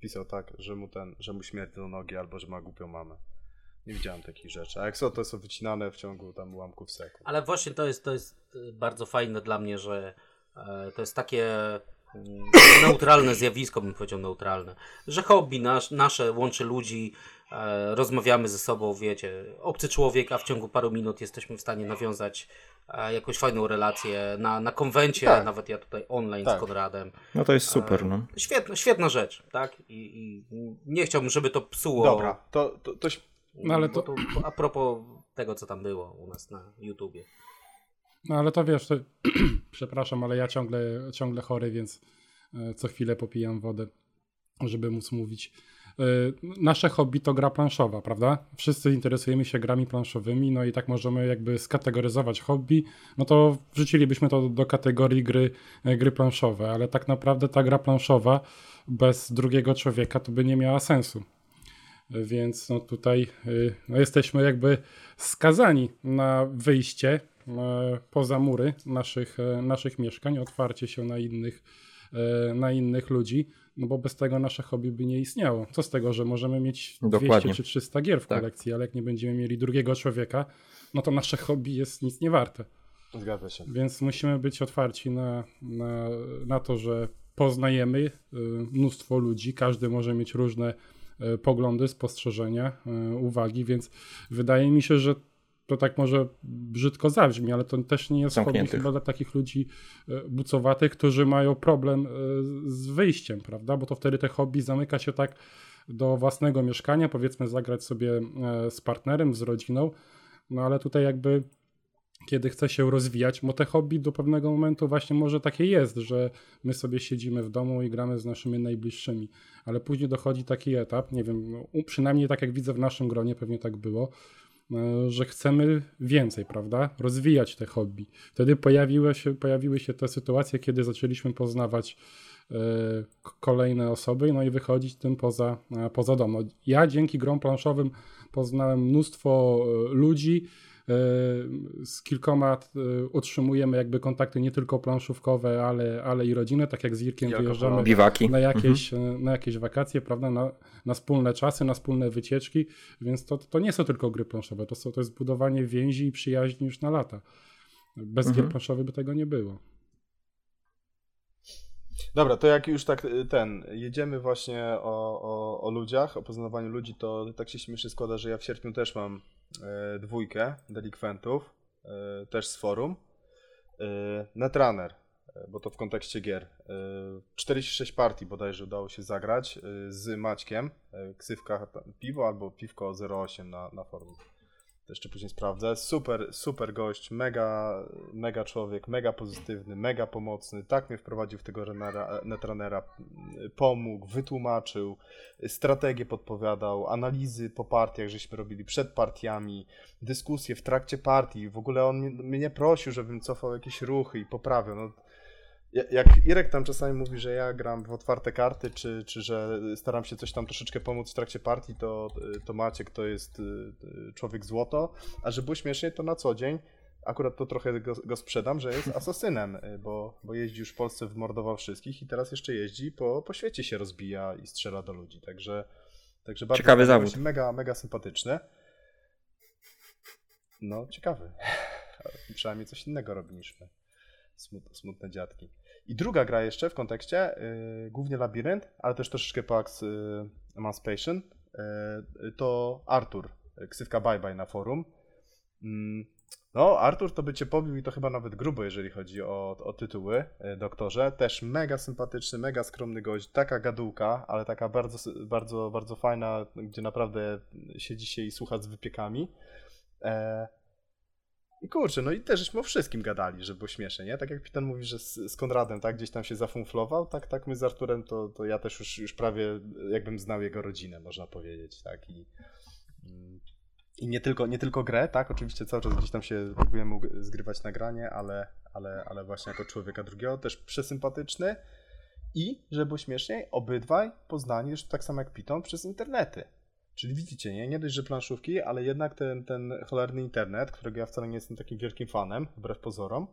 pisał tak, że mu ten, że mu śmierć do nogi albo że ma głupią mamę. Nie widziałem takich rzeczy. A jak są, to są wycinane w ciągu tam ułamków sekund. Ale właśnie to jest, to jest y, bardzo fajne dla mnie, że e, to jest takie neutralne zjawisko, bym powiedział neutralne, że hobby nasz, nasze łączy ludzi, e, rozmawiamy ze sobą, wiecie, obcy człowiek, a w ciągu paru minut jesteśmy w stanie nawiązać jakąś fajną relację na, na konwencie, tak. nawet ja tutaj online tak. z Konradem. No to jest super, no. Świetna, świetna rzecz, tak? I, I, nie chciałbym, żeby to psuło. Dobra, to, to, to... No ale to... to... A propos tego, co tam było u nas na YouTubie. No ale to wiesz, to... przepraszam, ale ja ciągle, ciągle chory, więc e, co chwilę popijam wodę, żeby móc mówić. Y, nasze hobby to gra planszowa, prawda? Wszyscy interesujemy się grami planszowymi, no i tak możemy jakby skategoryzować hobby, no to wrzucilibyśmy to do kategorii gry, e, gry planszowe, ale tak naprawdę ta gra planszowa bez drugiego człowieka to by nie miała sensu. Więc no tutaj no jesteśmy jakby skazani na wyjście e, poza mury naszych, e, naszych mieszkań, otwarcie się na innych, na innych ludzi no bo bez tego nasze hobby by nie istniało. Co z tego, że możemy mieć Dokładnie. 200 czy 300 gier w tak. kolekcji, ale jak nie będziemy mieli drugiego człowieka, no to nasze hobby jest nic nie warte. Zgadza się. Więc musimy być otwarci na, na, na to, że poznajemy mnóstwo ludzi, każdy może mieć różne poglądy, spostrzeżenia, uwagi, więc wydaje mi się, że to tak może brzydko zabrzmi, ale to też nie jest hobby chyba dla takich ludzi e, bucowatych, którzy mają problem e, z wyjściem, prawda? Bo to wtedy te hobby zamyka się tak do własnego mieszkania, powiedzmy zagrać sobie e, z partnerem, z rodziną, no ale tutaj jakby kiedy chce się rozwijać, bo te hobby do pewnego momentu właśnie może takie jest, że my sobie siedzimy w domu i gramy z naszymi najbliższymi, ale później dochodzi taki etap, nie wiem, no, przynajmniej tak jak widzę w naszym gronie, pewnie tak było, że chcemy więcej, prawda? Rozwijać te hobby. Wtedy pojawiły się, pojawiły się te sytuacje, kiedy zaczęliśmy poznawać e, kolejne osoby, no i wychodzić tym poza, e, poza dom. No, ja dzięki grom planszowym poznałem mnóstwo ludzi, E, z kilkoma e, utrzymujemy jakby kontakty nie tylko planszówkowe, ale, ale i rodzinne, tak jak z Irkiem wyjeżdżamy Biwaki. na jakieś, mhm. E, na jakieś wakacje, prawda, na, na wspólne czasy, na wspólne wycieczki, więc to, to nie są tylko gry planszowe, to, są, to jest budowanie więzi i przyjaźni już na lata. Bez mhm. gier planszowych by tego nie było. Dobra, to jak już tak ten, jedziemy właśnie o, o, o ludziach, o poznawaniu ludzi, to tak się śmieszy składa, że ja w sierpniu też mam e, dwójkę delikwentów. e, też z forum. E, Netrunner, e, bo to w kontekście gier. E, 46 partii bodajże udało się zagrać e, z Maćkiem. E, Ksywka piwo albo piwko 08 na, na forum. To jeszcze później sprawdzę. Super, super gość, mega, mega człowiek, mega pozytywny, mega pomocny. Tak mnie wprowadził w tego m, pomógł, wytłumaczył, strategię podpowiadał, analizy po partiach, żeśmy robili przed partiami, dyskusje w trakcie partii. W ogóle on mnie, prosił, żebym cofał jakieś ruchy i poprawiał. No, jak Irek tam czasami mówi, że ja gram w otwarte karty, czy, czy że staram się coś tam troszeczkę pomóc w trakcie partii, to, to Maciek to jest y, y, człowiek złoto. A że było śmiesznie, to na co dzień akurat to trochę go, go sprzedam, że jest asasynem, y, bo, bo jeździ już w Polsce, wymordował wszystkich i teraz jeszcze jeździ, po, po świecie się rozbija i strzela do ludzi. Także, także bardzo Ciekawy zawód. Mega, mega sympatyczny. No, ciekawy. Przynajmniej coś innego robi niż my. Smut, smutne dziadki. I druga gra jeszcze w kontekście, y, głównie Labirynt, ale też troszeczkę Pax y, Emancipation, y, to Artur, y, ksywka Bye Bye na forum. Mm, No, Artur to by cię pobił i to chyba nawet grubo, jeżeli chodzi o, o tytuły, y, doktorze. Też mega sympatyczny, mega skromny gość, taka gadułka, ale taka bardzo, bardzo, bardzo fajna, gdzie naprawdę siedzi się i słucha z wypiekami. E, i kurczę, no i też żeśmy o wszystkim gadali, żeby było śmiesznie, nie? Tak jak Pitan mówi, że z, z Konradem, tak, gdzieś tam się zafunflował, tak, tak my z Arturem, to, to ja też już, już prawie jakbym znał jego rodzinę, można powiedzieć, tak, i, i nie tylko, nie tylko grę, tak, oczywiście cały czas gdzieś tam się próbujemy zgrywać nagranie, ale, ale, ale właśnie jako człowieka drugiego też przesympatyczny i, żeby było śmieszniej, obydwaj poznani już tak samo jak Piton przez internety. Czyli widzicie, nie? Nie dość, że planszówki, ale jednak ten, ten cholerny internet, którego ja wcale nie jestem takim wielkim fanem, wbrew pozorom,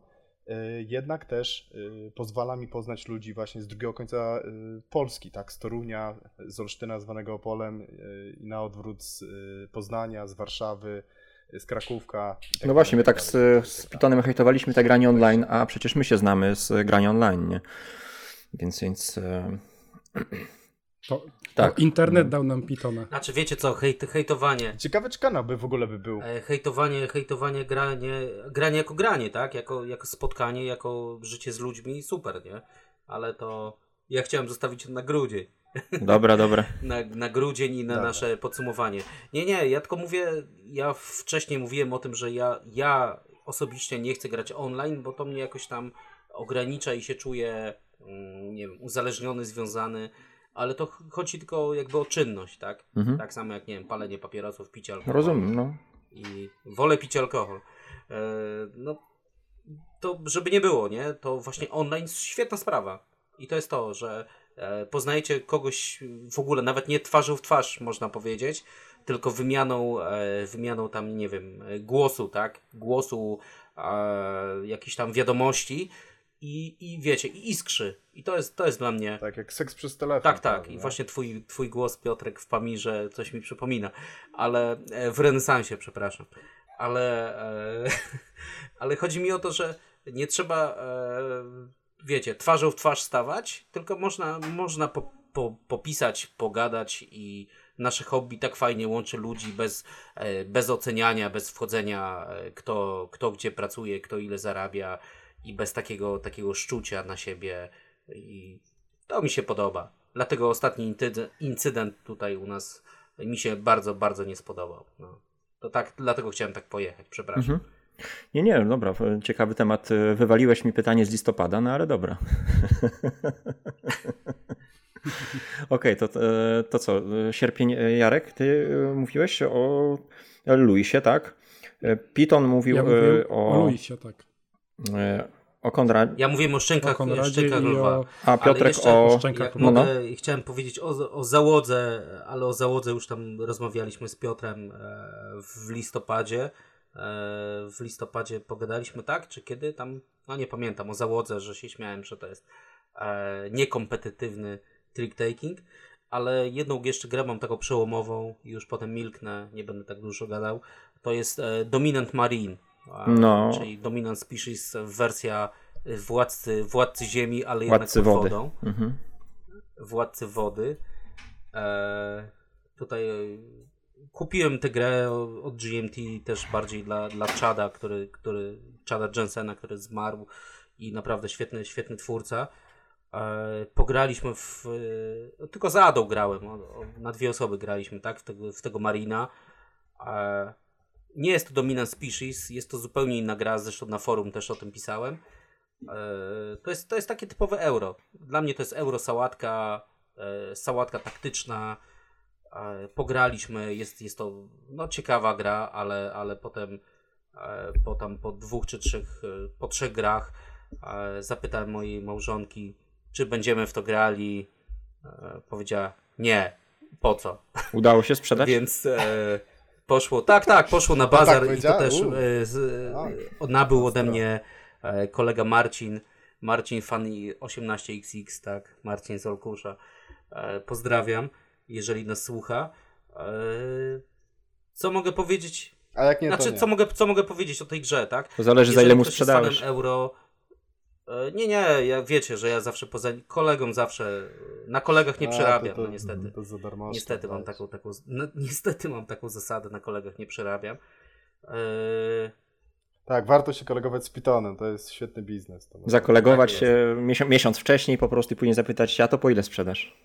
y, jednak też y, pozwala mi poznać ludzi właśnie z drugiego końca y, Polski, tak? Z Torunia, z Olsztyna zwanego Opolem i na odwrót z Poznania, z Warszawy, z Krakówka. tak No właśnie, my tak z, tak z dalej. Pitonem hejtowaliśmy te granie online, a przecież my się znamy z grania online, nie? Więc, więc e, To, Tak. to internet dał nam Pitona. Znaczy wiecie co, hejt, hejtowanie. Ciekawe, czy kanał by w ogóle by był. E, Hejtowanie, hejtowanie, granie, granie jako granie, tak? Jako, jako spotkanie, jako życie z ludźmi, super, nie? Ale to ja chciałem zostawić na grudzień. dobra, dobra. Na, na grudzień i na Dobra. nasze podsumowanie. Nie, nie, ja tylko mówię, ja wcześniej mówiłem o tym, że ja, ja osobiście nie chcę grać online, bo to mnie jakoś tam ogranicza i się czuję, mm, nie wiem, uzależniony, związany. Ale to ch- chodzi tylko jakby o czynność, tak? Mhm. Tak samo jak, nie wiem, palenie papierosów, picie alkoholu Rozumiem, no. i wolę pić alkohol. E, no, to żeby nie było, nie? To właśnie online jest świetna sprawa. I to jest to, że e, poznajecie kogoś w ogóle, nawet nie twarzą w twarz, można powiedzieć, tylko wymianą, e, wymianą tam, nie wiem, głosu, tak? Głosu, e, jakichś tam wiadomości i, i wiecie, i iskrzy. I to jest, to jest dla mnie... Tak, jak seks przez telefon. Tak, tak. prawie, I nie? właśnie twój, twój głos, Piotrek, w Pamirze coś mi przypomina. Ale e, w renesansie, przepraszam. Ale, e, ale chodzi mi o to, że nie trzeba, e, wiecie, twarzą w twarz stawać, tylko można, można po, po, popisać, pogadać i nasze hobby tak fajnie łączy ludzi bez, bez oceniania, bez wchodzenia, kto, kto gdzie pracuje, kto ile zarabia i bez takiego, takiego szczucia na siebie. I to mi się podoba. Dlatego ostatni incydent tutaj u nas mi się bardzo, bardzo nie spodobał. No. To tak, dlatego chciałem tak pojechać, przepraszam. Mhm. Nie, nie, dobra, ciekawy temat. Wywaliłeś mi pytanie z listopada, no ale dobra. Okej, to, to co? Sierpień, Jarek, ty mówiłeś o Luisie, tak? Piton mówił Ja o, o Luisie, tak. O Konradzie, Ja mówiłem o O szczękach, Konradzie szczękach i lwa. o... a Piotrek jeszcze- o... o szczękach Ja No, no. mogę, chciałem powiedzieć o, o załodze, ale o załodze już tam rozmawialiśmy z Piotrem e, w listopadzie. E, w listopadzie pogadaliśmy, tak? Czy kiedy tam? No nie pamiętam, o załodze, że się śmiałem, że to jest e, niekompetytywny trick taking. Ale jedną jeszcze grę mam taką przełomową i już potem milknę, nie będę tak dużo gadał. To jest e, Dominant Marine. No. Czyli Dominant Species wersja władcy, władcy ziemi, ale jednak Władcy pod wody. wodą Mhm. władcy wody. E, tutaj e, kupiłem tę grę od GMT też bardziej dla, dla Chada, który, który, Chada Jensena, który zmarł i naprawdę świetny, świetny twórca. E, pograliśmy w. E, tylko za Adą grałem. O, o, na dwie osoby graliśmy, tak? W tego, w tego Marina. Nie jest to Dominant Species, jest to zupełnie inna gra, zresztą na forum też o tym pisałem. E, to, jest, to jest takie typowe euro. Dla mnie to jest euro sałatka, e, sałatka taktyczna. E, pograliśmy, jest, jest to no, ciekawa gra, ale, ale potem po, tam, po dwóch czy trzech, po trzech grach zapytałem mojej małżonki, czy będziemy w to grali. Powiedziała nie, po co? Udało się sprzedać? Więc e, poszło, tak, tak, poszło na bazar i to też e, z, Tak. e, nabył ode mnie e, kolega Marcin, Marcin fan i 18XX, tak, Marcin z Olkusza. Pozdrawiam, jeżeli nas słucha. Co mogę powiedzieć? A jak nie, to Znaczy, nie. co mogę, co mogę powiedzieć o tej grze, tak? To zależy za Jeżeli ile mu sprzedałeś. euro. E, Nie, nie, jak wiecie, że ja zawsze poza kolegom zawsze na kolegach nie A, przerabiam, to, to, no niestety. To za darmo. Niestety mam taką, taką, no, niestety mam taką zasadę, na kolegach nie przerabiam. Eee, Tak, warto się kolegować z Pythonem, to jest świetny biznes. To Zakolegować Tak się miesiąc, miesiąc wcześniej po prostu i później zapytać się, a to po ile sprzedasz?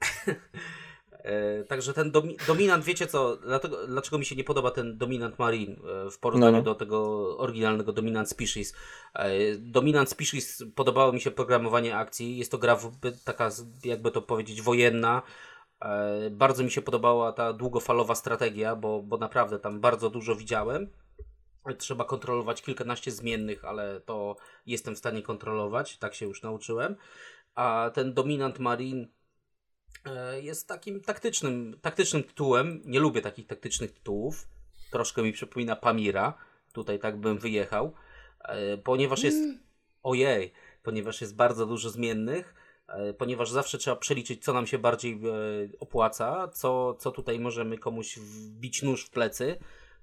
e, także ten domi dominant, wiecie co, dlatego, dlaczego mi się nie podoba ten dominant marine e, w porównaniu No, no. do tego oryginalnego dominant species. E, dominant species podobało mi się programowanie akcji, jest to gra w, taka jakby to powiedzieć wojenna. Bardzo mi się podobała ta długofalowa strategia, bo, bo naprawdę tam bardzo dużo widziałem. Trzeba kontrolować kilkanaście zmiennych, ale to jestem w stanie kontrolować, tak się już nauczyłem. A ten Dominant Marine jest takim taktycznym, taktycznym tytułem. Nie lubię takich taktycznych tytułów. Troszkę mi przypomina Pamira. Tutaj tak bym wyjechał. E, Ponieważ jest. Ojej, ponieważ jest bardzo dużo zmiennych. e, Ponieważ zawsze trzeba przeliczyć, co nam się bardziej e, opłaca, co, co tutaj możemy komuś wbić nóż w plecy.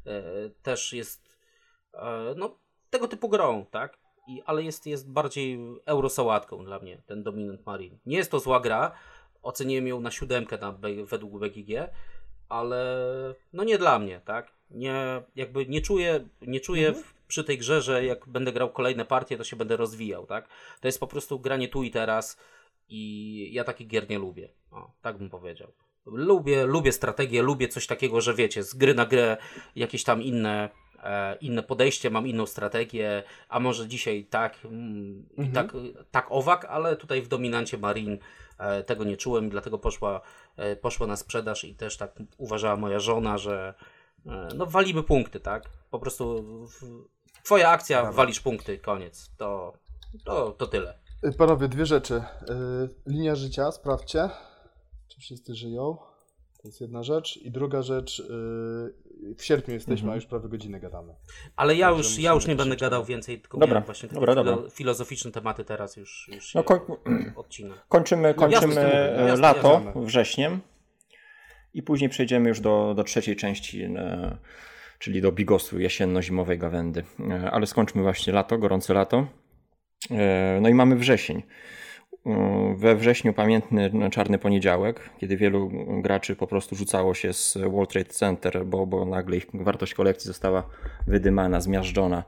E, Też jest e, no, tego typu grą, tak? I, ale jest, jest bardziej eurosałatką dla mnie, ten Dominant Marine. Nie jest to zła gra, oceniłem ją na siódemkę na, według BGG, ale no nie dla mnie, tak? Nie, jakby nie czuję, nie czuję w, przy tej grze, że jak będę grał kolejne partie, to się będę rozwijał, tak? To jest po prostu granie tu i teraz i ja takich gier nie lubię. O, tak bym powiedział. Lubię, lubię strategię, lubię coś takiego, że wiecie, z gry na grę jakieś tam inne, inne podejście, mam inną strategię, a może dzisiaj tak mm, Mhm. tak, tak owak, ale tutaj w dominancie Marine e, tego nie czułem i dlatego poszła, e, poszła na sprzedaż i też tak uważała moja żona, że e, no walimy punkty, tak? Po prostu twoja akcja, walisz punkty, koniec. To, to, to tyle. Panowie, dwie rzeczy. Linia życia, sprawdźcie, czy wszyscy żyją. To jest jedna rzecz. I druga rzecz, y, w sierpniu jesteśmy, Mhm. a już prawie godzinę gadamy. Ale ja Także już, ja już nie będę gadał więcej, tylko Dobra, właśnie takie dobra, dobra. filo- filozoficzne tematy teraz już, już No, się koń- odcinam. Kończymy, kończymy mówię. e, Jasne, lato jasne. wrześniem i później przejdziemy już do, do trzeciej części, e, czyli do bigosu jesienno-zimowej gawędy. E, Ale skończmy właśnie lato, gorące lato. No i mamy wrzesień. E, We wrześniu pamiętny czarny poniedziałek, kiedy wielu graczy po prostu rzucało się z World Trade Center, bo, bo nagle ich wartość kolekcji została wydymana, zmiażdżona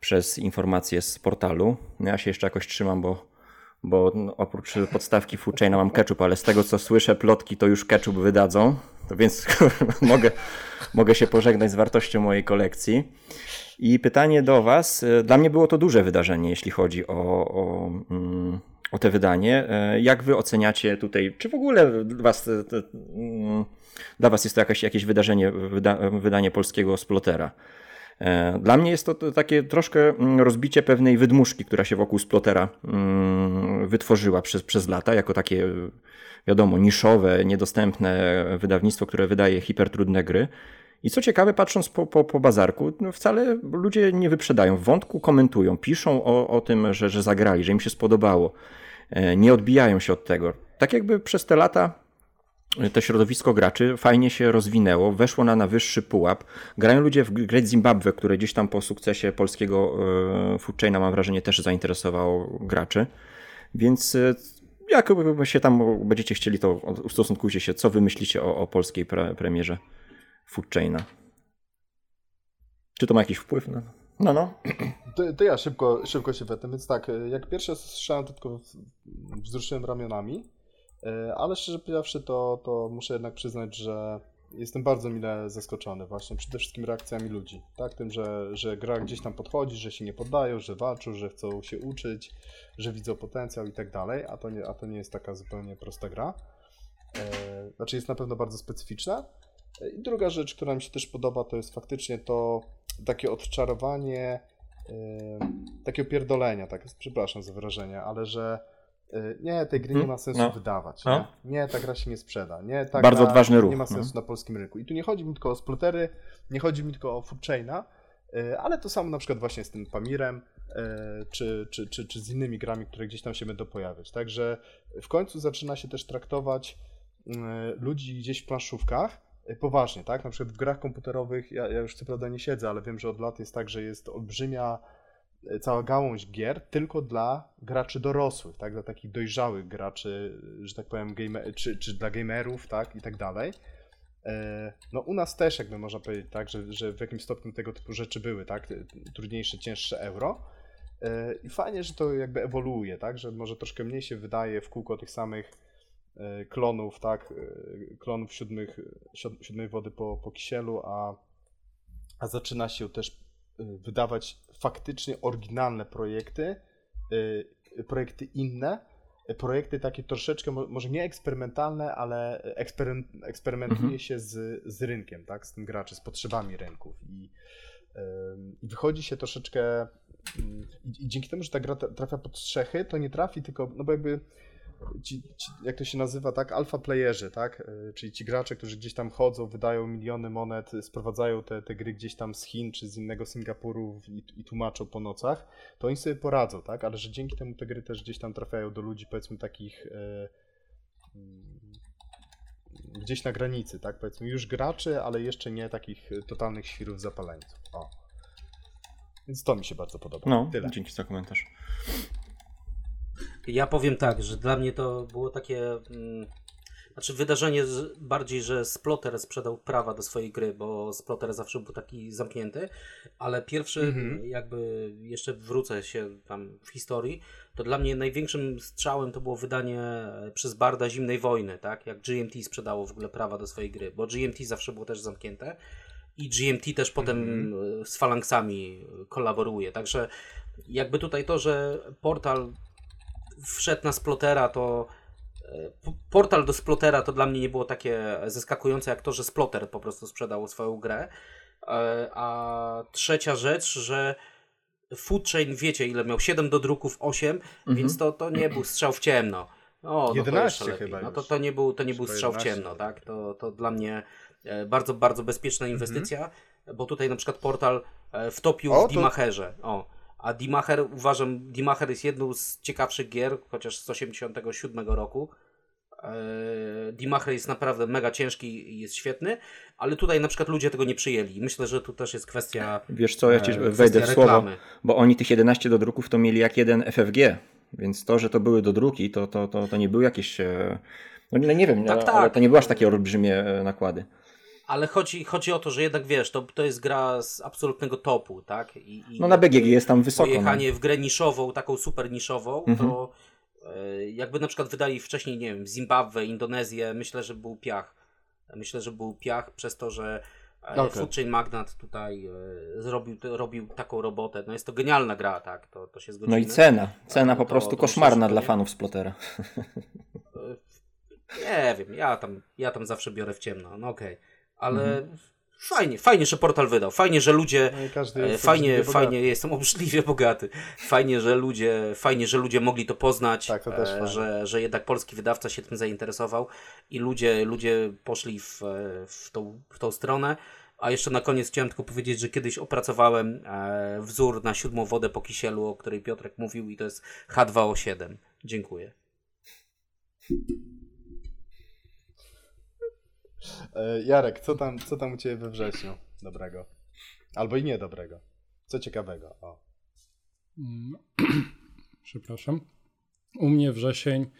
przez informacje z portalu. No Ja się jeszcze jakoś trzymam, bo bo no, oprócz podstawki food chaina mam ketchup, ale z tego co słyszę, plotki to już ketchup wydadzą, to więc mogę, mogę się pożegnać z wartością mojej kolekcji. I pytanie do Was. Dla mnie było to duże wydarzenie, jeśli chodzi o, o, mm, o te wydanie. E, Jak Wy oceniacie tutaj, czy w ogóle Was, e, te- mm, dla was jest to jakieś, jakieś wydarzenie, wyda, wydanie polskiego splotera? E, Dla mnie jest to, to takie troszkę mm, rozbicie pewnej wydmuszki, która się wokół Splotera mm, wytworzyła przez, przez lata, jako takie, wiadomo, niszowe, niedostępne wydawnictwo, które wydaje hipertrudne gry. I co ciekawe, patrząc po, po, po bazarku, no wcale ludzie nie wyprzedają. W wątku komentują, piszą o, o tym, że, że zagrali, że im się spodobało. E, Nie odbijają się od tego. Tak jakby przez te lata to środowisko graczy fajnie się rozwinęło, weszło na, na wyższy pułap. Grają ludzie w Great Zimbabwe, które gdzieś tam po sukcesie polskiego e, food chaina mam wrażenie też zainteresowało graczy. Więc e, jak się tam będziecie chcieli, to ustosunkujcie się, co wy myślicie o, o polskiej pre, premierze. food chaina. Czy to ma jakiś wpływ na... No, no. To, to ja szybko, szybko się wetnę, więc tak, jak pierwsze słyszałem, to tylko wzruszyłem ramionami, e, ale szczerze powiedziawszy, to, to muszę jednak przyznać, że jestem bardzo mile zaskoczony właśnie przede wszystkim reakcjami ludzi, tak, tym, że, że gra gdzieś tam podchodzi, że się nie poddają, że walczą, że chcą się uczyć, że widzą potencjał i tak dalej, a to nie, a to nie jest taka zupełnie prosta gra. E, znaczy jest na pewno bardzo specyficzna. E, I druga rzecz, która mi się też podoba, to jest faktycznie to takie odczarowanie yy, takiego pierdolenia, tak, przepraszam za wyrażenie, ale że yy, nie, tej gry nie ma sensu no. wydawać, No. nie? nie, ta gra się nie sprzeda, nie, ta Bardzo odważny ruch, nie ma no. sensu na polskim rynku. I tu nie chodzi mi tylko o splutery, nie chodzi mi tylko o food chaina, yy, ale to samo na przykład właśnie z tym Pamirem, yy, czy, czy, czy, czy z innymi grami, które gdzieś tam się będą pojawiać. Także w końcu zaczyna się też traktować ludzi gdzieś w planszówkach poważnie, tak? Na przykład w grach komputerowych, ja, ja już co prawda nie siedzę, ale wiem, że od lat jest tak, że jest olbrzymia yy, cała gałąź gier tylko dla graczy dorosłych, tak? Dla takich dojrzałych graczy, że tak powiem, game, czy, czy dla gamerów, tak? I tak dalej. Yy, No u nas też jakby można powiedzieć tak, że, że w jakimś stopniu tego typu rzeczy były, tak? Trudniejsze, cięższe euro. Yy, I fajnie, że to jakby ewoluuje, tak? Że może troszkę mniej się wydaje w kółko tych samych klonów, tak? Yy, Klonów siódmych, siód- siódmej wody po, po kisielu, a, a zaczyna się też yy, wydawać faktycznie oryginalne projekty, projekty inne, projekty takie troszeczkę, mo- może nie eksperymentalne, ale ekspery, eksperymentuje Mhm. się z, z rynkiem, tak? Z tym graczy, z potrzebami rynków i, i wychodzi się troszeczkę ym, i, dzięki temu, że ta gra tra- trafia pod strzechy, to nie trafi tylko, no bo jakby ci, ci, jak to się nazywa, tak, alfa playerzy, tak, Y, czyli ci gracze, którzy gdzieś tam chodzą, wydają miliony monet, sprowadzają te, te gry gdzieś tam z Chin czy z innego Singapuru i, i tłumaczą po nocach, to oni sobie poradzą, tak, ale że dzięki temu te gry też gdzieś tam trafiają do ludzi, powiedzmy, takich y, mm, gdzieś na granicy, tak, powiedzmy, już graczy, ale jeszcze nie takich y, totalnych świrów zapaleńców, o. Więc to mi się bardzo podoba. No, Tyle. dzięki za komentarz. Ja powiem tak, że dla mnie to było takie. Mm, znaczy wydarzenie bardziej, że Splotter sprzedał prawa do swojej gry, bo Splotter zawsze był taki zamknięty, ale pierwszy, Mhm. jakby jeszcze wrócę się tam w historii, to dla mnie największym strzałem to było wydanie e, przez Barda Zimnej Wojny, tak? Jak GMT sprzedało w ogóle prawa do swojej gry, bo GMT zawsze było też zamknięte i GMT też potem Mhm. e, z Phalanxami e, kolaboruje, także jakby tutaj to, że portal wszedł na Splotera, to e, portal do Splotera to dla mnie nie było takie zaskakujące jak to, że Sploter po prostu sprzedał swoją grę. E, A trzecia rzecz, że Food Chain wiecie ile miał? 7 do druków, 8, więc to, to nie był strzał w ciemno. O, no to 11 jeszcze lepiej. chyba No to, to nie był, to nie był strzał w 11 ciemno, tak? To, to dla mnie e, bardzo, bardzo bezpieczna inwestycja, bo tutaj na przykład portal wtopił O, w to- Dimacherze. O. A Dimacher uważam, Dimacher jest jedną z ciekawszych gier, chociaż z 87 roku. Eee, Dimacher jest naprawdę mega ciężki i jest świetny, ale tutaj na przykład ludzie tego nie przyjęli. Myślę, że tu też jest kwestia. Wiesz co, ja ci e, wejdę w słowo, reklamy. bo oni tych 11 do druków to mieli jak jeden FFG, więc to, że to były do druki, to, to, to, to nie były jakieś... e, No nie, nie wiem, Tak, ale, tak. to nie były aż takie olbrzymie e, nakłady. Ale chodzi, chodzi o to, że jednak wiesz, to, to jest gra z absolutnego topu, tak? I, i No na BGG jest tam wysoko. No. pojechanie w grę niszową, taką super niszową, Mhm. to e, jakby na przykład wydali wcześniej, nie wiem, Zimbabwe, Indonezję, myślę, że był piach. Myślę, że był piach przez to, że e, Okej. Food Chain Magnat tutaj e, zrobił, robił taką robotę. No jest to genialna gra, tak? To, to się No zgodzimy. i cena. Cena No po to- prostu to koszmarna dla fanów Splotera. Nie wiem, ja tam, ja tam zawsze biorę w ciemno, no okej. Ale Mhm. fajnie, fajnie, że portal wydał. Fajnie, że ludzie. No e, Fajnie, fajnie, jestem obrzydliwie bogaty. Fajnie, że ludzie, fajnie, że ludzie mogli to poznać, Tak, to e, że, że jednak polski wydawca się tym zainteresował i ludzie, ludzie poszli w, e, w, tą, w tą stronę. A jeszcze na koniec chciałem tylko powiedzieć, że kiedyś opracowałem e, wzór na siódmą wodę po kisielu, o której Piotrek mówił, i to jest H2O7. Dziękuję. E, Jarek, co tam, co tam u Ciebie we wrześniu dobrego? Albo i niedobrego. Co ciekawego? O. Mm, Przepraszam. U mnie wrzesień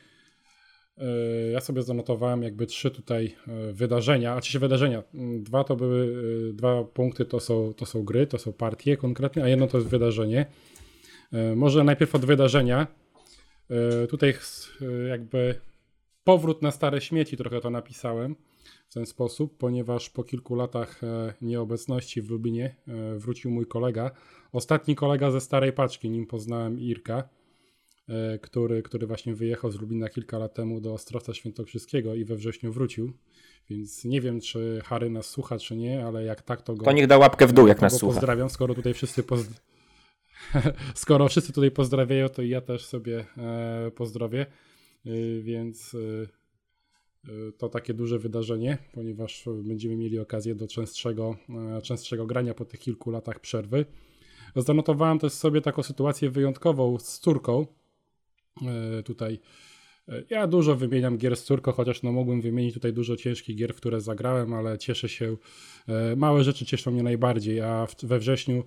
E, ja sobie zanotowałem jakby trzy tutaj e, wydarzenia, a się wydarzenia. Mm, dwa to były, dwa punkty to są, to są gry, to są partie konkretnie, a jedno to jest wydarzenie. Może najpierw od wydarzenia. Tutaj jakby powrót na stare śmieci trochę to napisałem w ten sposób, ponieważ po kilku latach nieobecności w Lublinie wrócił mój kolega. Ostatni kolega ze starej paczki, nim poznałem Irka E, który, który właśnie wyjechał z Lublina kilka lat temu do Ostrowca Świętokrzyskiego i we wrześniu wrócił. Więc nie wiem, czy Harry nas słucha, czy nie, ale jak tak, to go. To niech da łapkę w dół, jak nas słucha. Pozdrawiam, skoro tutaj wszyscy poz... skoro wszyscy tutaj pozdrawiają, to ja też sobie e, pozdrowię. E, więc e, e, to takie duże wydarzenie, ponieważ będziemy mieli okazję do częstszego, e, częstszego grania po tych kilku latach przerwy. Zanotowałem też sobie taką sytuację wyjątkową z córką, tutaj ja dużo wymieniam gier z córką, chociaż no mogłem wymienić tutaj dużo ciężkich gier, w które zagrałem, ale cieszę się, małe rzeczy cieszą mnie najbardziej, a we wrześniu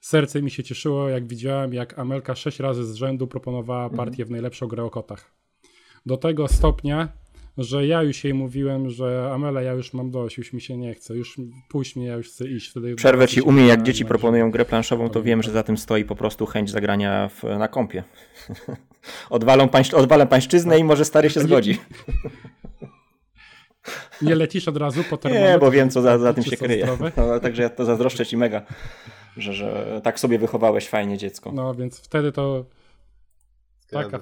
serce mi się cieszyło, jak widziałem, jak Amelka sześć razy z rzędu proponowała mhm. partię w najlepszą grę o kotach. Do tego stopnia, że ja już jej mówiłem, że Amela, ja już mam dość, już mi się nie chce, już pójść mnie, ja już chcę iść. Wtedy Przerwę ci umie, jak dzieci proponują grę planszową, to wiem, że za tym stoi po prostu chęć zagrania w, na kąpie. Odwalą pańsz, odwalę pańszczyznę i może stary się zgodzi. Nie lecisz od razu po Nie, bo wiem, co za, za tym się kryje. No, także ja to zazdroszczę ci mega, że, że tak sobie wychowałeś fajnie dziecko. No, więc wtedy to taka,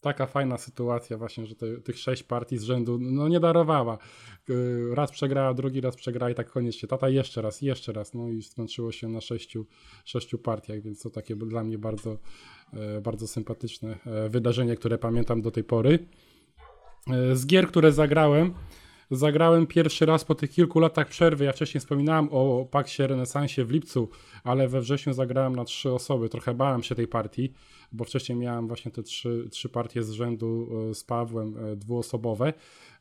taka fajna sytuacja właśnie, że te, tych sześć partii z rzędu no nie darowała. Raz przegrała, drugi raz przegrała i tak koniecznie. Tata jeszcze raz, jeszcze raz. No i skończyło się na sześciu, sześciu partiach, więc to takie dla mnie bardzo, e, bardzo sympatyczne e, wydarzenie, które pamiętam do tej pory. E, z gier, które zagrałem, zagrałem pierwszy raz po tych kilku latach przerwy. Ja wcześniej wspominałem o Paxie Renesansie w lipcu, ale we wrześniu zagrałem na trzy osoby. Trochę bałem się tej partii, bo wcześniej miałem właśnie te trzy, trzy partie z rzędu e, z Pawłem e, dwuosobowe,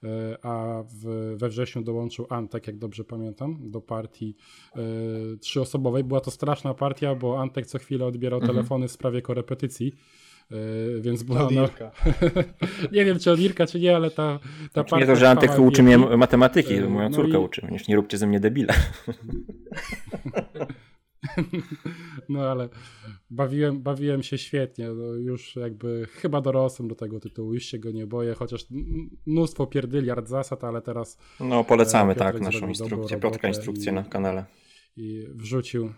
e, a w, we wrześniu dołączył Antek, jak dobrze pamiętam, do partii trzyosobowej. Była to straszna partia, bo Antek co chwilę odbierał mhm. telefony w sprawie korepetycji więc była ona... nie wiem, czy od Irka, czy nie, ale ta, ta znaczy, Nie to, że Antek uczy mnie matematyki, yy, moja no córka no i... uczy mnie, nie róbcie ze mnie debile. no ale bawiłem, bawiłem się świetnie, no, już jakby chyba dorosłem do tego tytułu, już się go nie boję, chociaż mnóstwo pierdyliard zasad, ale teraz... No polecamy e, tak naszą instrukcję, Piotrka instrukcję i, na kanale. I wrzucił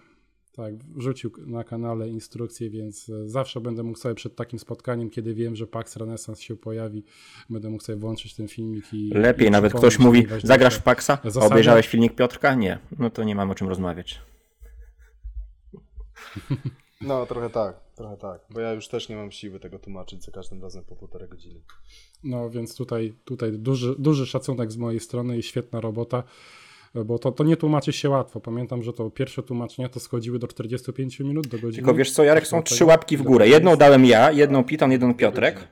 tak, wrzucił na kanale instrukcję, więc e, zawsze będę mógł sobie przed takim spotkaniem, kiedy wiem, że Pax Renaissance się pojawi, będę mógł sobie włączyć ten filmik i. Lepiej, i nawet ktoś mówi, zagrasz w Paxa? Zasady... Obejrzałeś filmik Piotrka? Nie. No to nie mam o czym rozmawiać. No, trochę tak, trochę tak, bo ja już też nie mam siły tego tłumaczyć za każdym razem po półtorej godziny. No, więc tutaj, tutaj duży, duży szacunek z mojej strony i świetna robota bo to, to nie tłumaczy się łatwo. Pamiętam, że to pierwsze tłumaczenia to schodziły do 45 minut, do godziny. Tylko wiesz co, Jarek, są trzy łapki w górę. Jedną dałem ja, jedną Piton, jeden Piotrek.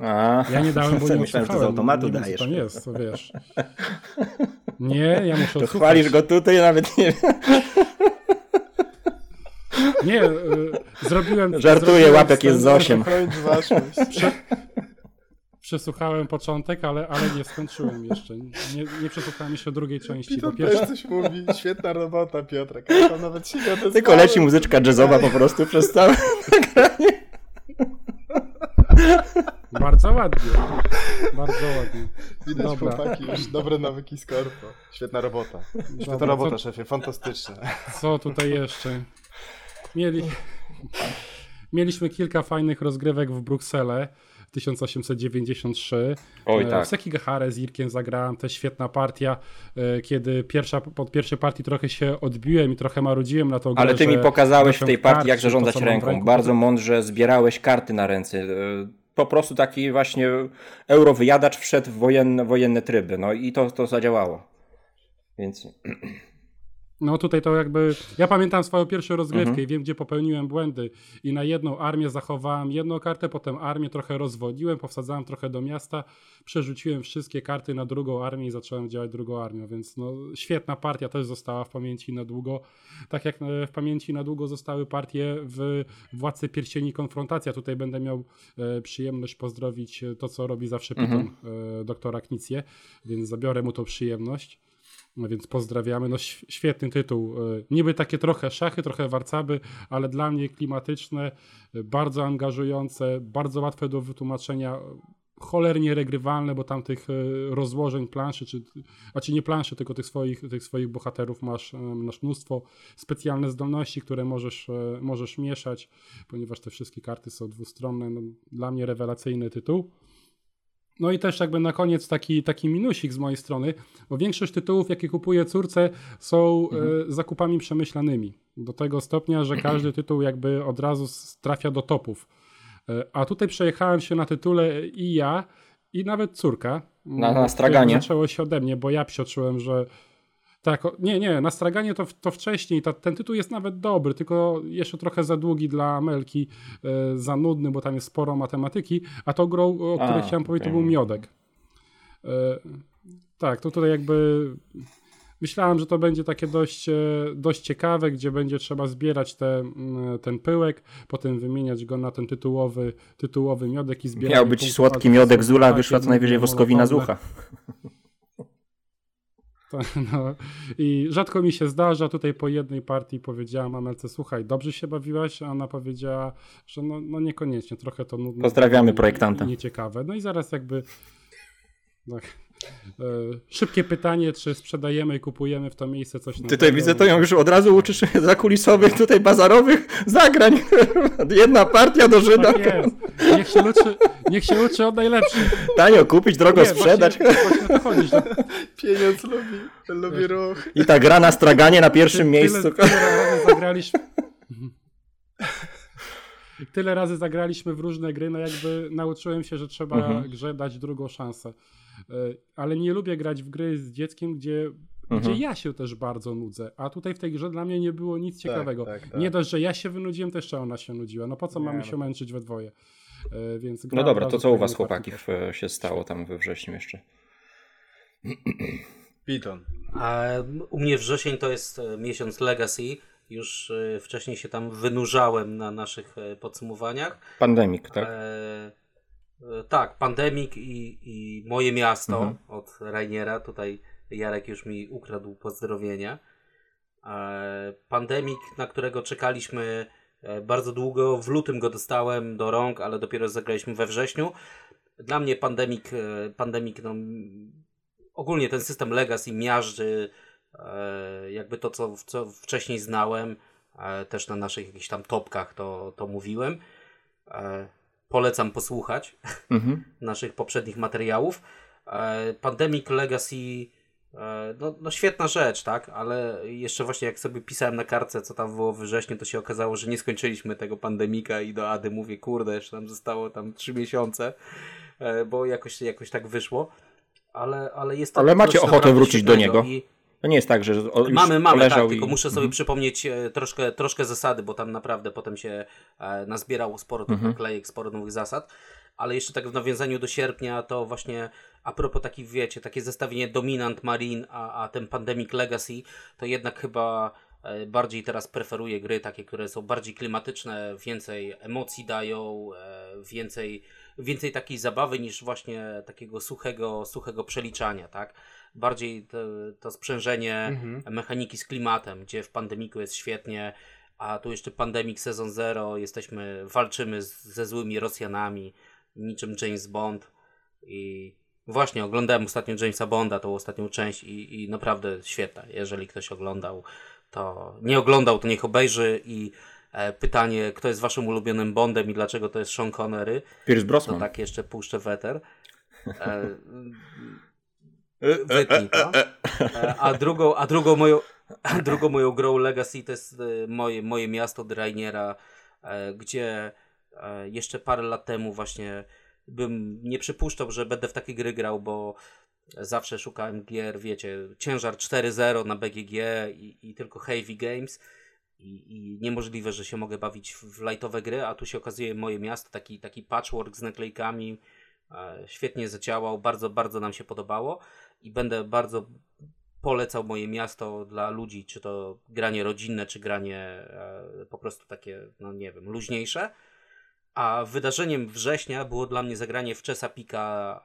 A, ja nie dałem, bo nie myślałem, że to z automatu nie dajesz. To nie jest, to wiesz. Nie, ja muszę To chwalisz go tutaj, nawet nie Nie, y, zrobiłem... Żartuję, zrobiłem łapek jest z 8. Prze, przesłuchałem początek, ale, ale nie skończyłem jeszcze. Nie, nie przesłuchałem jeszcze drugiej części. Piotr bo pierwsza... też coś mówi. Świetna robota, Piotrek. Ja nawet się nie Tylko leci muzyczka jazzowa po prostu przez całe nagranie. Bardzo ładnie. Bardzo ładnie. Widać Dobra. chłopaki już dobre nawyki z korpo. Świetna robota. Świetna Dobra, robota, co... szefie. Fantastyczna. Co tutaj jeszcze? Mieli... Mieliśmy kilka fajnych rozgrywek w Brukselę. 1893. Oj, e, tak. W Sekigahara z Irkiem zagrałem, też świetna partia, e, kiedy pierwsza, pod pierwszej partii trochę się odbiłem i trochę marudziłem na to Ale ty mi pokazałeś w tej partii, jak zarządzać ręką. ręką. Bardzo mądrze zbierałeś karty na ręce. E, po prostu taki właśnie eurowyjadacz wszedł w wojenne, wojenne tryby. No i to, to zadziałało. Więc... No tutaj to jakby. Ja pamiętam swoją pierwszą rozgrywkę Mhm. i wiem, gdzie popełniłem błędy. I na jedną armię zachowałem jedną kartę, potem armię trochę rozwodziłem, powsadzałem trochę do miasta, przerzuciłem wszystkie karty na drugą armię i zacząłem działać drugą armią. Więc no, świetna partia też została w pamięci na długo. Tak jak e, w pamięci na długo zostały partie w Władcy Pierścieni Konfrontacja. Tutaj będę miał e, przyjemność pozdrowić e, to, co robi zawsze Piton, Mhm. e, doktora Knicję, więc zabiorę mu tą przyjemność. No więc pozdrawiamy. No świetny tytuł. E, Niby takie trochę szachy, trochę warcaby, ale dla mnie klimatyczne, e, bardzo angażujące, bardzo łatwe do wytłumaczenia, cholernie regrywalne, bo tam tych e, rozłożeń planszy, czy, a czy nie planszy, tylko tych swoich, tych swoich bohaterów masz, masz mnóstwo. Specjalne zdolności, które możesz, możesz mieszać, ponieważ te wszystkie karty są dwustronne. No, dla mnie rewelacyjny tytuł. No i też jakby na koniec taki, taki minusik z mojej strony, bo większość tytułów, jakie kupuję córce, są e, zakupami przemyślanymi. Do tego stopnia, że każdy tytuł jakby od razu trafia do topów. E, a tutaj przejechałem się na tytule i ja, i nawet córka. Na- Mm, na straganie? Zaczęło się ode mnie, bo ja psioczyłem, że tak, nie, nie, na straganie to, to wcześniej, ta, ten tytuł jest nawet dobry, tylko jeszcze trochę za długi dla Amelki, e, za nudny, bo tam jest sporo matematyki, a tą grą, o której chciałem powiedzieć, to był Miodek. E, tak, to tutaj jakby myślałem, że to będzie takie dość, e, dość ciekawe, gdzie będzie trzeba zbierać te, ten pyłek, potem wymieniać go na ten tytułowy, tytułowy miodek i zbierać. Miał być słodki miodek Zula, wyszła co najwyżej woskowina z ucha. To, no, I rzadko mi się zdarza, tutaj po jednej partii powiedziałam Amelce, słuchaj, dobrze się bawiłaś, a ona powiedziała, że no, no niekoniecznie, trochę to nudne. Pozdrawiamy projektanta. Nieciekawe. No i zaraz jakby tak, szybkie pytanie, czy sprzedajemy i kupujemy w to miejsce coś Ty nowego? tutaj widzę, to ją już od razu uczysz zakulisowych, tutaj bazarowych zagrań. Jedna partia do Żyda. Tak. Niech się uczy, niech się uczy od najlepszych. Tanio kupić, drogo Nie, sprzedać. Właśnie, właśnie to chodzi, że Pieniądz lubi, lubi ruch. I ta gra na straganie na pierwszym miejscu. Tyle, tyle razy zagraliśmy. Tyle razy zagraliśmy w różne gry, no jakby nauczyłem się, że trzeba Mhm. grze dać drugą szansę. E, Ale nie lubię grać w gry z dzieckiem, gdzie, Mhm. gdzie ja się też bardzo nudzę. A tutaj w tej grze dla mnie nie było nic ciekawego. tak, tak. Nie dość, że ja się wynudziłem, to jeszcze ona się nudziła. No po co Nie, mamy no. się męczyć we dwoje? E, Więc gra No dobra, to co u was chłopaki w, się stało tam we wrześniu jeszcze? Piton. A u mnie wrzesień to jest e, miesiąc Legacy. Już wcześniej się tam wynurzałem na naszych podsumowaniach. Pandemik, tak? E, tak, Pandemik i, i Moje Miasto Mhm. od Rainiera. Tutaj Jarek już mi ukradł pozdrowienia. E, Pandemik, na którego czekaliśmy e, bardzo długo. W lutym go dostałem do rąk, ale dopiero zagraliśmy we wrześniu. Dla mnie Pandemik, e, Pandemik no, ogólnie ten system Legacy miażdży e, jakby to, co, co wcześniej znałem. E, też na naszych jakichś tam topkach to, to mówiłem. Polecam posłuchać Mhm. naszych poprzednich materiałów. E, Pandemic Legacy, e, no, no świetna rzecz, tak, ale jeszcze właśnie jak sobie pisałem na kartce, co tam było w wrześniu, to się okazało, że nie skończyliśmy tego pandemika i do Ady mówię, kurde, jeszcze nam zostało tam 3 miesiące, e, bo jakoś, jakoś tak wyszło. Ale, ale jest to Ale macie ochotę wrócić do niego? i- To nie jest tak, że o, Mamy, mamy, tak, i... tylko muszę sobie Mhm. przypomnieć e, troszkę, troszkę zasady, bo tam naprawdę potem się e, nazbierało sporo tych Mhm. naklejek, sporo nowych zasad. Ale jeszcze tak w nawiązaniu do sierpnia, to właśnie a propos takich, wiecie, takie zestawienie Dominant Marine, a, a ten Pandemic Legacy, to jednak chyba e, bardziej teraz preferuję gry takie, które są bardziej klimatyczne, więcej emocji dają, e, więcej, więcej takiej zabawy niż właśnie takiego suchego, suchego przeliczania, tak? Bardziej to, to sprzężenie Mhm. mechaniki z klimatem, gdzie w pandemiku jest świetnie, a tu jeszcze pandemik sezon zero, jesteśmy, walczymy z, ze złymi Rosjanami, niczym James Bond i właśnie oglądałem ostatnio Jamesa Bonda, tą ostatnią część i, i naprawdę świetna. Jeżeli ktoś oglądał, to nie oglądał, to niech obejrzy i e, pytanie, kto jest waszym ulubionym Bondem i dlaczego to jest Sean Connery, Pierce to Brosnan. tak jeszcze puszczę weter. E, Wytnij to. E, A drugą, a drugą moją, a drugą moją grą Legacy to jest e, moje, moje miasto Drainiera, e, gdzie e, jeszcze parę lat temu właśnie bym nie przypuszczał, że będę w takie gry grał, bo Zawsze szukałem gier, wiecie, ciężar 4.0 na BGG i, i tylko Heavy Games. I, I niemożliwe, że się mogę bawić w, lightowe gry, a tu się okazuje moje miasto, taki, taki patchwork z naklejkami, e, świetnie zadziałał, bardzo, bardzo nam się podobało i będę bardzo polecał moje miasto dla ludzi, czy to granie rodzinne, czy granie e, po prostu takie, no nie wiem, luźniejsze. A wydarzeniem września było dla mnie zagranie w Czesapika,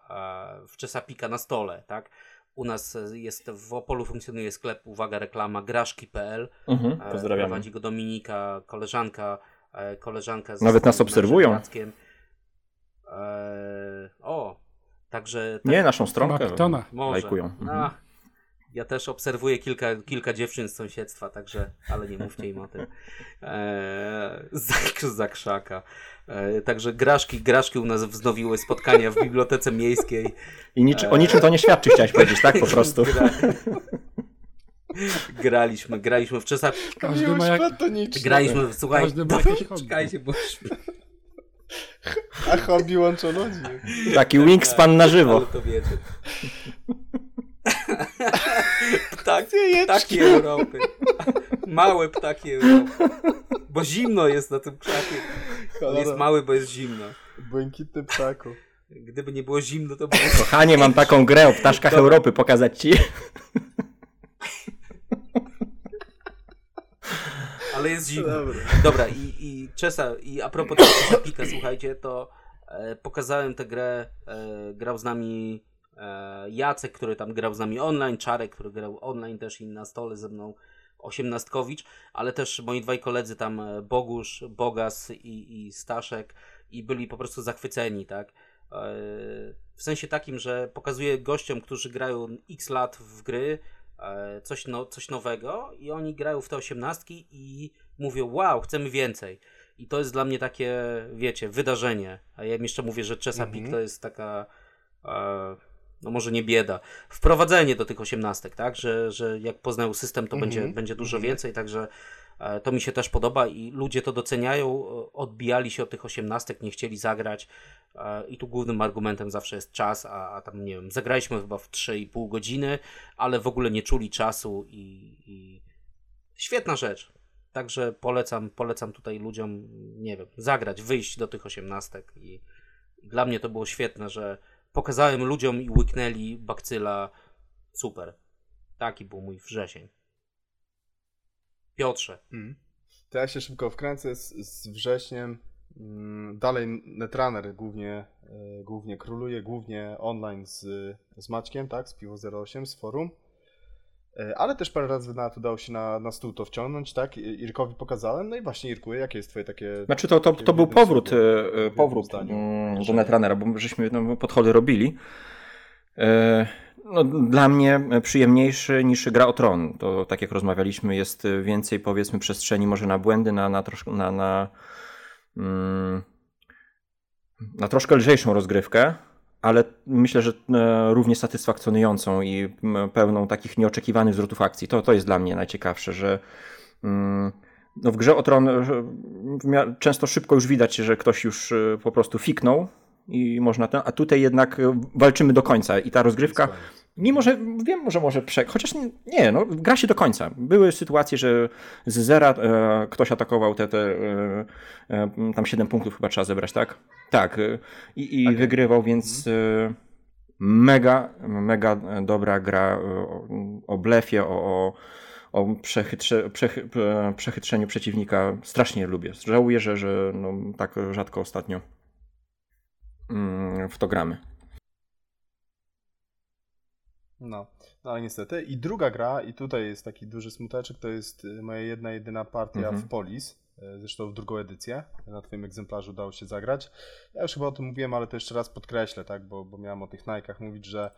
e, w Czesapika na stole, tak? U nas jest w Opolu funkcjonuje sklep, uwaga, reklama graszki.pl. Mhm, E, pozdrawiamy. Prowadzi go Dominika, koleżanka, koleżanka z Nawet nas obserwują. Jackiem. E, o, także. Nie, naszą stronkę Baptona. może. lajkują. Mhm. Ja też obserwuję kilka, kilka dziewczyn z sąsiedztwa, także, ale nie mówcie im o tym. E, z, z zakrzaka. E, także graszki, graszki u nas wznowiły spotkania w bibliotece miejskiej. I niczy, o niczym to nie świadczy, chciałeś powiedzieć, tak? Po prostu. Gra, graliśmy, graliśmy w czasach. Każdy ma jak... Graliśmy, słuchaj, Każdy ma dobra, jakieś bo A hobby łączą ludzi. Taki wingspan na żywo. Ale to wiecie. Ptaki, ptaki Europy. Małe ptaki Europy. Bo zimno jest na tym krzaku. On jest mały, bo jest zimno. Błękitny ptaku. Gdyby nie było zimno, to by... Kochanie, mam taką grę o ptaszkach Dobra. Europy pokazać ci. Ale jest zimno. Dobra. Dobra, i, i Czesa, i a propos tego Czesapika, słuchajcie, to e, pokazałem tę grę, e, grał z nami e, Jacek, który tam grał z nami online, Czarek, który grał online też i na stole ze mną, Osiemnastkowicz, ale też moi dwaj koledzy tam, e, Bogusz, Bogas i, i Staszek i byli po prostu zachwyceni, tak? E, w sensie takim, że pokazuję gościom, którzy grają x lat w gry, coś, no, coś nowego i oni grają w te osiemnastki i mówią, wow, chcemy więcej. I to jest dla mnie takie, wiecie, wydarzenie. A ja im jeszcze mówię, że Chesapeake Mhm. to jest taka, e, no może nie bieda, wprowadzenie do tych osiemnastek, tak? Że, że jak poznają system, to Mhm. będzie, będzie dużo Mhm. więcej, także e, to mi się też podoba i ludzie to doceniają, e, odbijali się od tych osiemnastek, nie chcieli zagrać e, i tu głównym argumentem zawsze jest czas, a, a tam nie wiem, zagraliśmy chyba w 3,5 godziny, ale w ogóle nie czuli czasu i, i świetna rzecz. Także polecam, polecam tutaj ludziom, nie wiem, zagrać, wyjść do tych osiemnastek i dla mnie to było świetne, że pokazałem ludziom i łyknęli bakcyla. Super. Taki był mój wrzesień. Piotrze. Mm. To ja się szybko wkręcę z, z wrześniem. Mm, Dalej Netrunner głównie, e, głównie króluje, głównie online z, z Maćkiem, tak, z Piwo 08, z forum. E, Ale też parę razy nawet udało się na, na stół to wciągnąć, tak? Irkowi pokazałem. No i właśnie, Irku, jakie jest twoje takie... Znaczy to, to, to był powrót, słowem, e, powrót zdaniu. mm, do Netrunnera, bo żeśmy no, podchody robili. E, No, dla mnie przyjemniejszy niż gra o tron. To tak jak rozmawialiśmy, jest więcej powiedzmy przestrzeni może na błędy, na, na, troszkę, na, na, mm, na troszkę lżejszą rozgrywkę, ale myślę, że e, równie satysfakcjonującą i pełną takich nieoczekiwanych zwrotów akcji. To, to jest dla mnie najciekawsze, że mm, no w grze o tron e, często szybko już widać, że ktoś już e, po prostu fiknął i można ten, a tutaj jednak walczymy do końca i ta rozgrywka, mimo że wiem, że może prze... chociaż nie, no gra się do końca. Były sytuacje, że z zera e, ktoś atakował te, te e, e, tam 7 punktów chyba trzeba zebrać, tak? Tak, e, i, i Tak. wygrywał, więc e, mega, mega dobra gra o, o blefie, o, o, o przechytrze, przechy, przechytrzeniu przeciwnika. Strasznie lubię. Żałuję, że, że no, tak rzadko ostatnio mm, w to gramy. No, no ale niestety. I druga gra, i tutaj jest taki duży smuteczek, to jest y, moja jedna, jedyna partia Mhm. w Polis. y, Zresztą w drugą edycję. Na twoim egzemplarzu udało się zagrać. Ja już chyba o tym mówiłem, ale to jeszcze raz podkreślę, tak, bo, bo miałem o tych Nike'ach mówić, że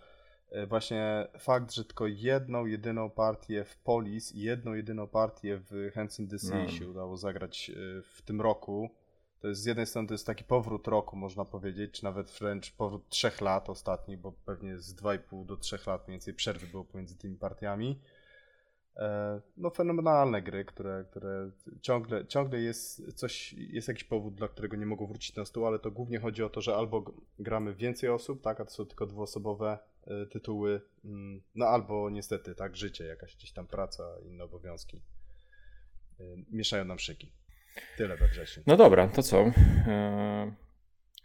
y, właśnie fakt, że tylko jedną, jedyną partię w Polis i jedną, jedyną partię w Hands in the Sea No. się udało zagrać w tym roku. To jest z jednej strony to jest taki powrót roku, można powiedzieć, czy nawet wręcz powrót trzech lat ostatnich, bo pewnie z 2,5 do 3 lat mniej więcej przerwy było pomiędzy tymi partiami. E, No fenomenalne gry, które, które ciągle, ciągle jest coś, jest jakiś powód, dla którego nie mogą wrócić na stół, ale to głównie chodzi o to, że albo gramy więcej osób, tak, a to są tylko dwuosobowe y, tytuły. Mm, No albo niestety, tak, życie, jakaś gdzieś tam praca, inne obowiązki. y, Mieszają nam szyki. Tyle we wrześniu. No dobra, to co? Eee,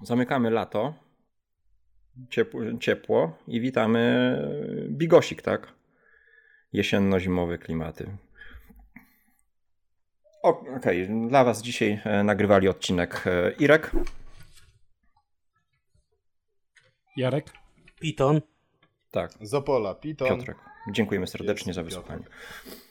zamykamy lato. Ciepło, ciepło i witamy Bigosik, tak? Jesienno-zimowe klimaty. Okej, dla Was dzisiaj e, nagrywali odcinek e, Irek. Jarek? Piton. Tak, Z Opola, Piton. Piotrek. Dziękujemy serdecznie Jest za Piotrek. wysłuchanie.